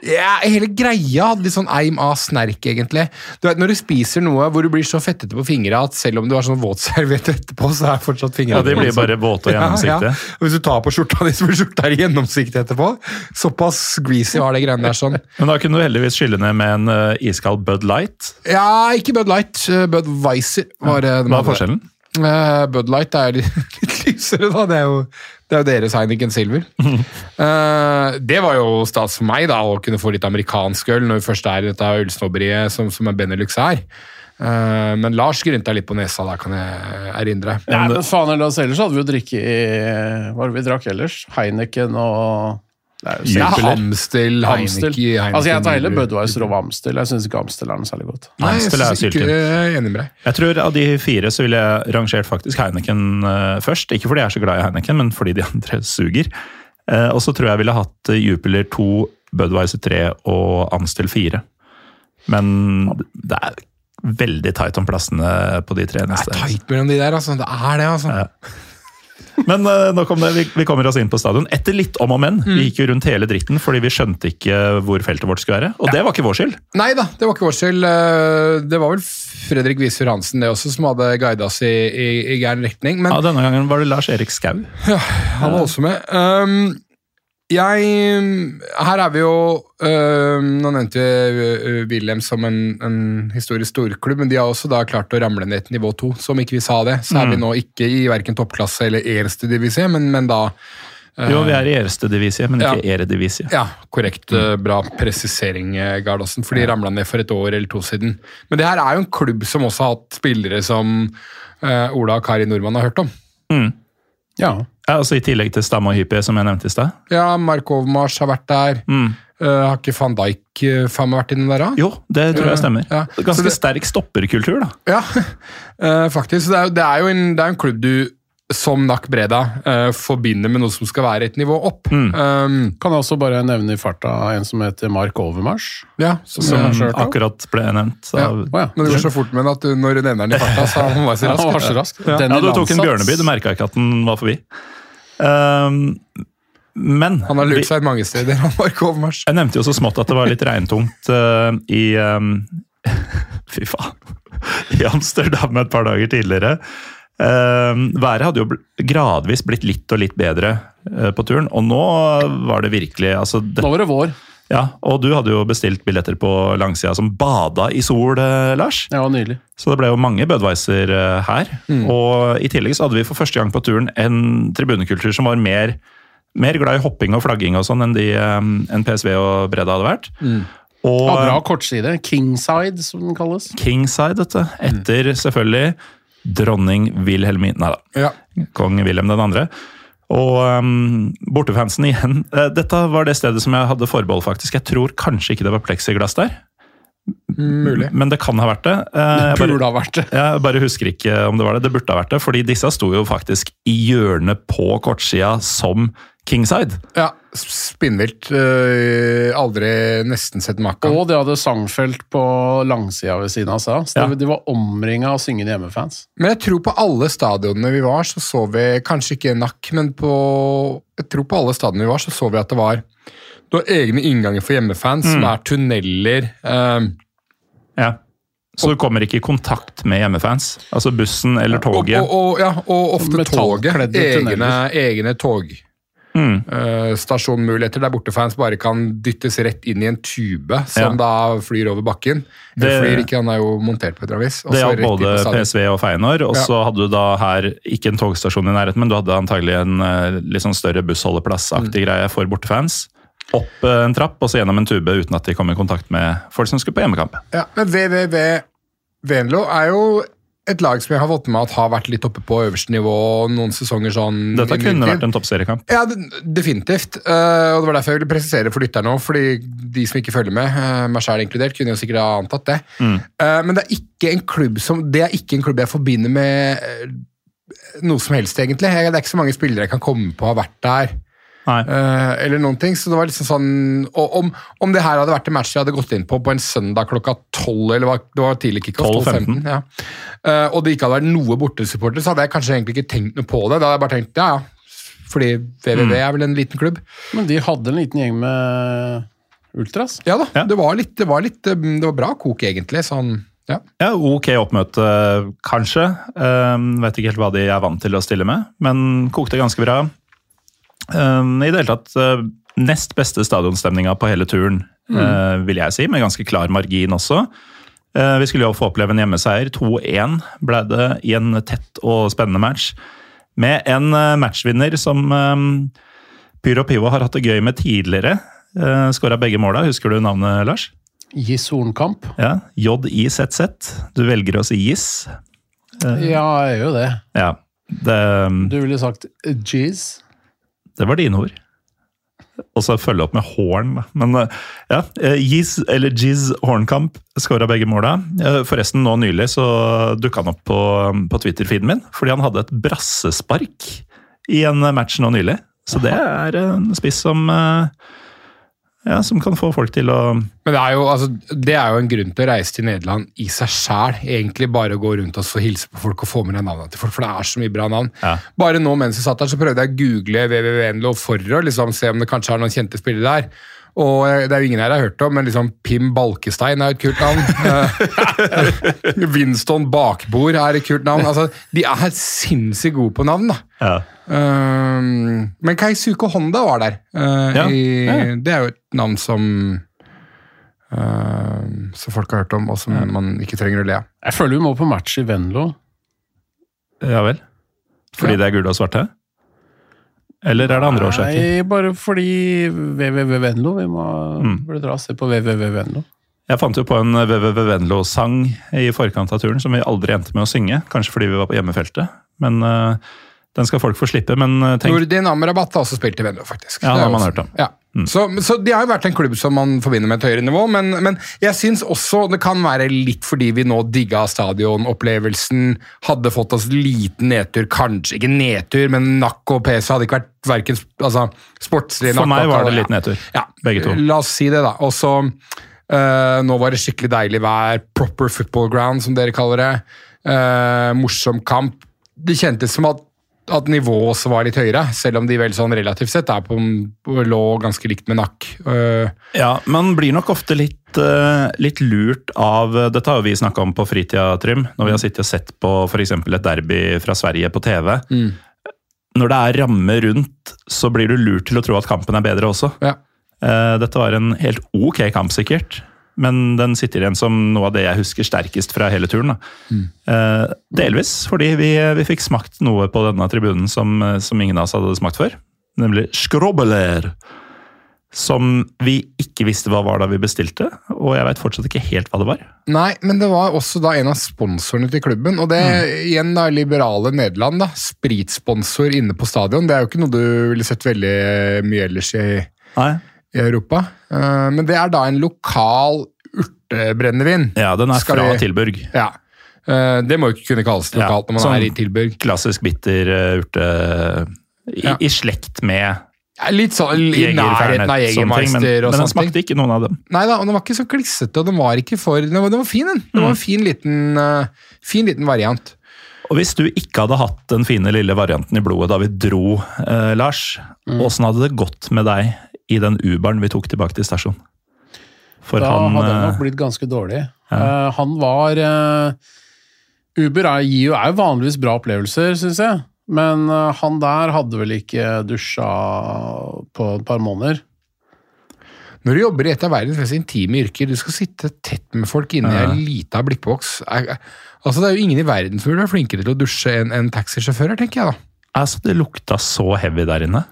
Ja, hele greia hadde litt sånn eim av snerk, egentlig. Du vet, Når du spiser noe hvor du blir så fettete på fingra at selv om du har sånn våtserviett etterpå, så er fortsatt fingrene Ja, De blir bare våte og gjennomsiktige. Ja, ja. Og Hvis du tar på skjorta di, så blir skjorta gjennomsiktig etterpå. Såpass greasy var det greiene der. sånn. Men da kunne du heldigvis skylle ned med en uh, iskald Bud Light. Ja, ikke Bud Light. uh, Bud Weiser var det. de Hva er forskjellen? Uh, Bud Light er litt lysere, da. Det er jo, det er jo deres Heineken Silver. uh, det var jo stas for meg da, å kunne få litt amerikansk øl når vi først er i dette ølsnobberiet som, som en Benelux er. Uh, men Lars grynta litt på nesa, da kan jeg erindre. Nei, men faen eller ellers hadde vi jo drikke i Hva var det vi drakk ellers? Heineken og det er jo Ja, Amstel. Heineken, Heineken Altså, jeg tar heller Budwiser over Amstel. Jeg syns ikke Amstel er noe særlig godt. Nei, jeg Amstel er syltynn. jeg med deg. Jeg tror Av de fire så ville jeg rangert faktisk Heineken eh, først. Ikke fordi jeg er så glad i Heineken, men fordi de andre suger. Eh, og så tror jeg jeg ville hatt eh, Jupiler 2, Budwiser 3 og Amstel 4. Men det er veldig tight om plassene på de tre neste. Det er tight mellom de der, altså. Det er det, altså. Ja. Men uh, nok om det. Vi, vi kommer oss inn på stadion. Etter litt om og men. Mm. Vi gikk jo rundt hele dritten fordi vi skjønte ikke hvor feltet vårt skulle være. Og det var ikke vår skyld. Nei da, det var ikke vår skyld. Eh, Det var vel Fredrik Wiesur Hansen det også som hadde guida oss i, i, i gæren retning. Men Ja, denne gangen var det Lars Erik Skau. Ja, han var også med. Um, jeg Her er vi jo øh, Nå nevnte vi uh, Wilhelm som en, en historisk storklubb, men de har også da klart å ramle ned til nivå to. Som ikke vi sa det, så er vi nå ikke i verken toppklasse eller erste divisie, men, men da øh, Jo, vi er i Erste Divisie, men ikke Eredivisie. Ja, korrekt. eh, Bra presisering, Gardassen, For de ramla ned for et år eller to siden. Men det her er jo en klubb som også har hatt spillere som øh, Ola og Kari Nordmann har hørt om. Ja. Ja, altså I tillegg til Stamme og Hyppie, som jeg nevnte i stad. Ja, Mark Overmars har vært der. Mm. Uh, har ikke van Dijk uh, faen meg vært inni der, da? Jo, det tror jeg stemmer. Ja. Så Ganske det- sterk stopperkultur, da. Ja, uh, faktisk. Det er, det, er jo en, det er en klubb du som Nack Breda eh, forbinder med noe som skal være et nivå opp. Mm. Um, Kan jeg også bare nevne i farta en som heter Mark Overmars. ja, som, Som ja. jeg har. Akkurat ble nevnt. Ja. av- Å ja. Men det går så fort med den at du, når du nevner den i farta, så han var så rask. han så rask. Ja. Den Ja, du tok en Bjørneby, du merka ikke at den var forbi. Ehm, men Han har lurt seg mange steder, han Mark Overmars. jeg nevnte jo så smått at det var litt regntungt uh, i um, Fy faen. I Amsterdam et par dager tidligere. Uh, været hadde jo bl- gradvis blitt litt og litt bedre uh, på turen, og nå var det virkelig altså, det, Nå var det vår. Ja, Og du hadde jo bestilt billetter på langsida som bada i sol, eh, Lars. Ja, nydelig. Så det ble jo mange Budwiser her. her. Og i tillegg så hadde vi for første gang på turen en tribunekultur som var mer, mer glad i hopping og flagging og sånn enn de eh, PSV og Breda hadde vært. Og Ja, bra kortside. Kingside, som den kalles. Kingside, dette. Etter selvfølgelig dronning Wilhelmine Nei da, Ja. kong Wilhelm den andre. Og um, bortefansen igjen. Eh, Dette var det stedet som jeg hadde forbehold, faktisk. Jeg tror kanskje ikke det var pleksiglass der, Mulig. men det kan ha vært det. Eh, jeg bare- Burde ha vært det. Jeg bare husker ikke om det var det. Det burde ha vært det, fordi disse sto jo faktisk i hjørnet på kortsida som Kingside. Ja, spinnvilt. øh, aldri nesten sett maken. Og de hadde sangfelt på langsida ved siden av seg. Så Ja. de, var omringa av syngende hjemmefans. Men jeg tror på alle stadionene vi var, så så vi Kanskje ikke nakk, men på Jeg tror på alle stadionene vi var, så så vi at det var du har egne innganger for hjemmefans, som er tunneler. Um, Ja. Så du kommer ikke i kontakt med hjemmefans? Altså bussen eller toget? og, og, ja, og ofte toget. Egne, egne tog. Mm. eh, stasjonmuligheter der bortefans bare kan dyttes rett inn i en tube som Ja. da flyr over bakken. Det- flyr ikke, han er jo montert på et eller annet vis. Det gjaldt både. PSV og Feinor, og Ja. så hadde du da her ikke en togstasjon i nærheten, men du hadde antagelig en eh, litt sånn større bussholdeplassaktig Mm. greie for bortefans. Opp eh, en trapp og så gjennom en tube uten at de kom i kontakt med folk som skulle på hjemmekamp. Ja, men VVV Venlo er jo et lag som jeg har fått med at har vært litt oppe på øverste nivå noen sesonger sånn Dette kunne vært en toppseriekamp. Ja, definitivt. Uh, og Det var derfor jeg ville presisere for lytterne òg, fordi de som ikke følger med, uh, meg selv inkludert, kunne jo sikkert ha antatt det. Eh, men det er ikke en klubb som Det er ikke en klubb jeg forbinder med noe som helst, egentlig. Det er ikke så mange spillere jeg kan komme på har vært der. Eh, eller noen ting, så det var liksom sånn og om, om det her hadde vært en match jeg hadde gått inn på på en søndag klokka 12, eller det var tidlig kickoff, 12-15. 12-15, ja. Eh, og det ikke hadde vært noe bortesupporter, så hadde jeg kanskje egentlig ikke tenkt noe på det. Da hadde jeg bare tenkt, ja, ja, fordi VVV er vel en liten klubb. Men de hadde en liten gjeng med ultras. Ja da, Ja. Det, var litt, det, var litt, eh, det var bra kok, egentlig. Sånn, ja. Ja, Ok oppmøte, kanskje. Um, vet ikke helt hva de er vant til å stille med, men kokte ganske bra. Um, I det hele tatt uh, nest beste stadionstemninga på hele turen, mm. vil jeg si, med ganske klar margin også. Uh, vi skulle jo få oppleve en hjemmeseier. 2-1 ble det i en tett og spennende match. Med en matchvinner som Pyro Pivo har hatt det gøy med tidligere. Skåra begge måla. Husker du navnet, Lars? Gis Hornkamp. Ja, J-I-Z-Z. Du velger å si Jis. Ja, jeg gjør jo det. Ja, det, Du ville sagt Jizz. Det var dine ord. Og så følge opp med horn. Men eh, ja, eh, Giz, eller Giz Hornkamp skåra begge måla. Eh, Forresten, nå nylig så dukka han opp på, på Twitter-feeden min, fordi han hadde et brassespark i en match nå nylig. Så det er en spiss som eh, ja, som kan få folk til å Men det er, jo, altså, det er jo en grunn til å reise til Nederland i seg sjæl. Egentlig bare å gå rundt og få hilse på folk og få med deg navnene til folk, for det er så mye bra navn. Ja. Bare nå mens jeg satt der, så prøvde jeg å google www.nlo for å liksom, se om det kanskje er noen kjente spillere der. Og det er jo ingen her jeg har hørt om, men liksom Pim Balkestein er et kult navn. Eh, Winston Bakbord er et kult navn. Altså, de er sinnssykt gode på navn, da. ja. Um, men Keisuke Honda var der. Uh, Ja, i, ja. Det er jo et navn som uh, Som folk har hørt om, og som man ikke trenger å le av. Jeg føler vi må på match i Venlo. ja vel? Fordi Ja. det er gule og svarte? Eller er det andre årsaker? Nei, bare fordi WWW Venlo. Vi må Mm. burde dra og se på WWW Venlo. Jeg fant jo på en WWW Venlo-sang i forkant av turen som vi aldri endte med å synge. Kanskje fordi vi var på hjemmefeltet. Men uh, den skal folk få slippe. Men eh, tenk Nordin Amrabat har også spilt i Venlo, faktisk. Ja, Det har man hørt om. Ja. Så, så de har jo vært en klubb som man forbinder med et høyere nivå, men, men jeg syns også det kan være litt fordi vi nå digga stadionopplevelsen, hadde fått oss liten nedtur, kanskje ikke nedtur, men nakk og PC hadde ikke vært verken altså, sportslig For meg var det litt nedtur. Ja, Begge to. La oss si det, da. Og så øh, Nå var det skikkelig deilig vær. Proper football ground, som dere kaller det. Eh, morsom kamp. Det kjentes som at, at nivået også var litt høyere, selv om de vel sånn relativt sett er på, lå ganske likt med nakk. Uh, Ja, man blir nok ofte litt, uh, litt lurt av Dette har jo vi snakka om på fritida, Trym. Når vi har sittet og sett på f.eks. et derby fra Sverige på TV. Mm. Når det er ramme rundt, så blir du lurt til å tro at kampen er bedre også. ja. Uh, Dette var en helt ok kamp, sikkert. Men den sitter igjen som noe av det jeg husker sterkest fra hele turen. Da. Eh, delvis fordi vi, vi fikk smakt noe på denne tribunen som, eh, som ingen av oss hadde smakt før. Nemlig skrobbeler. Som vi ikke visste hva var da vi bestilte, og jeg veit fortsatt ikke helt hva det var. Nei, men det var også da en av sponsorene til klubben. Og det igjen da, liberale Nederland. da, Spritsponsor inne på stadion. Det er jo ikke noe du ville sett veldig mye ellers i, Nei. I Europa. Eh, men det er da en lokal urtebrennevin. Ja, den er Skal fra vi- Tilburg. Ja. Eh, det må jo ikke kunne kalles lokalt når man sånn- er i Tilburg. Klassisk bitter eh, urte i, Ja. i slekt med Ja, Litt sånn i nærheten av Jegermeister. men, og men den smakte ikke noen av dem. Nei da, og den var ikke så klissete, og den var ikke for Den var, den var fin, den. Det Mm. var en fin liten, uh, fin liten variant. Og hvis du ikke hadde hatt den fine lille varianten i blodet da vi dro, eh, Lars, åssen hadde det gått med deg i den Uberen vi tok tilbake til stasjonen? For Da han hadde det eh, nok blitt ganske dårlig. Ja. Uh, han var uh, Uber er, gir jo, er jo vanligvis bra opplevelser, syns jeg. Men uh, han der hadde vel ikke dusja på et par måneder. Når du jobber i et av verdens mest intime yrker, du skal sitte tett med folk inni i Ja. ei lita blikkboks altså Det er jo ingen i verden som vil være flinkere til å dusje enn en taxisjåfører, tenker jeg da. Altså, det lukta så heavy der inne.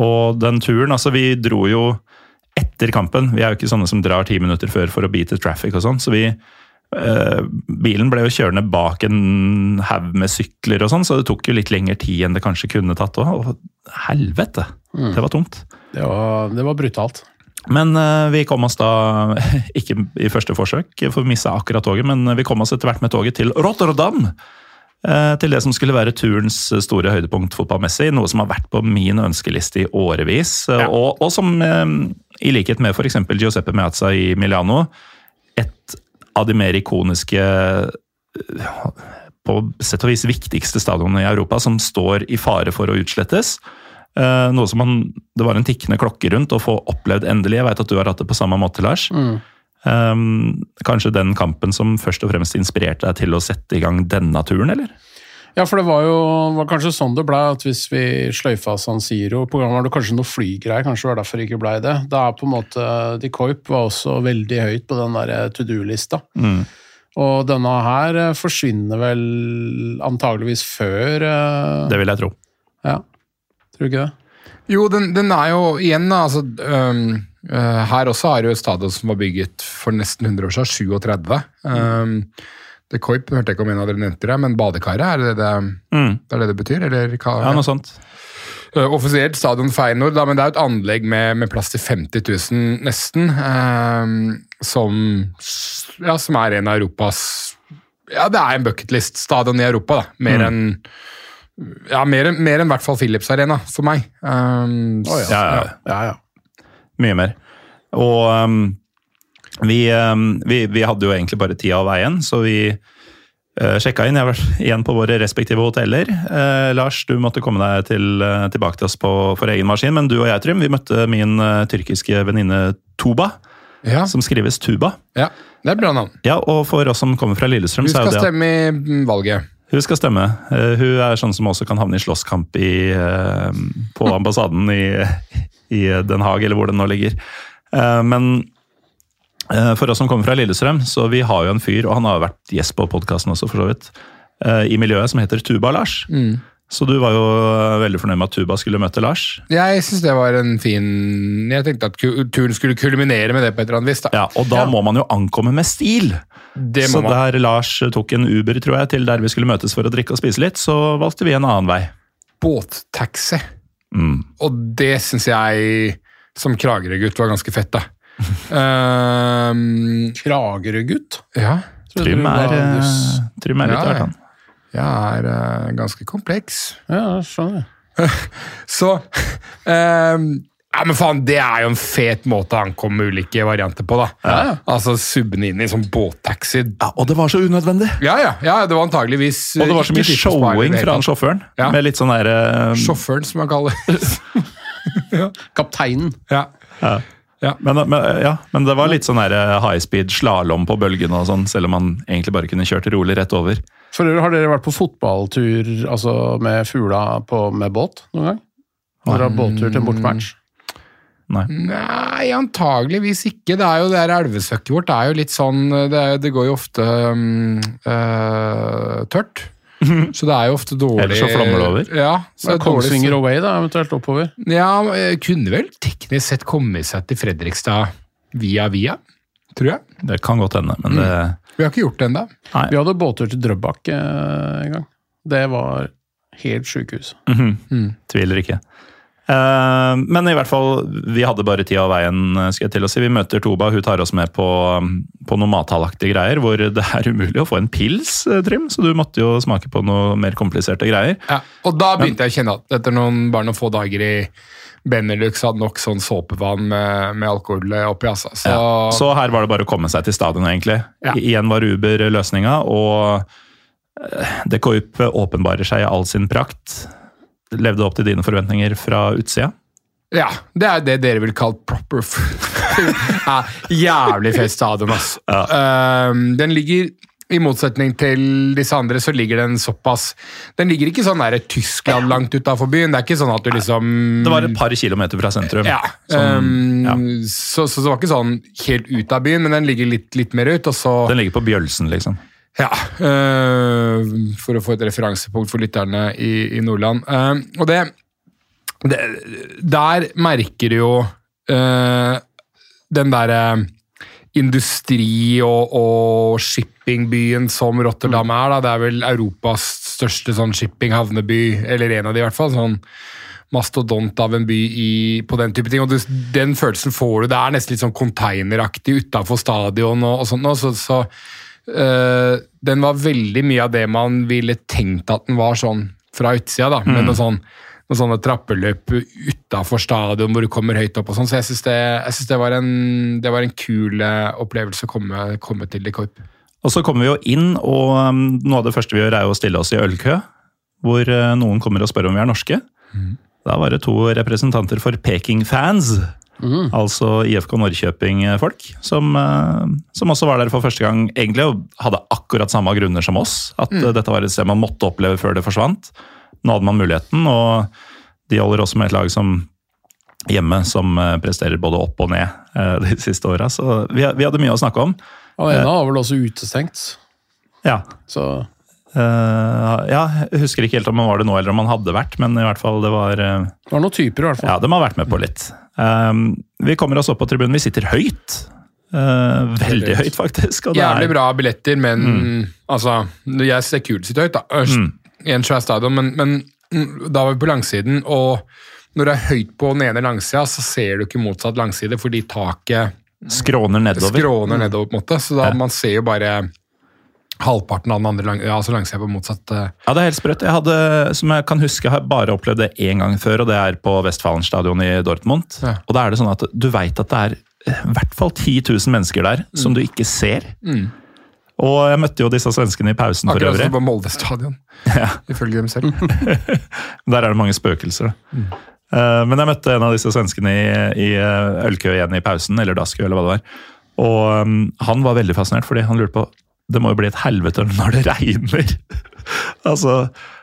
Og den turen, altså vi dro jo etter kampen. Vi er jo ikke sånne som drar ti minutter før for å beate traffic og sånn, så vi eh, bilen ble jo kjørende bak en haug med sykler og sånn, så det tok jo litt lengre tid enn det kanskje kunne tatt òg. Helvete! Mm. Det var tungt. Det var, det var brutalt. Men eh, vi kom oss da, ikke i første forsøk, for vi mista akkurat toget, men vi kom oss etter hvert med toget til Rotterdam. Eh, Til det som skulle være turens store høydepunkt fotballmessig. Noe som har vært på min ønskeliste i årevis. ja. Og, og som, eh, i likhet med f.eks. Giuseppe Meazza i Milano, et av de mer ikoniske eh, på sett og vis viktigste stadionene i Europa, som står i fare for å utslettes. Eh, noe som man, det var en tikkende klokke rundt å få opplevd endelig. Jeg vet at du har hatt det på samme måte, Lars. Eh, kanskje den kampen som først og fremst inspirerte deg til å sette i gang denne turen, eller? Ja, for det var jo var kanskje sånn det ble, at hvis vi sløyfa San Siro På gang var det kanskje noe flygreier, kanskje det var derfor det ikke blei det. Da er på en måte De Koip var også veldig høyt på den der to do-lista. Og denne her eh, forsvinner vel antageligvis før eh, Det vil jeg tro. Ja. Tror du ikke det? Jo, den, den er jo igjen, altså øh, Her også er det jo et stadion som var bygget for nesten 100 år siden, 37. Um, det Koip hørte jeg ikke om en av dere nevnte det, men badekaret, er det det, Mm. det, er det det betyr? Eller, hva, Ja, noe sånt. Øh, Offisielt stadion Feyenoord, da, men det er jo et anlegg med, med plass til 50 000 nesten, øhm, som, ja, som er en av Europas Ja, det er en bucketlist-stadion i Europa, da. Mer enn ja, mer, mer enn i hvert fall Philips Arena, for meg. Um, oh, Ja, ja, ja. Ja, ja. Mye mer. Og um, vi, um, vi, vi hadde jo egentlig bare tida av veien, så vi uh, sjekka inn jeg var igjen på våre respektive hoteller. Uh, Lars, du måtte komme deg til, uh, tilbake til oss på, for egen maskin, men du og jeg, Trym, vi møtte min uh, tyrkiske venninne Tuba, Ja, som skrives Tuba. ja, det er et bra navn. Ja, og for oss som kommer fra Lillestrøm, så er skal Hun det stemme i mm, valget. hun skal stemme. Eh, Hun er sånn som også kan havne i slåsskamp i, eh, på ambassaden i, i Den Haag, eller hvor den nå ligger. Eh, Men eh, for oss som kommer fra Lillestrøm, så vi har jo en fyr, og han har vært gjest på podkasten også, for så vidt, eh, i miljøet som heter Tuba-Lars. Så du var jo veldig fornøyd med at Tuba skulle møte Lars. Jeg syns det var en fin Jeg tenkte at turen skulle kulminere med det på et eller annet vis. da. Ja, Og da må man jo ankomme med stil! Det Så man. der Lars tok en Uber tror jeg, til der vi skulle møtes for å drikke og spise litt, så valgte vi en annen vei. Båttaxi. Mm. Og det syns jeg, som Kragerø-gutt, var ganske fett, da. um, Kragerø-gutt. ja. Trym er, eh. Trym er litt Ja, rart, han. Jeg er uh, ganske kompleks. Ja, jeg skjønner jeg. Så ehm, Ja, men faen, det er jo en fet måte å ankomme ulike varianter på, da. Altså Subbe inn i sånn båttaxi. Ja, og det var så unødvendig! Ja, ja, ja, det var antageligvis Og det var så mye showing fra han sjåføren. Ja. Med litt sånn derre Sjåføren, som man kaller det. Kapteinen. ja. men, men, ja, men det var litt sånn der high speed slalåm på bølgene og sånn, selv om man egentlig bare kunne kjørt rolig rett over. For øvrig, Har dere vært på fotballtur altså med fugla på, med båt noen gang? Har dere hatt båttur til en bortematch? Nei. Nei, antageligvis ikke. Det er jo det elvesøkket vårt det er jo litt sånn Det, det går jo ofte um, uh, tørt. Så det er jo ofte dårlig Ellers så flommer det over. Ja, så er Kongsvinger Away, da, eventuelt oppover? Ja, eh, kunne vel teknisk sett komme seg til Fredrikstad via via, tror jeg. Det kan godt hende, men det Vi har ikke gjort det ennå. Vi hadde båttur til Drøbak eh, en gang. Det var helt sjukehus. mhm, tviler ikke. Eh, men i hvert fall, vi hadde bare tida av veien, skal jeg til å si. Vi møter Toba, hun tar oss med på, på noe mathallaktige greier, hvor det er umulig å få en pils, Trim, Trym, så du måtte jo smake på noe mer kompliserte greier. Ja, og da begynte jeg å kjenne at etter noen, bare noen få dager i Benelux hadde nok sånn såpevann med, med alkohol oppi, altså. Så, Ja. Så her var det bare å komme seg til stadion, egentlig. Ja. Igjen var Uber løsninga, og det De Koip åpenbarer seg i all sin prakt. Levde opp til dine forventninger fra utsida. ja, det er det dere vil kalle proper food. ja, Jævlig fest stadion, ass. Um, den ligger i motsetning til disse andre, så ligger den såpass Den ligger ikke sånn der Tyskland langt utafor byen. Det er ikke sånn at du liksom Det var et par kilometer fra sentrum. Ja. Sånn, um, ja. Så, så det var ikke sånn helt ut av byen, men den ligger litt, litt mer ut. Den ligger på Bjølsen, liksom. Ja, øh, for å få et referansepunkt for lytterne i, i Nordland. Uh, og det, det Der merker du jo øh, den derre industri- og, og shippingbyen som Rotterdam er. Da. Det er vel Europas største sånn shippinghavneby, eller en av de i hvert fall. sånn mastodont av en by i, på den type ting. og du, Den følelsen får du. Det er nesten litt sånn containeraktig utafor stadion og, og sånt. Og så, så øh, Den var veldig mye av det man ville tenkt at den var sånn fra utsida, da. Med noen, sånn noen sånne trappeløp utafor stadion hvor du kommer høyt opp og sånn. Så jeg syns det, det, var en, det var en kul eh, opplevelse å komme, komme til De Korp. Og så kommer vi jo inn, og um, noe av det første vi gjør er jo å stille oss i ølkø. Hvor uh, noen kommer og spør om vi er norske. Da var det to representanter for Peking-fans. Altså IFK Norrköping-folk, som, uh, som også var der for første gang egentlig og hadde akkurat samme grunner som oss. At mm. dette var et sted man måtte oppleve før det forsvant. Nå hadde man muligheten, og de holder også med et lag som hjemme som presterer både opp og ned de siste åra. Så vi, vi hadde mye å snakke om. Og en var vel også utestengt. Ja, Så Eh, ja, jeg husker ikke helt om man var det nå eller om man hadde vært, men i hvert fall det var uh, det var noen typer, i hvert fall. Ja, de har vært med på litt. Um, vi kommer oss opp på tribunen. Vi sitter høyt. Uh, veldig høyt, faktisk. Jævlig bra billetter, men altså Jeg ser kult sitt høyt, da. Mm. I en svær stadion, men, men mm, da var vi på langsiden, og når det er høyt på den ene langsida, så ser du ikke motsatt langside, fordi taket Skråner nedover. skråner nedover, på en måte. Så da Ja. man ser jo bare halvparten av den andre lang, ja, altså langsida på motsatt uh. Ja, det er helt sprøtt. Jeg hadde, som jeg kan huske, har bare opplevd det én gang før, og det er på Westfalen stadion i Dortmund. Ja. Og da er det sånn at du veit at det er eh, i hvert fall 10 000 mennesker der som du ikke ser. Og jeg møtte jo disse svenskene i pausen for øvrig. Akkurat som på Molde stadion, Ja. ifølge dem selv. Der er det mange spøkelser. da. Eh, Men jeg møtte en av disse svenskene i, i ølkø igjen i pausen, eller dasku, eller hva det var. Og um, han var veldig fascinert, fordi han lurte på det må jo bli et helvete når det regner. altså,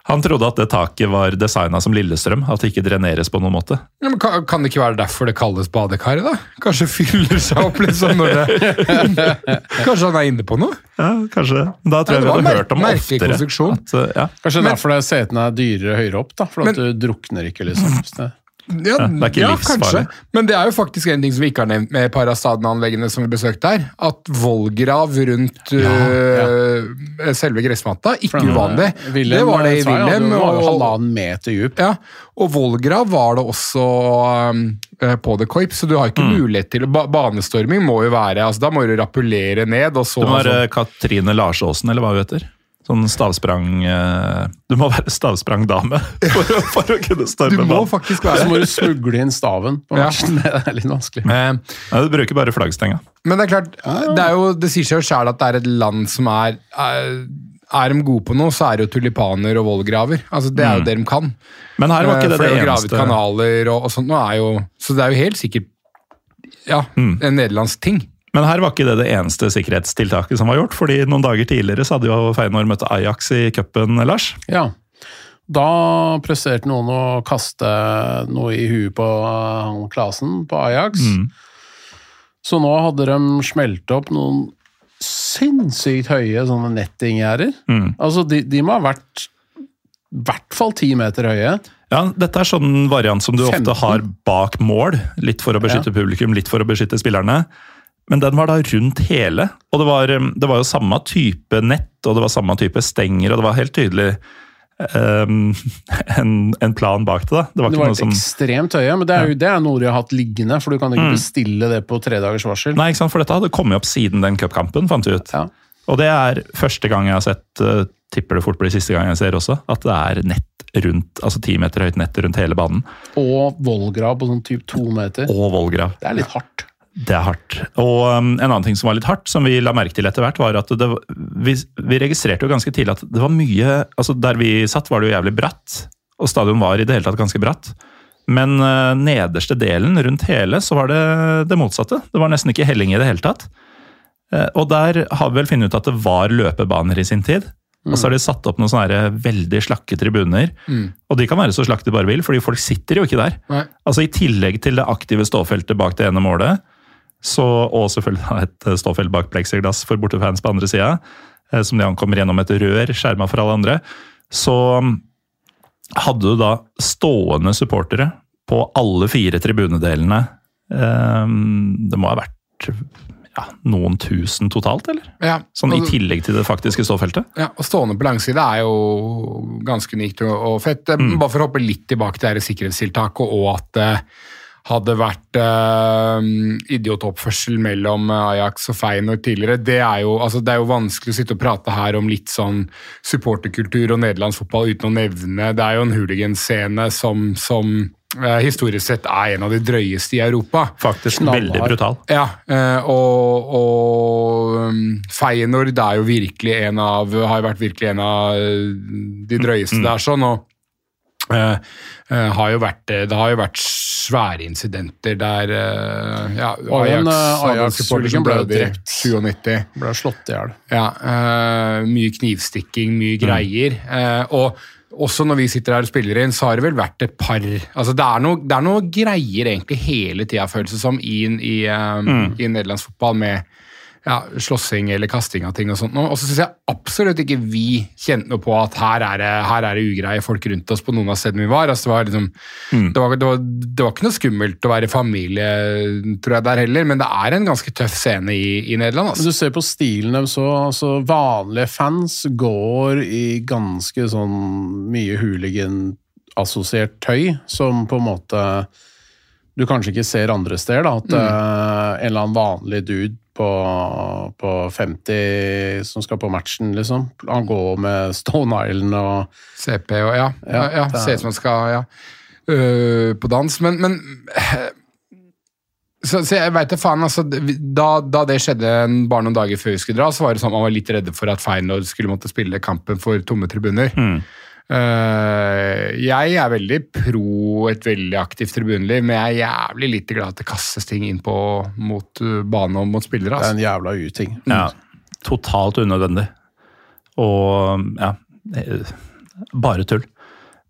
Han trodde at det taket var designa som Lillestrøm, at det ikke dreneres på noen måte. Ja, men kan, kan det ikke være derfor det kalles badekaret, da? Kanskje fyller seg opp litt sånn når det Kanskje han er inne på noe? Ja, kanskje. Da tror jeg det vi hadde hørt om det oftere. At, uh, ja. Kanskje Men- derfor det er setene er dyrere høyere opp, da, for at du drukner ikke, liksom. Ja, Ja, det er ikke ja, livsfarlig. kanskje. Men det er jo faktisk en ting som vi ikke har nevnt med Parastaden-anleggene som vi besøkte her. At vollgrav rundt øh, selve gressmatta, ikke den, uvanlig. eh, Willem, det var det i sa Wilhelm. Ja, og- halvannen meter dyp. Ja, og vollgrav var det også um, på The Coip, så du har ikke Mm. mulighet til ba Banestorming må jo være altså Da må du rappellere ned, og så Det må være Katrine Larsåsen, eller hva hun heter. Sånn stavsprang eh, Du må være stavsprangdame for, å- for å kunne Du må banen. faktisk Så være må du smugle inn staven på Ja. matchen. Det er litt vanskelig. Men, ja, du bruker bare flaggstenga. Men det er klart, det, er jo, det sier seg jo sjæl at det er et land som er, er Er de gode på noe, så er det jo tulipaner og vollgraver. Altså, det er jo det de kan. Men her var ikke det Eh, For det å gravet eneste. kanaler og, og sånt. Nå er jo, så det er jo helt sikkert ja, Mm. en nederlandsk ting. Men her var ikke det det eneste sikkerhetstiltaket som var gjort. fordi noen dager tidligere så hadde jo Feinor møtt Ajax i cupen, Lars. Ja. Da presterte noen å kaste noe i huet på han Klasen på Ajax. Mm. Så nå hadde de smelt opp noen sinnssykt høye sånne nettinggjerder. Mm. Altså, de, de må ha vært i hvert fall ti meter høye. Ja, Dette er sånn variant som du 15. ofte har bak mål. Litt for å beskytte publikum, litt for å beskytte spillerne. Men den var da rundt hele, og det var, um, det var jo samme type nett og det var samme type stenger, og det var helt tydelig um, en, en plan bak det. da. Det var det ikke var noe som... ekstremt høye, men det er jo det er noe de har hatt liggende, for du kan ikke Mm. bestille det på tre dagers varsel. Nei, ikke sant? for dette hadde kommet opp siden den cupkampen, fant vi ut. Ja. Og det er første gang jeg har sett, uh, tipper det fort blir siste gang jeg ser også, at det er nett rundt, altså ti meter høyt nett rundt hele banen. Og vollgrav på sånn typ to meter. Og vollgrav. Det er litt hardt. Det er hardt. Og um, en annen ting som var litt hardt, som vi la merke til etter hvert, var at det, vi, vi registrerte jo ganske tidlig at det var mye altså Der vi satt, var det jo jævlig bratt, og stadion var i det hele tatt ganske bratt. Men uh, nederste delen, rundt hele, så var det det motsatte. Det var nesten ikke helling i det hele tatt. Uh, og der har vi vel funnet ut at det var løpebaner i sin tid. Og så har de satt opp noen sånne veldig slakke tribuner. Og de kan være så slakke de bare vil, fordi folk sitter jo ikke der. Nei. Altså I tillegg til det aktive ståfeltet bak det ene målet, så, og selvfølgelig et ståfelt bak pleksiglass for bortefans på andre sida, eh, som de ankommer gjennom et rør skjerma for alle andre, så mm, hadde du da stående supportere på alle fire tribunedelene. Eh, Det må ha vært ja, noen tusen totalt, eller? Ja, Sånn i tillegg til det faktiske ståfeltet? Ja, og Stående på langside er jo ganske unikt og, fett. Mm. Bare for å hoppe litt tilbake til sikkerhetstiltaket, og at hadde vært eh, idiotoppførsel mellom Ajax og Feyenoord tidligere. Det er, jo, altså, det er jo vanskelig å sitte og prate her om litt sånn supporterkultur og nederlandsk fotball uten å nevne Det er jo en hooliganscene som, som eh, historisk sett er en av de drøyeste i Europa. Faktisk Knallhard. veldig brutal. Ja, eh, og, og um, Feyenoord er jo virkelig en av har vært virkelig en av eh, de drøyeste der, sånn, og eh, uh, har jo vært, det har jo vært svære incidenter der uh, ja, Ajax-supporteren eh, Ajax ble drept. 97. Ble slått i hjel. Ja, eh, mye knivstikking, mye greier. Eh, og også når vi sitter her og spiller inn, så har det vel vært et par altså Det er noe, det er noe greier egentlig hele tida, føles det som, i, i, mm. i nederlandsfotball med ja, slåssing eller kasting av ting og sånt. Og så syns jeg absolutt ikke vi kjente noe på at her er, det, her er det ugreie folk rundt oss på noen av stedene vi var. Altså, det, var liksom, det, var, det, var, det var ikke noe skummelt å være familie, tror jeg, der heller, men det er en ganske tøff scene i, i Nederland. Altså. Du ser på stilen deres så altså vanlige fans går i ganske sånn mye hooligan-assosiert tøy, som på en måte du kanskje ikke ser andre steder. da, At eh, en eller annen vanlig dude på, på 50 som skal på matchen, liksom, han går med Stone Island og CP og ja. ja, Ja, ja det er- Ser ut som han skal ja, Uh, på dans. Men, men så, så jeg veit da faen, altså. Da, da det skjedde en- bare noen dager før vi skulle dra, så var det sånn at man var litt redde for at Feyenoord skulle måtte spille kampen for tomme tribuner. Øh, jeg er veldig pro et veldig aktivt tribuneliv, men jeg er jævlig lite glad at det kastes ting inn på mot øh, bane og mot spillere. Det er Altså. en jævla uting. Ja, totalt unødvendig. Og ja eh, Bare tull.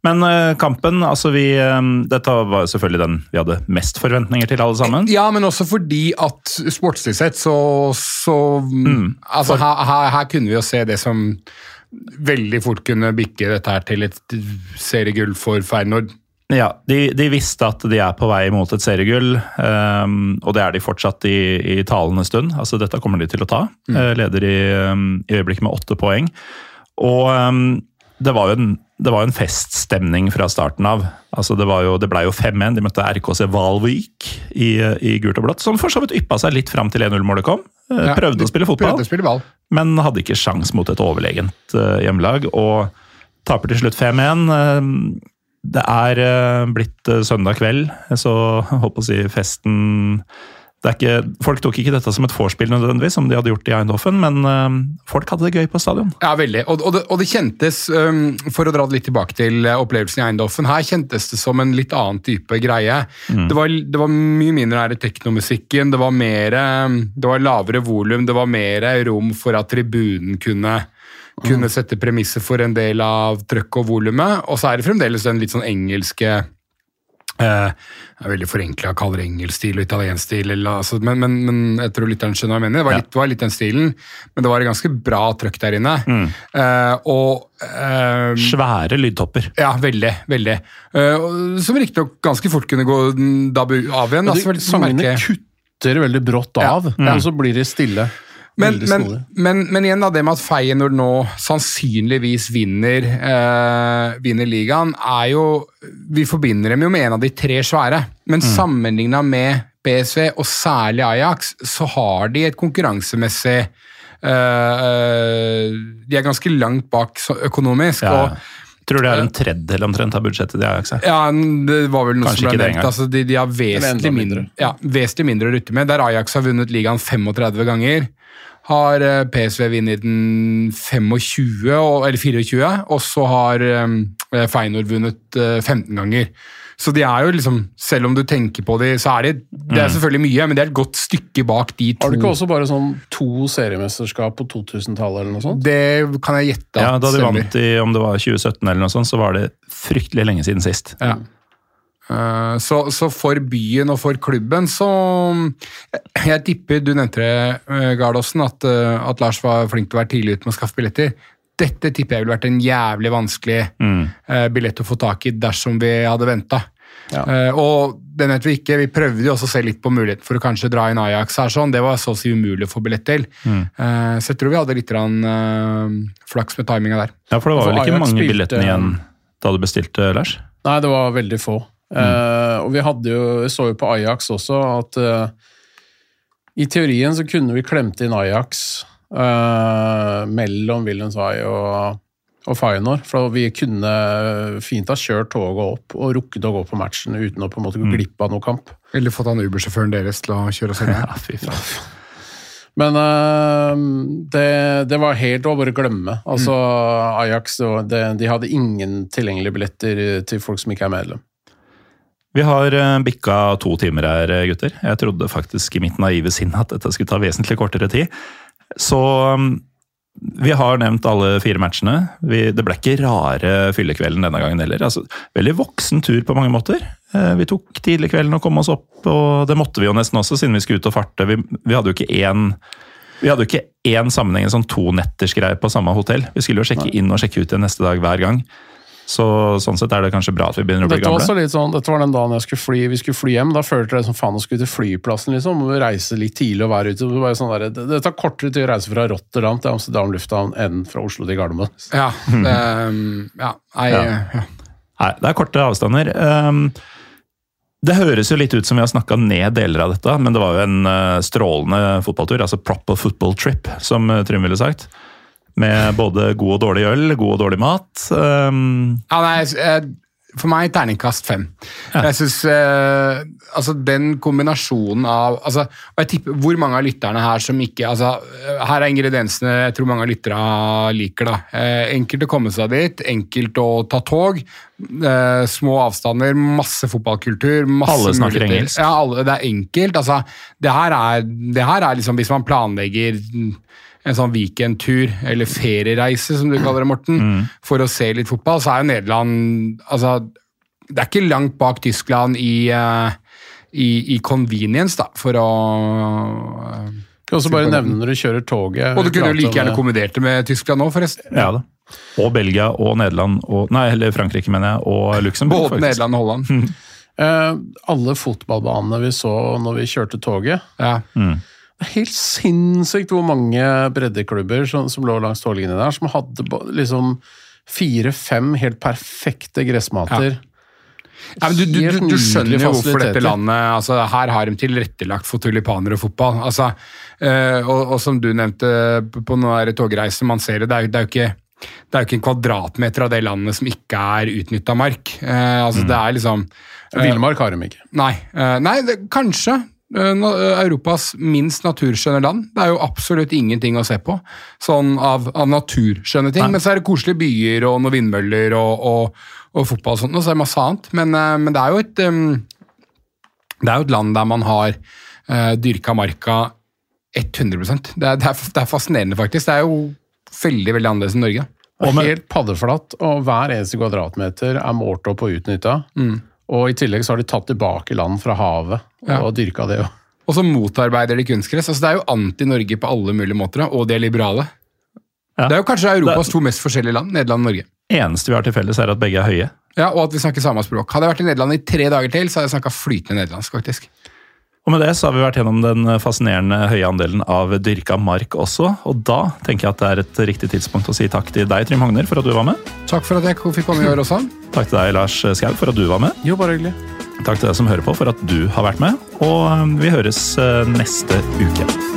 Men eh, kampen, altså vi eh, Dette var selvfølgelig den vi hadde mest forventninger til, alle sammen. Ja, men også fordi at sportslig sett så, så altså, her, her, her kunne vi jo se det som veldig fort kunne bikke dette her til et seriegull for Feyenoord. Ja, de, de visste at de er på vei mot et seriegull, um, og det er de fortsatt i, i talende stund. Altså, dette kommer de til å ta. Eh, leder i, um, i øyeblikket med åtte poeng. Og um, det var jo en, det var en feststemning fra starten av. Altså, det, jo, det ble jo 5-1. De møtte RKC Valvik i, i gult og blått, som for så vidt yppa seg litt fram til 1-0-målet kom. Eh, Ja, prøvde de å spille fotball Prøvde å spille ball. Men hadde ikke sjans mot et overlegent eh, hjemmelag, og taper til slutt 5-1. Eh, det er eh, blitt søndag kveld, så jeg håper å si festen ikke, Folk tok ikke dette som et vorspiel nødvendigvis, som de hadde gjort i Eindhoven, men øh, folk hadde det gøy på stadion. Ja, veldig. Og, og, det, og det kjentes, um, for å dra det litt tilbake til uh, opplevelsen i Eindhoven, her kjentes det som en litt annen type greie. Det, var, det var mye mindre i teknomusikken, det var mer, um, det var lavere volum, det var mer rom for at tribunen kunne kunne sette premisser for en del av trøkk og volumet. Og så er det fremdeles den litt sånn engelske eh, det er veldig forenkla å kalle det engelsk stil og italiensk stil, eller, altså, men, men, men jeg tror lytteren skjønner hva jeg mener. Det var, litt, var litt den stilen, men det var et ganske bra trøkk der inne. Eh, og eh, Svære lydtopper. Ja, veldig. veldig. Eh, og som riktignok ganske fort kunne gå mm, av igjen. Og Altså, de, vel- sangene merke- kutter veldig brått Ja, av, ja. og så blir de stille. Men, men, men, men igjen da, det med at Feyenoord nå sannsynligvis vinner, eh, vinner ligaen, er jo Vi forbinder dem jo med en av de tre svære. Men Mm. sammenligna med PSV, og særlig Ajax, så har de et konkurransemessig eh, eh, De er ganske langt bak økonomisk. Ja. og Tror det er en tredjedel omtrent av budsjettet de har. Ikke? ja, det var vel noe Kanskje som ble nevnt. Altså, de, de har vesentlig mindre, mindre. ja, vesentlig mindre å rutte med. Der Ajax har vunnet ligaen 35 ganger, har eh, PSV vunnet den 25, og- eller 24, og så har Feinor Feyenoord vunnet eh, 15 ganger. Så de er jo liksom, selv om du tenker på det, så er det, det er selvfølgelig mye, men det er et godt stykke bak de to. Har du ikke også bare sånn to seriemesterskap på 2000-tallet eller noe sånt? Det kan jeg gjette Ja, Da de stemmer. vant i om det var 2017, eller noe sånt, så var det fryktelig lenge siden sist. Ja. Eh, Så, så for byen og for klubben så Jeg tipper, du nevnte det, eh, Gardåsen, at, eh, at Lars var flink til å være tidlig ute med å skaffe billetter. Dette tipper jeg ville vært en jævlig vanskelig mm. billett å få tak i dersom vi hadde venta. Ja. Uh, og den vet vi ikke, vi prøvde jo også å se litt på muligheten for å kanskje dra inn Ajax her, sånn. det var så å si umulig å få billett til. Eh, så jeg tror vi hadde litt grann, eh, flaks med timinga der. Ja, for det var vel ikke Ajax mange spilte- billettene igjen da du bestilte, Lars? Nei, det var veldig få. Eh, og vi hadde jo, vi så jo på Ajax også at uh, i teorien så kunne vi klemt inn Ajax uh, mellom Wilhelmsvai og, og Feyenoord. For vi kunne fint ha kjørt toget opp og rukket å gå på matchen uten å på en måte gå glipp av noe kamp. Eller fått han Uber-sjåføren deres til å kjøre oss hjem. Ja, fy faen. Men eh, det, det var helt å bare glemme. Altså, Ajax det, det, de hadde ingen tilgjengelige billetter til folk som ikke er medlem. Vi har eh, bikka to timer her, gutter. Jeg trodde faktisk i mitt naive sinn at dette skulle ta vesentlig kortere tid. Så um, vi har nevnt alle fire matchene. Vi, det ble ikke rare fyllekvelden denne gangen heller. Altså, veldig voksen tur på mange måter. Eh, Vi tok tidlig kvelden og kom oss opp, og det måtte vi jo nesten også, siden vi skulle ut og farte. Vi, vi hadde jo ikke én vi hadde jo ikke én sammenheng, en sånn tonettersgreie på samme hotell. Vi skulle jo sjekke inn og sjekke ut igjen neste dag hver gang. Så sånn sett er det kanskje bra at vi begynner å bli Dette var, også gamle. litt sånn, dette var den dagen jeg skulle fly, vi skulle fly hjem. Da følte jeg som faen å skulle til flyplassen. liksom, og reise litt tidlig og være ute. Det, var sånn der, det, det tar kortere tid å reise fra Rotterdam til Amsterdam lufthavn enn fra Oslo til Gardermoen. Ja, det, ja, nei, Ja. ja. Nei, det er korte avstander. Um, det høres jo litt ut som vi har snakka ned deler av dette, men det var jo en uh, strålende fotballtur. Altså proper football trip, som uh, Trym ville sagt. Med både god og dårlig øl, god og dårlig mat. Um, Ja, nei, for meg terningkast fem. Jeg synes, eh, altså Den kombinasjonen av altså, og jeg tipper Hvor mange av lytterne her som ikke altså, Her er ingrediensene jeg tror mange av lytterne liker. da. Eh, enkelt å komme seg dit, enkelt å ta tog. Eh, små avstander, masse fotballkultur. masse Alle snakker muligheter. engelsk. Ja, alle, det er enkelt. altså, Det her er, det her er liksom Hvis man planlegger en sånn weekendtur, eller feriereise, som du kaller det, Morten, for å se litt fotball, så er jo Nederland altså, Det er ikke langt bak Tyskland i, eh, i, i convenience, da, for å eh, Kan også bare nevne når du kjører toget Og du kunne jo like gjerne kombinert det med Tyskland nå, forresten. ja da. Og Belgia og Nederland og Nei, eller Frankrike, mener jeg. Og Luxembourg. Både faktisk. Nederland og Holland. Eh, alle fotballbanene vi så når vi kjørte toget Ja. Er helt sinnssykt hvor mange breddeklubber som, som lå langs toglinjen der, som hadde liksom fire-fem helt perfekte gressmater. Ja, men du, du, du, du skjønner jo hvorfor dette landet altså Her har de tilrettelagt for tulipaner og fotball. altså øh, og, og som du nevnte på noen togreiser, man ser det, det er, det er jo ikke det er jo ikke en kvadratmeter av det landet som ikke er utnytta mark. Eh, altså Det er liksom eh, Villmark har de ikke. Nei, eh, nei det, kanskje. eh, eh, Europas minst naturskjønne land. Det er jo absolutt ingenting å se på sånn av, av naturskjønne ting. Men så er det koselige byer og noen vindmøller og, og, og fotball og sånt, og så er det masse annet. Men, eh, men det er et Det er jo et land der man har uh, dyrka marka 100 det er, det, er, det er fascinerende, faktisk. Det er jo veldig veldig annerledes enn Norge. Og helt paddeflatt, og hver eneste kvadratmeter er målt opp og utnytta. Og i tillegg så har de tatt tilbake land fra havet Ja. og dyrka det Også. Og så motarbeider de kunstgress. Altså, det er jo anti-Norge på alle mulige måter, og de er liberale. Ja. Det er jo kanskje Europas to mest forskjellige land, Nederland og Norge. Eneste vi har til felles, er at begge er høye. Ja, Og at vi snakker samme språk. Hadde jeg vært i Nederland i tre dager til, så hadde jeg snakka flytende nederlandsk, faktisk. Og med det så har vi vært gjennom den fascinerende høye andelen av dyrka mark også, og da tenker jeg at det er et riktig tidspunkt å si takk til deg, Trym Hogner, for at du var med. Takk for at jeg fikk komme i år også. Takk til deg, Lars Skau, for at du var med. Jo, bare hyggelig. Takk til deg som hører på for at du har vært med, og vi høres eh, neste uke.